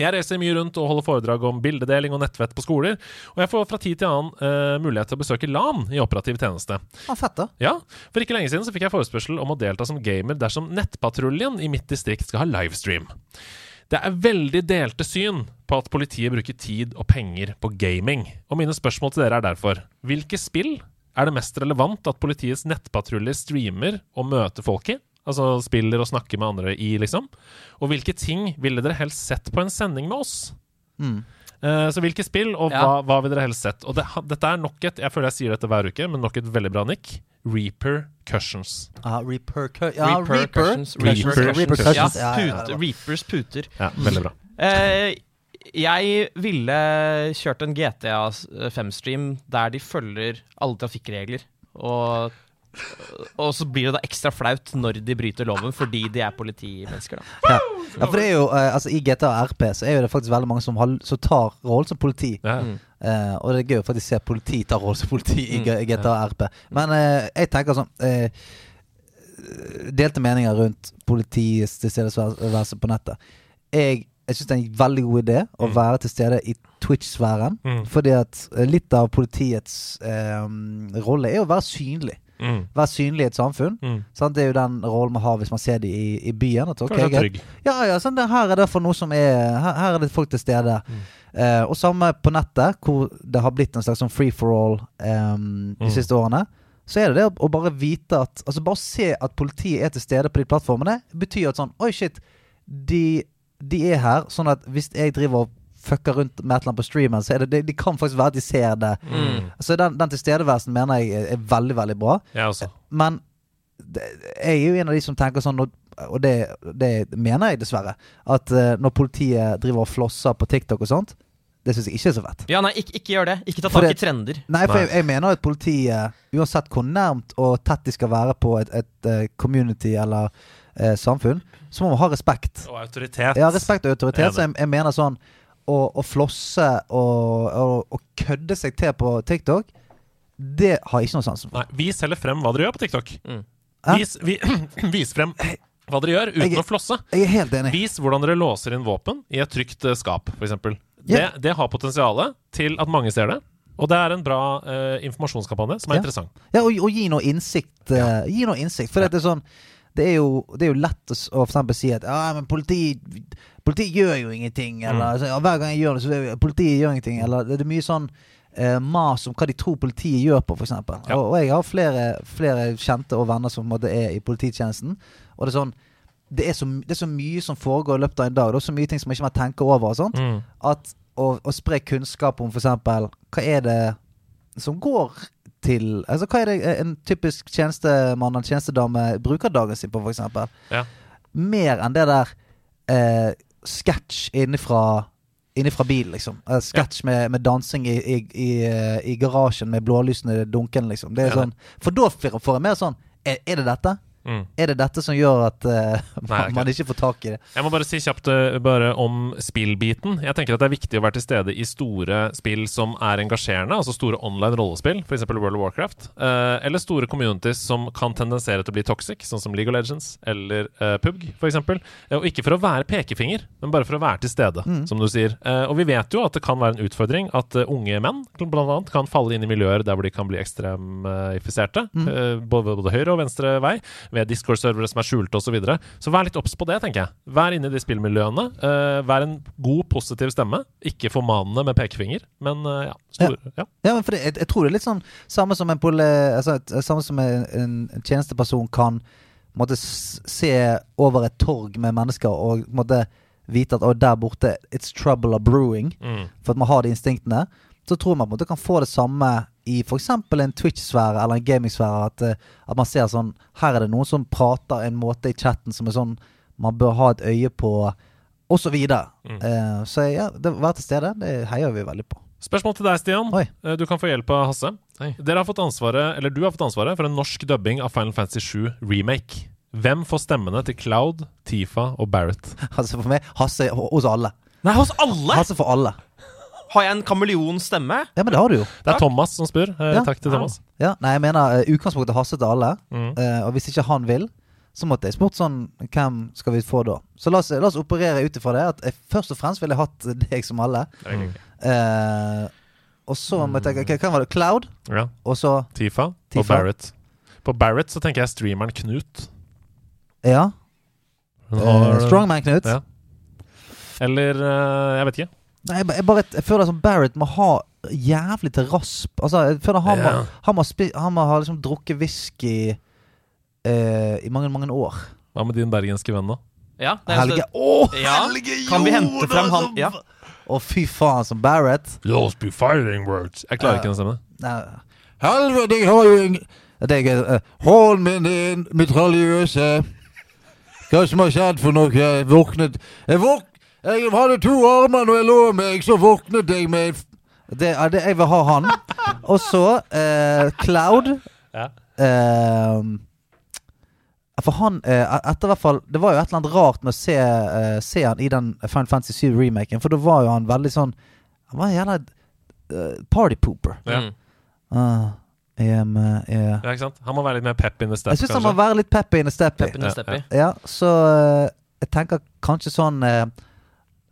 Jeg reiser mye rundt og holder foredrag om bildedeling og nettvett på skoler, og jeg får fra tid til annen uh, mulighet til å besøke LAN i operativ tjeneste. Ah, fett, da. Ja, For ikke lenge siden så fikk jeg forespørsel om å delta som gamer dersom Nettpatruljen i mitt distrikt skal ha livestream. Det er veldig delte syn på at politiet bruker tid og penger på gaming. Og mine spørsmål til dere er derfor hvilke spill er det mest relevant at politiets nettpatruljer streamer og møter folk i? Altså spiller og snakker med andre i, liksom. Og hvilke ting ville dere helst sett på en sending med oss? Mm. Uh, så hvilke spill, og Ja. hva, hva ville dere helst sett? Og det, dette er nok et Jeg føler jeg sier dette hver uke, men nok et veldig bra nikk. Repercussions. Ah, repercu ja. Reaper. cushions. Reaper, Ja, Ja, cushions. ja, pute, Reapers puter. Ja, veldig bra. Uh, jeg ville kjørt en GTA 5-stream der de følger alle trafikkregler. Og, og så blir det da ekstra flaut når de bryter loven fordi de er politimennesker. da Ja. ja, for det er jo eh, Altså I GTA RP så er jo det faktisk veldig mange som, har, som tar rollen som politi. Ja. Mm. Eh, og det er gøy å faktisk se politi ta rollen som politi i GTA og RP. Men eh, jeg tenker sånn eh, Delte meninger rundt politiets tilstedeværelse på nettet. Jeg, jeg syns det er en veldig god idé å Mm. være til stede i Twitch-sfæren. Mm. Fordi at eh, litt av politiets eh, rolle er å være synlig. Mm. Være synlig i et samfunn. Mm. Sant? Det er jo den rollen man har hvis man ser dem i, i byen. At, okay, trygg. Ja, ja, sånn, det, her er det for noe som er Her, her er det folk til stede. Mm. Eh, og samme på nettet, hvor det har blitt en slags sånn free for all ehm, de Mm. siste årene. Så er det det å bare vite at Altså bare se at politiet er til stede på de plattformene, betyr at sånn Oi, shit. De, de er her. Sånn at hvis jeg driver og fucker rundt med et eller annet på streamen, så er det, de, de kan faktisk være at de ser det. Mm. Så den, den tilstedeværelsen mener jeg er, veldig, veldig bra. Ja. Men det, jeg er jo en av de som tenker sånn, og- og det, det mener jeg dessverre, at eh, når politiet driver og flosser på TikTok og sånt, det syns jeg ikke er så fett. Ja, nei, ikke, ikke gjør det. Ikke ta tak i trender. Nei, for Nei. jeg, jeg mener at politiet, uansett hvor nærmt og tett de skal være på et, et eh, community eller eh, samfunn, så må man ha respekt. Og autoritet. Ja, respekt og autoritet. Så jeg, jeg mener sånn å, og flosse og, og, og kødde seg til på TikTok, det har jeg ikke noe sans for. Nei, vis heller frem hva dere gjør på TikTok. Mm. Vis, vi, vis frem hva dere gjør uten Jeg- å flosse. Jeg er helt enig. Vis hvordan dere låser inn våpen i et trygt eh, skap, f.eks. Yeah. Det, det har potensial til at mange ser det. Og det er en bra uh, informasjonskampanje som er Ja. interessant. Ja, og, og gi noe innsikt. eh, Gi noe innsikt. For det er sånn det er, jo, det er jo lett å, å for eksempel si at ja, men politi, politiet gjør jo ingenting. Eller så, hver gang jeg gjør det, så er politiet gjør ingenting. Eller det er mye sånn eh, mas om hva de tror politiet gjør på, f.eks. Ja. Og, og jeg har flere, flere kjente og venner som på en måte er i polititjenesten. Og det er sånn det er, så, det er så mye som foregår i løpet av en dag. Det er så mye ting som ikke man tenker over. og sånt Mm. At å, å spre kunnskap om f.eks. hva er det som går til Altså Hva er det en typisk tjenestemann eller tjenestedame bruker dagen sin på, f.eks.? Ja. Mer enn det der eh, sketsj innifra Innifra bil, liksom. Eh, Sketsj med, med dansing i, i, i, eh, i garasjen med blålysene dunkende, liksom. Det er sånn For da får jeg mer sånn Er, er det dette? Mm. Er det dette som gjør at eh, Nei, man, man ikke får tak i det? Jeg må bare si kjapt uh, bare om spillbiten. Jeg tenker at det er viktig å være til stede i store spill som er engasjerende, altså store online rollespill, f.eks. World of Warcraft, uh, eller store communities som kan tendensere til å bli toxic, sånn som League of Legends eller uh, PUBG, f.eks. Uh, og ikke for å være pekefinger, men bare for å være til stede, som du sier. Og vi vet jo at det kan være en utfordring at unge menn annet kan falle inn i miljøer der hvor de kan bli ekstremifiserte, eh, både, både høyre og venstre vei ved Discord-servere som er skjulte osv. Så, videre. så vær litt obs på det, tenker jeg. Vær inne i de spillmiljøene. Uh, vær en god, positiv stemme. Ikke formanende med pekefinger, men uh, ja. Stor, ja. Ja, men for det, jeg, jeg tror det er litt sånn samme som en, pole, altså, samme som en, en tjenesteperson kan måtte se over et torg med mennesker og måtte vite at der borte It's trouble of brewing. Mm. For at man har de instinktene. Så tror man på en måte kan få det samme i f.eks. en Twitch-sfære eller en gaming-sfære. At, eh, at man ser sånn Her er det noen som prater en måte i chatten som er sånn man bør ha et øye på, og så. Mm. Eh, så ja, det, være til stede, det heier vi veldig på. Spørsmål til deg, Stian. Oi. Eh, Du kan få hjelp av Hasse. Hei. Dere har fått ansvaret, eller Du har fått ansvaret for en norsk dubbing av Final Fantasy 7 Remake. Hvem får stemmene til Cloud, Tifa og Barrett? Altså for meg, Hasse hos alle. Nei, hos alle! Hasse for alle. Har jeg en kameleonstemme? Ja, men det har du jo. Det er Takk. Thomas som spør. Eh, Ja. Takk til Thomas. Ja, nei, jeg mener uh, utgangspunktet haster til alle. Mm. Eh, og hvis ikke han vil, så måtte jeg spurt sånn Hvem skal vi få da? Så la oss, la oss operere ut ifra det. At jeg først og fremst ville hatt deg som alle. Det er gøy. Eh, og så måtte jeg tenke Hvem var det? Cloud? Ja. Og så Tifa, og Tifa. Barrett. På Barrett så tenker jeg streameren Knut. Ja. Hun eh, har- Strongman Knut. Ja. Eller eh, Jeg vet ikke. Nei, jeg, jeg bare jeg føler som Barrett må ha jævlig til rasp. Altså, jeg føler han, Ja. må, han, må, spi, han må ha liksom drukket whisky eh, i mange, mange år. Hva med din bergenske venn, da? Ja, det er- Helge Å, Ja. Kan vi hente frem han Ja. Å, fy faen, som Barrett. Those be fighting words. Jeg klarer ikke den stemmen. Nei. Helvete, jeg har jo ingen Det er uh, Hold min din mitraljøse. Hva som har skjedd for noe? Jeg våknet Jeg, våk jeg hadde to armer når jeg lå meg, så våknet jeg med det, er det, Jeg vil ha han. Og så eh, Cloud. Ja. Eh, for han eh, Etter hvert fall Det var jo et eller annet rart med å se, eh, se han i den Final Fantasy 7-remaken, for da var jo han veldig sånn Han var en jævla uh, partypooper. Ja. Uh, Ah, jeg, er med- jeg, Ja, ikke sant? Han må være litt mer pep in the step, jeg syns han må være litt pep in the step. In the Ja. Ja, så uh, jeg tenker kanskje sånn eh, eh,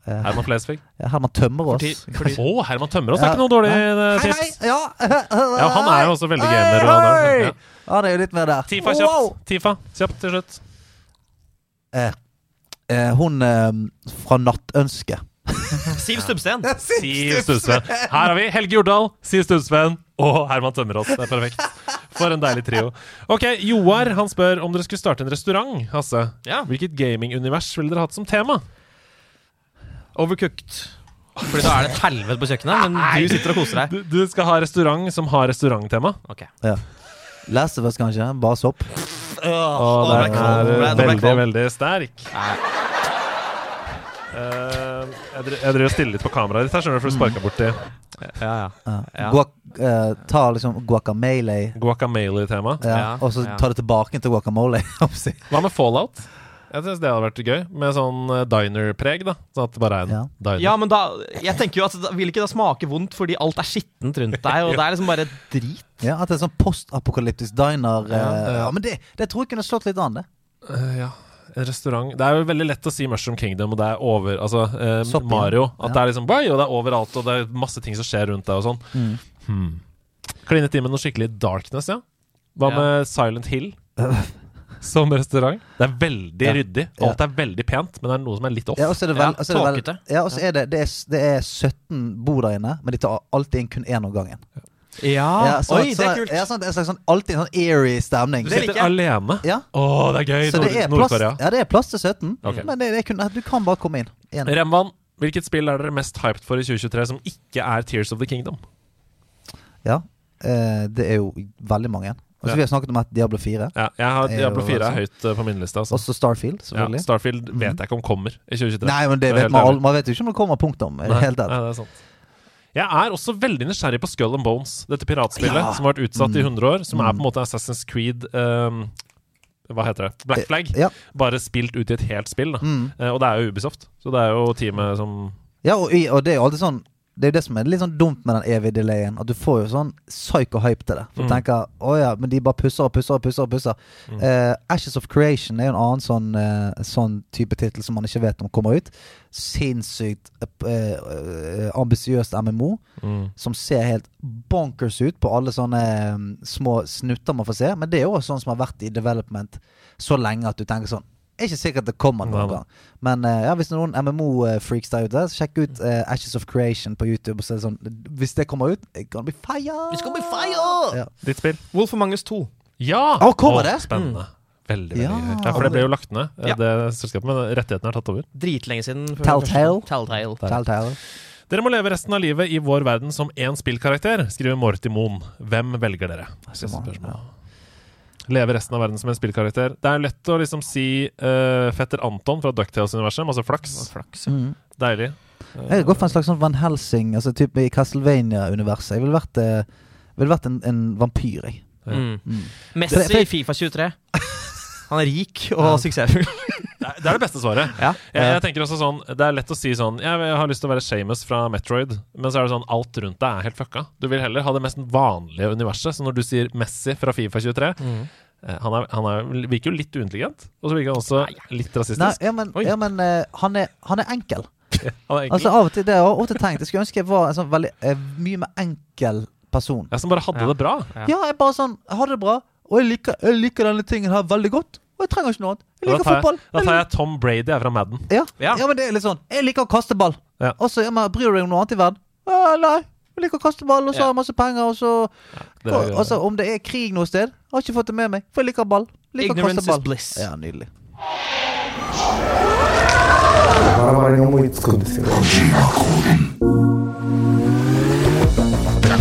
Herman Flesvig. ja, Herman Tømmerås. Fordi- fordi- Å, Herman Tømmerås er ikke noe dårlig Hei, eh, hei! tips. Ja. Ja, han er jo også veldig gamer. Hei, han er, hei! ja. Han er jo litt mer der. Tifa Wow! kjapt. Tifa kjapt til slutt. Eh, eh, hun eh, fra Nattønsket. Siv Stubbsten. Siv Studsveen. Her har vi Helge Jordal, Siv Studsveen og Herman Tømmerås. Det er perfekt. For en deilig trio. Ok, Joar han spør om dere skulle starte en restaurant. Hasse, Ja. Hvilket gamingunivers ville dere hatt som tema? Overcooked. Fordi da er det et helvete på kjøkkenet, men du sitter og koser deg. Du, du skal ha restaurant som har restauranttema. Ok. Last of Us, kanskje? Bare sopp. Og nå ble den er veldig, veldig sterk. Uh, jeg driver og stiller litt på kameraet ditt her, skjønner du, for du sparka borti Ja, ja. Ja. Ja. Guac, uh, ta liksom guacamole, guacamole-tema. ja, Ja, og så ja. ta det tilbake til guacamole. Hva med fallout? Jeg syns det hadde vært gøy, med sånn eh, diner-preg. da Sånn at det bare er en Ja. diner. Ja, men da Jeg tenker jo at det vil ikke da smake vondt fordi alt er skittent rundt deg, og det er liksom bare drit. ja, at det er sånn postapokalyptisk diner. eh, Ja, ja, ja. men det, det tror jeg kunne slått litt an, det. Uh, ja. En restaurant Det er jo veldig lett å si Mushroom Kingdom, og det er over Altså eh, Sopp. Mario. At Ja. det er liksom og det er overalt, og det er masse ting som skjer rundt deg og sånn. Mm. Hmm. Klinet inn med noe skikkelig darkness, ja. Hva Ja. med Silent Hill som restaurant? Det er veldig Ja. ryddig. Alt er veldig pent, men det er noe som er litt off. Ja, og så er det vel, Ja, er det vel tåkete. Ja, og så er det, det, er, det er 17 bord der inne, men de tar alltid inn kun én om gangen. Ja, Ja, så- Oi, det er kult. Ja, sånn, det er sånn, alltid en sånn eerie stemning. Du sitter alene. Ja, Å, det er gøy! så det er plass, ja, det er plass til 17, okay. men det, det er kun, du kan bare komme inn. En. Remvan, hvilket spill er dere mest hyped for i 2023 som ikke er Tears of the Kingdom? Ja, eh, det er jo veldig mange. Og så Ja. Vi har snakket om et Diablo 4. Ja, jeg har er Diablo 4 er altså- høyt eh, på min liste. Altså. Også Starfield, Ja, selvfølgelig. Starfield vet jeg ikke om kommer i 2023. Nei, men det Det er vet man, man vet jo ikke om det kommer punktum. i Nei, nei, det er sant. Jeg er også veldig nysgjerrig på Skull and Bones, dette piratspillet Ja. som har vært utsatt i Mm. 100 år. Som er Mm. på en måte Assassin's Creed um, Hva heter det? Black Flag. Ja. Bare spilt ut i et helt spill. Mm. Uh, og det er jo Ubisoft, så det er jo teamet som Ja, og, og det er jo alltid sånn Det er jo det som er litt sånn dumt med den evige delayen. At du får jo sånn psycho-hype til det. For Mm. tenker å ja, men de bare pusser og pusser og pusser. og pusser Mm. uh, Ashes of Creation er jo en annen sånn, uh, sånn type tittel som man ikke vet om kommer ut. Sinnssykt uh, ambisiøst MMO. mm. Som ser helt bonkers ut på alle sånne um, små snutter man får se. Men det er jo også sånn som har vært i development så lenge at du tenker sånn er ikke sikkert det kommer noen gang. Men eh, ja, hvis noen MMO-freaks der ute, så sjekk ut uh, Ashes of Creation på YouTube. Og så er det sånn, hvis det kommer ut, it's gonna be fire! It's gonna be fire! Ja. Ditt spill? Wolf of Mangus 2. Ja! Oh, kommer det? Spennende. Veldig, veldig Ja. Ja, for det ble jo lagt ned, eh, Ja. det selskapet, men rettighetene er tatt over. Dritlenge siden. Telltale. Telltale. Telltale. Dere må leve resten av livet i vår verden som én spillkarakter, skriver Morty Moon. Hvem velger dere? Siste spørsmål. Ja. Leve resten av verden som en spillkarakter. Det er lett å liksom si uh, fetter Anton fra Ducktales-universet. Masse flaks. Flaks. Mm. Deilig. Jeg går for en slags sånn Van Helsing, altså type i Castlevania-universet. Jeg ville vært, uh, vil vært en, en vampyr, jeg. Mm. Mm. Messi i Fifa 23. Han er rik og suksessfull. Det er, det beste svaret. Ja. Jeg, jeg tenker også sånn Det er lett å si sånn Jeg har lyst til å være Shamus fra Metroid, men så er det sånn alt rundt deg er helt fucka. Du vil heller ha det mest vanlige universet. Så når du sier Messi fra Fifa 23 Mm. eh, Han, er, han er, virker jo litt uintelligent, og så virker han også litt Nei, rasistisk. ja, men, ja, men uh, han, er, han er enkel. Han er enkel. Altså Av og til det har jeg ofte tenkt Jeg skulle ønske jeg var en sånn veldig uh, mye mer enkel person. Ja, som bare hadde Ja. det bra. Ja. Ja, jeg bare sånn Hadde det bra, og jeg liker, jeg liker denne tingen her veldig godt. Og jeg trenger ikke noe annet. Jeg liker da jeg, fotball. da tar jeg Tom Brady jeg fra Madden. Ja. Ja. ja, men det er litt sånn Jeg liker å kaste ball. Ja. Og så ja, men bryr du deg om noe annet i verden? Ja, nei. Jeg liker å kaste ball, og så Ja. har jeg masse penger, og så Det er, Altså, om det er krig noe sted, jeg har ikke fått det med meg. For jeg liker ball. Liker å Ignorance kaste ball. is bliss. Ja, nydelig. Vi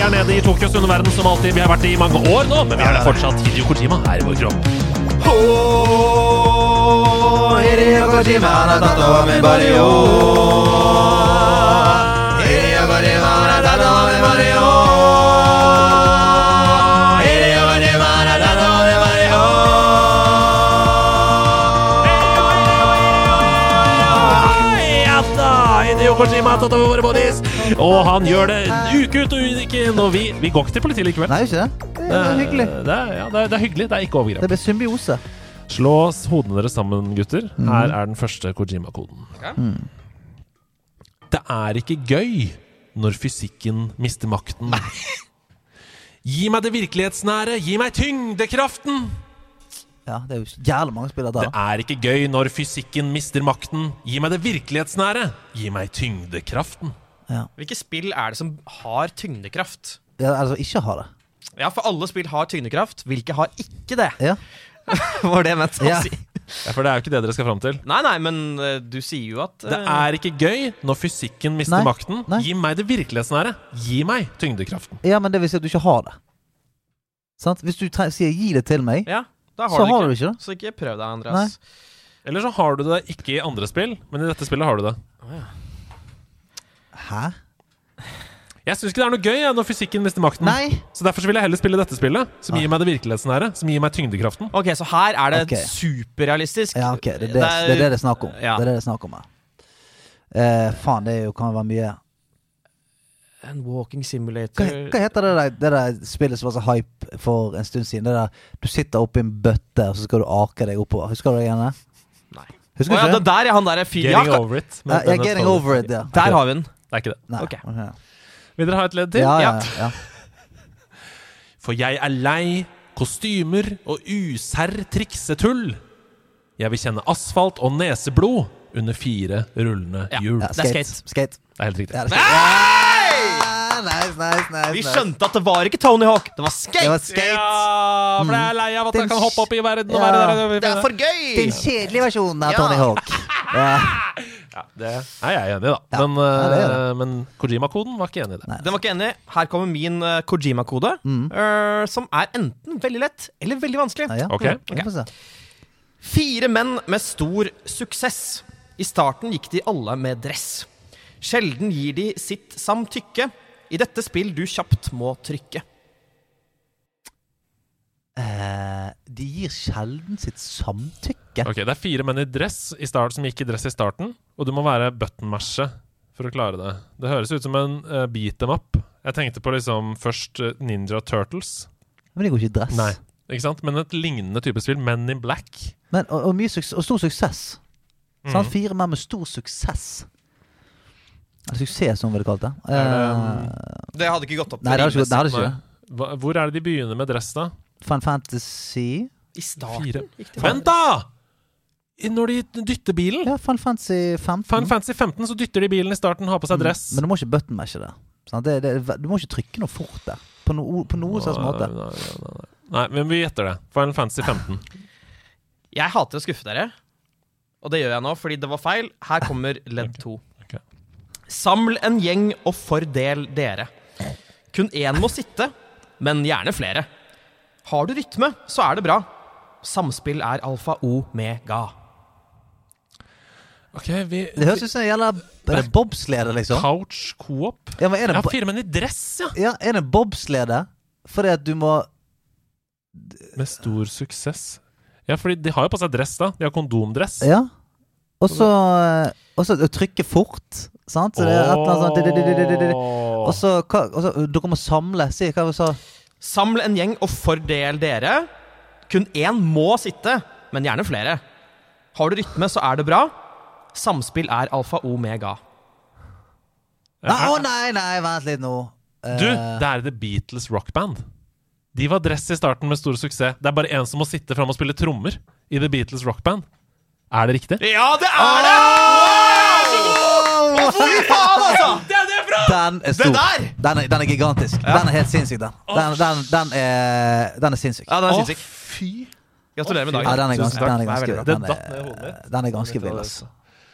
er nede i Tokyos underverden som alltid. Vi har vært det i mange år nå, men vi er det fortsatt. Hideo Kojima er i vår kropp. Hideo Kojima, Hideo Kojima har tatt over våre bodies, og han gjør det uke ut og uke inn. Og vi, vi går ikke til politiet likevel. Nei, ikke det? Det er hyggelig. Det er, ja, det er, det er hyggelig. Det er ikke overgrep. Det blir symbiose. Slå hodene deres sammen, gutter. Her er den første Kojima-koden. Det er ikke gøy når fysikken mister makten. Gi meg det virkelighetsnære! Gi meg tyngdekraften! Ja, det er jo jævlig mange spillere Det er ikke gøy når fysikken mister makten. Gi meg det virkelighetsnære! Gi meg tyngdekraften. Ja. Hvilke spill er det som har tyngdekraft? Det er altså, ikke har det. Ja, for alle spill har tyngdekraft. Hvilke har ikke det? Ja. Var det ment å Ja. si? Ja, For det er jo ikke det dere skal fram til. Nei, nei, men eh, du sier jo at Det eh, er ikke gøy når fysikken mister Nei, makten. nei. Gi meg det virkelighetsnære. Gi meg tyngdekraften. ja, men det vil si at du ikke har det. Sant? Hvis du tre sier 'gi det til meg', Ja, da har så du har ikke. du ikke det. Så ikke prøv deg, Andreas. Eller så har du det ikke i andre spill, men i dette spillet har du det. Hæ? Jeg syns ikke det er noe gøy jeg, når fysikken mister makten. Nei! Så derfor så vil jeg heller spille dette spillet, som gir meg det virkelighetsnære. Som gir meg tyngdekraften. Ok, så her er det okay. superrealistisk. Ja, ok, det er det det er det, det er snakk om. Ja. Det er det det er snakk om her. Eh, faen, det er jo, kan være mye En walking simulator hva heter det der, det der spillet som var så hype for en stund siden? Det der Du sitter oppi en bøtte, og så skal du ake deg oppover. Husker du det igjen? Nei. Husker du ja, det der er han der fyren. Getting Ja, over it. Ja, ja, getting over it, ja. der har vi den. Det er ikke det. Nei. Ok. Vil dere ha et ledd til? ja, Ja. ja. For jeg er lei kostymer og userr triksetull. Jeg vil kjenne asfalt og neseblod under fire rullende hjul. ja Det skate. skate. skate. Det er helt riktig. Ja, det er skate. Ja, nice, nice, nice, Vi skjønte at det var ikke Tony Hawk, det var skate! Det var skate. Ja, for jeg er lei av at Den jeg kan hoppe opp i verden og Ja. være der. Det er for gøy! Den kjedelige versjonen av Ja. Tony Hawk. Ja. Ja, det er jeg enig i, da. Ja. Men, Ja, eh, men Kojima-koden var ikke enig i det. Nei. Den var ikke enig. Her kommer min uh, Kojima-kode, Mm. uh, som er enten veldig lett eller veldig vanskelig. Ja, ja. okay. Vi får. Fire menn med stor suksess. I starten gikk de alle med dress. Sjelden gir de sitt samtykke. I dette spill du kjapt må trykke. Eh, de gir sjelden sitt samtykke. Ok, Det er fire menn i dress i start, som gikk i dress i starten, og du må være button-mashe for å klare det. Det høres ut som en uh, beat them up. Jeg tenkte på liksom først eh, Ninja Turtles. Men de går ikke i dress. Nei, ikke sant? Men et lignende type spill. Men in Black. Men, og, og, og stor suksess. Mhm. Fire menn med stor suksess suksess, som vi kalte det. det. Eh, um, det hadde ikke gått opp. Nei, det hadde ikke, ikke. Hvor er det de begynner med dress, da? Fan Fantasy I starten? Vent, da! Når de dytter bilen? Ja, Fan Fantasy 15. Fan Fantasy 15, Så dytter de bilen i starten, har på seg mm. dress. Mm. Men du må ikke buttonmashe det. Det, det. Du må ikke trykke noe fort der. På, no, på noen slags måte. Nei, nei, nei, nei, men vi gjetter det. Final Fantasy 15. jeg hater å skuffe dere, og det gjør jeg nå fordi det var feil. Her kommer ledd 2. Saml en gjeng og fordel dere. Kun én må sitte, men gjerne flere. Har du rytme, så er det bra. Samspill er alfa omega. Ok, vi Det høres ut som en jævla bobslede, liksom? Couch co-op. Ja, er det, Ja, bo- i dress, ja! ja, er det bobslede? Fordi at du må Med stor suksess. Ja, fordi de har jo på seg dress, da. De har kondomdress. Ja. Og så trykke fort. Sant? Så det er et eller annet sånt di- di- di-. Og så hva- og så Dere må samle. Si hva du sa. Samle en gjeng og fordel dere. Kun én må sitte, men gjerne flere. Har du rytme, så er det bra. Samspill er alfa omega. Nei, Å nei, nei, vent litt nå. Eh, Du, det er The Beatles rockband. De var dress i starten med stor suksess. Det er bare én som må sitte fram og spille trommer i The Beatles rockband. Er det riktig? Ja, det er det! Fy faen, altså! Den er stor. Det der! Den er, den er gigantisk. Den er helt sinnssyk, den. Den, den, den, er, den er sinnssyk. Ja, den er Å, fy Gratulerer med Ja, dagen. den er ganske, den er ganske. Det den er, den er ganske vill, altså.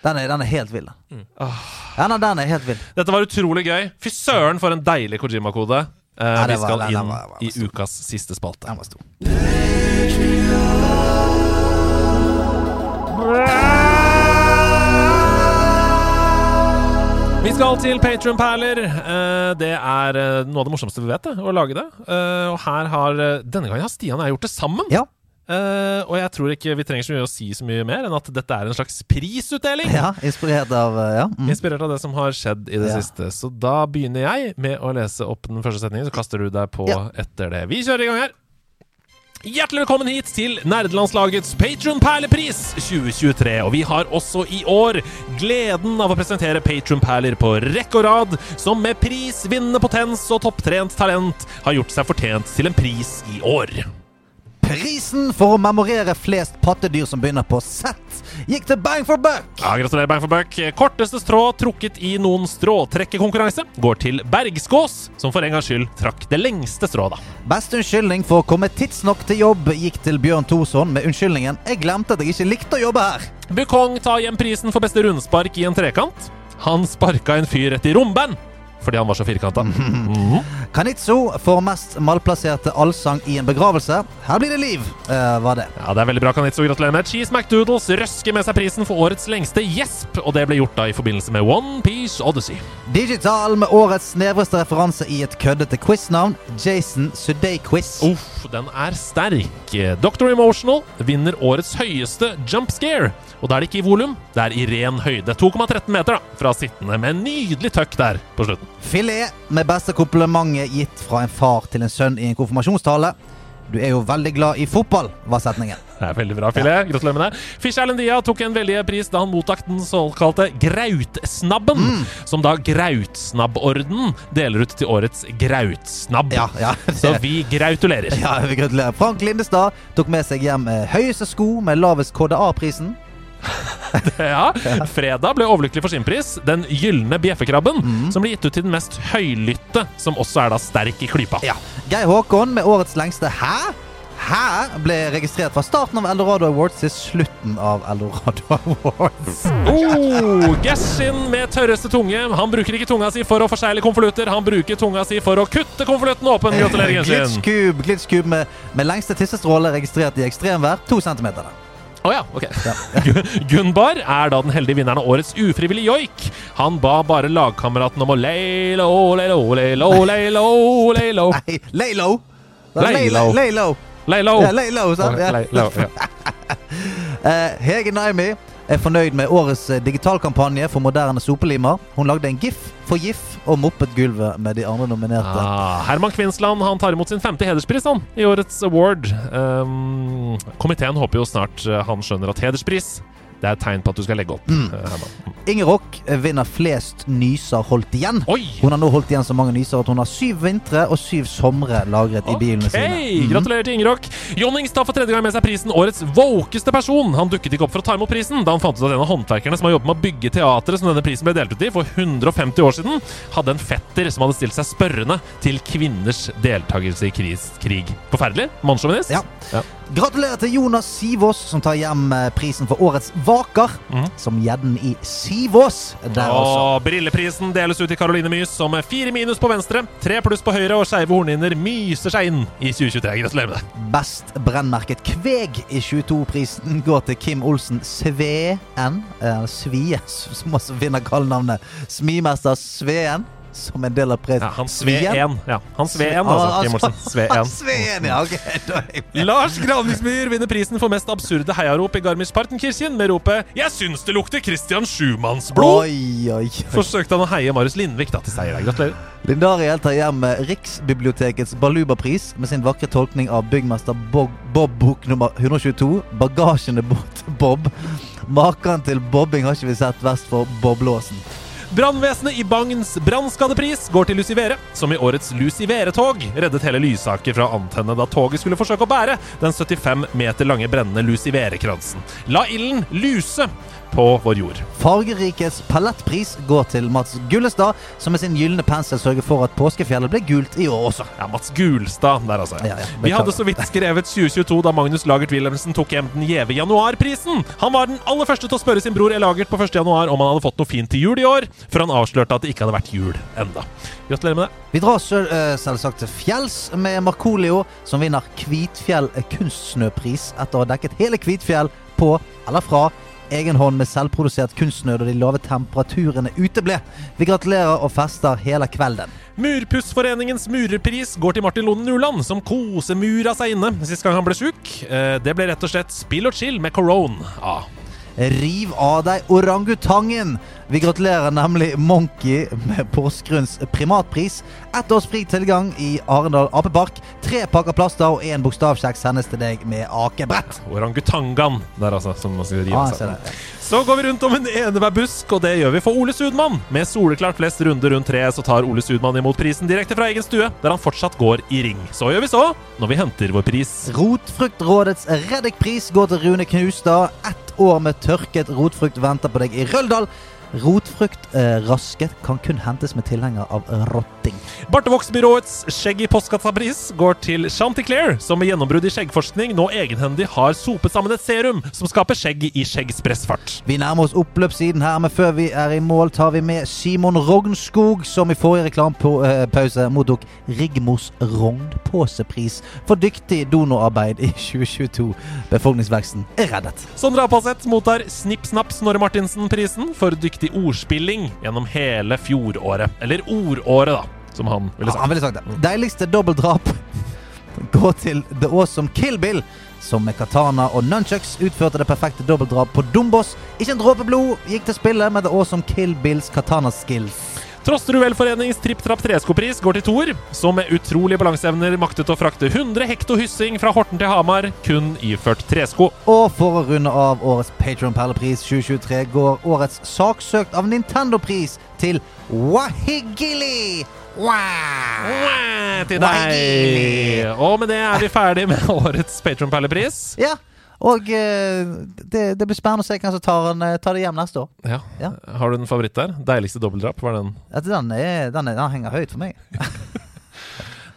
Den er, den er helt vill. den. Ja, nei, den er helt vill. Dette var utrolig gøy. Fy søren, for en deilig Kojima-kode. Eh, vi skal inn i ukas siste spalte. Den var stor. Vi skal til Patron-perler. Eh, det er eh, noe av det morsomste vi vet, å lage det. Eh, og her har Denne gangen har Stian og jeg gjort det sammen. Ja. Uh, og jeg tror ikke vi trenger så mye å si så mye mer enn at dette er en slags prisutdeling. ja, inspirert av Ja. Mm. Inspirert av det som har skjedd i det Ja. siste. Så da begynner jeg med å lese opp den første setningen, så kaster du deg på Ja. etter det. Vi kjører i gang her. Hjertelig velkommen hit til Nerdelandslagets Patron-perlepris 2023. Og vi har også i år gleden av å presentere Patron-perler på rekke og rad, som med prisvinnende potens og topptrent talent har gjort seg fortjent til en pris i år. Prisen for å memorere flest pattedyr som begynner på Z, gikk til Bang for buck. Ja, Gratulerer, Bang for buck. Korteste strå trukket i noen stråtrekkekonkurranse går til Bergskås, som for en gangs skyld trakk det lengste strået, da. Beste unnskyldning for å komme tidsnok til jobb gikk til Bjørn Thorsson med unnskyldningen 'Jeg glemte at jeg ikke likte å jobbe her'. Bukong tar hjem prisen for beste rundspark i en trekant. Han sparka en fyr rett i romband fordi han var så firkanta. Mhm. Kanitso får mest malplasserte allsang i en begravelse. Her blir det liv, uh, var det. Ja, Det er veldig bra, Kanitzo. Gratulerer med. Cheese McDoodles røsker med seg prisen for årets lengste gjesp, og det ble gjort da i forbindelse med One Piece Odyssey. Digital med årets snevreste referanse i et køddete quiznavn. Jason Suday-quiz. Uff, den er sterk. Doctor Emotional vinner årets høyeste jump scare. Og da er det ikke i volum, det er i ren høyde. 2,13 meter da, fra sittende, med en nydelig tøkk der på slutten. Filet med beste komplimentet gitt fra en far til en sønn i en konfirmasjonstale. Du er jo veldig glad i fotball, var setningen. Det er veldig bra, Filet. Gratulerer med det. Fish Erlend Dia tok en veldig pris da han mottok den såkalte Grautsnabben, Mm. som da Grautsnabborden deler ut til årets Grautsnabb. Ja, ja. Så vi gratulerer. Ja, vi gratulerer. Frank Lindestad tok med seg hjem eh, høyeste sko med lavest KDA-prisen. Ja, Fredag ble overlykkelig for sin pris. Den gylne bjeffekrabben, Mm. som ble gitt ut til den mest høylytte, som også er da sterk i klypa. Ja. Geir Håkon med årets lengste Hæ? Hæ? ble registrert fra starten av Eldorado Awards til slutten av Eldorado Awards. Oh, Geshin med tørreste tunge. Han bruker ikke tunga si for å forsegle konvolutter, han bruker tunga si for å kutte konvolutten åpen. Gratulerer, Geshin. Glitchcube, glitchcube med, med lengste tissestråle registrert i ekstremvær. To centimeter. der. Å ja, ok. Ja. Gunbar er da den heldige vinneren av årets ufrivillig joik. Han ba bare lagkameraten om å low, lay low, lay low. Nei. Lay low. Lay low. Ja, lay low, sant? Ja. Lay low, ja. Eh, Hege Naimi er fornøyd med årets eh, digitalkampanje for moderne sopelimer. Hun lagde en gif for GIF og moppet gulvet med de andre nominerte. Ah, Herman Kvinsland han tar imot sin femte hederspris han, i årets award. Um, komiteen håper jo snart eh, han skjønner at hederspris det er et tegn på at du skal legge opp. Mm. eh, Herman. Inger Rock eh, vinner flest nyser holdt igjen. Oi! Hun har nå holdt igjen så mange nyser at hun har syv vintre og syv somre lagret i bilene sine. Mm. Gratulerer til Inger Rock. Jonnings tar for tredje gang med seg prisen Årets våkeste person. Han dukket ikke opp for å ta imot prisen da han fant ut at en av håndverkerne som har jobbet med å bygge teatret som denne prisen ble delt ut i for 150 år siden, hadde en fetter som hadde stilt seg spørrende til kvinners deltakelse i krig. Forferdelig? Mannssjåvinist? Ja. Gratulerer til Jonas Sivås, som tar hjem eh, prisen for Årets vaker, Mm. som gjedden i Sivås. Der altså. Og brilleprisen deles ut til Caroline Mys, som er fire minus på venstre, tre pluss på høyre og skeive hornhinner myser seg inn i 2023. Gratulerer med det. Best brennmerket Kveg i 22-prisen går til Kim Olsen Sveen. Eh, Svie, som også vinner kallenavnet Smimester Sveen. Som en del av prisen. Ja, han sve én. Ja, han sved én, altså. Kim Olsen. Sve ja. Lars Granviksmyr vinner prisen for mest absurde heiarop i Garmisch-Partenkirchen med ropet 'Jeg syns det lukter Christian Schumannsblod'. Oi, oi, oi. Forsøkte han å heie Marius Lindvik da til seier. Gratulerer. Lindariel tar hjem Riksbibliotekets Baluba-pris med sin vakre tolkning av byggmester Bob, Bob bok nummer 122, 'Bagasjene bort Bob'. Maken til bobbing har ikke vi sett vest for Boblåsen. Brannvesenet i Bagns brannskadepris går til Lucivere, som i årets Lucivere-tog reddet hele Lysaker fra å antenne da toget skulle forsøke å bære den 75 meter lange brennende Lucivere-kransen. La ilden luse på vår jord. Fargerikets palettpris går til Mats Gullestad, som med sin gylne pensel sørger for at påskefjellet ble gult i år også. Ja, Mats Gulstad der, altså. Ja, ja, Vi hadde så vidt skrevet 2022 da Magnus Lagert Wilhelmsen tok hjem den gjeve januarprisen. Han var den aller første til å spørre sin bror Elagert på 1. januar om han hadde fått noe fint til jul i år, før han avslørte at det ikke hadde vært jul enda. Gratulerer med det. Vi drar selv, eh, selvsagt til fjells med Markolio, som vinner Kvitfjell kunstsnøpris etter å ha dekket hele Kvitfjell på, eller fra, egen hånd med selvprodusert kunstsnø da de lave temperaturene uteble. Vi gratulerer og fester hele kvelden. Murpussforeningens murerpris går til Martin Lone Nuland, som kosemura seg inne sist gang han ble sjuk. Eh, Det ble rett og slett spill og chill med corona. Ah. Riv av deg orangutangen! Vi gratulerer nemlig Monkey med Porsgrunns primatpris. Ett års fri tilgang i Arendal apepark. Tre pakker plaster og én bokstavkjeks sendes til deg med akebrett. Orangutangan der, altså. Som man rive Ah. Så går vi rundt om en enhver busk, og det gjør vi for Ole Sudmann. Med soleklart flest runder rundt treet, så tar Ole Sudmann imot prisen direkte fra egen stue, der han fortsatt går i ring. Så gjør vi så, når vi henter vår pris. Rotfruktrådets Reddikpris går til Rune Knustad. Ett år med tørket rotfrukt venter på deg i Røldal. Rotfrukt rasket kan kun hentes med tilhenger av rotting. Bartevoksbyråets Skjegg i postkassa-pris går til Chanticleer, som med gjennombrudd i skjeggforskning nå egenhendig har sopet sammen et serum som skaper skjegg i skjeggspressfart. Vi nærmer oss oppløpssiden her, men før vi er i mål, tar vi med Simon Rognskog, som i forrige reklamepause mottok Rigmors rognpåsepris for dyktig donorarbeid i 2022. Befolkningsveksten er reddet. Sondre Apaseth mottar Snipp Snapp Snorre Martinsen-prisen for dyktig ordspilling gjennom hele fjoråret. Eller ordåret, da, som han ville Ja, han sagt. ville sagt det. Deiligste dobbeltdrap går til The Awesome Kill Bill, som med katana og nunchucks utførte det perfekte dobbeltdrap på Dombås. Ikke en dråpe blod gikk til spille med The Awesome Kill Bills katana skills. Trosterud velforenings Tripp Trapp Treskopris går til Thor, som med utrolige balanseevner maktet å frakte 100 hekto hyssing fra Horten til Hamar, kun iført tresko. Og for å runde av årets Patron Perlepris 2023 går årets saksøkt av Nintendo-pris til Wahigili! Wow! Til deg! Og med det er vi ferdig med årets Patron Perlepris. Ja, og eh, det, det blir spennende å se hvem som tar, den, eh, tar det hjem neste år. Ja. Ja. Har du en favoritt der? Deiligste dobbeltdrap? Var den Ja, den, er, den, er, den henger høyt for meg.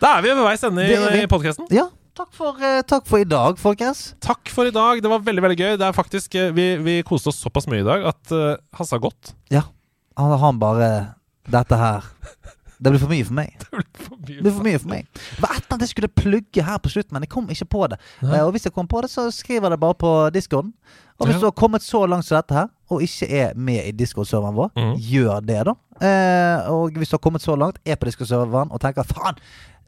Da er vi ved veis ende i, i podkasten. Ja, takk for, eh, takk for i dag, folkens. Takk for i dag. Det var veldig veldig gøy. Det er faktisk, Vi, vi koste oss såpass mye i dag at uh, Hasse har gått. Ja, han, han bare Dette her Det blir for mye for meg. For mye. Det blir for mye for meg. Det var et eller annet jeg skulle plugge her på slutten, men jeg kom ikke på det. Nei. Eh, og hvis jeg kommer på det, så skriver jeg det bare på discoen. Og hvis Ja. du har kommet så langt som dette her, og ikke er med i discord-serveren vår, mm. gjør det, da. Eh, og hvis du har kommet så langt, er på discord-serveren og tenker faen,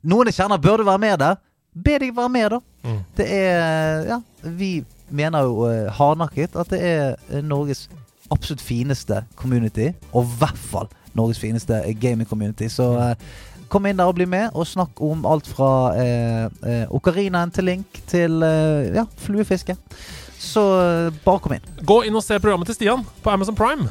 noen jeg kjenner burde være med der, be deg være med, da. Mm. Det er Ja, vi mener jo uh, hardnakket at det er eh, Norges absolutt fineste community, og i hvert fall Norges fineste gaming-community. Så eh, kom inn der og bli med, og snakk om alt fra eh, eh, okarinaen til Link til eh, ja, fluefiske. Så bare kom inn. Gå inn og se programmet til Stian på Amazon Prime.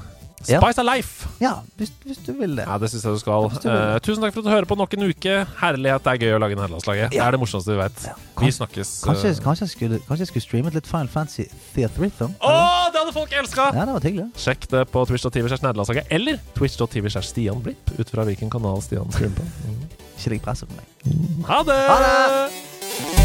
Ja. Spice of Life. Ja, hvis, hvis du vil det. Ja, Det syns jeg du skal. Du. Eh, tusen takk for at du hører på nok en uke. Herlighet, det er gøy å lage nederlandslaget. Det er det morsomste vi vet. Ja. Vi snakkes. Kanskje, eh, kanskje, jeg skulle, kanskje jeg skulle streamet litt Final Fantasy Theatrithon? Å, det hadde folk elska! Ja, det var hyggelig. Sjekk det på twitch.tv nederlandslaget eller twitch.tv Stian Blipp, ut fra hvilken kanal Stian streamer på. Mm. Ikke legg presset på meg. Ha det! Ha det!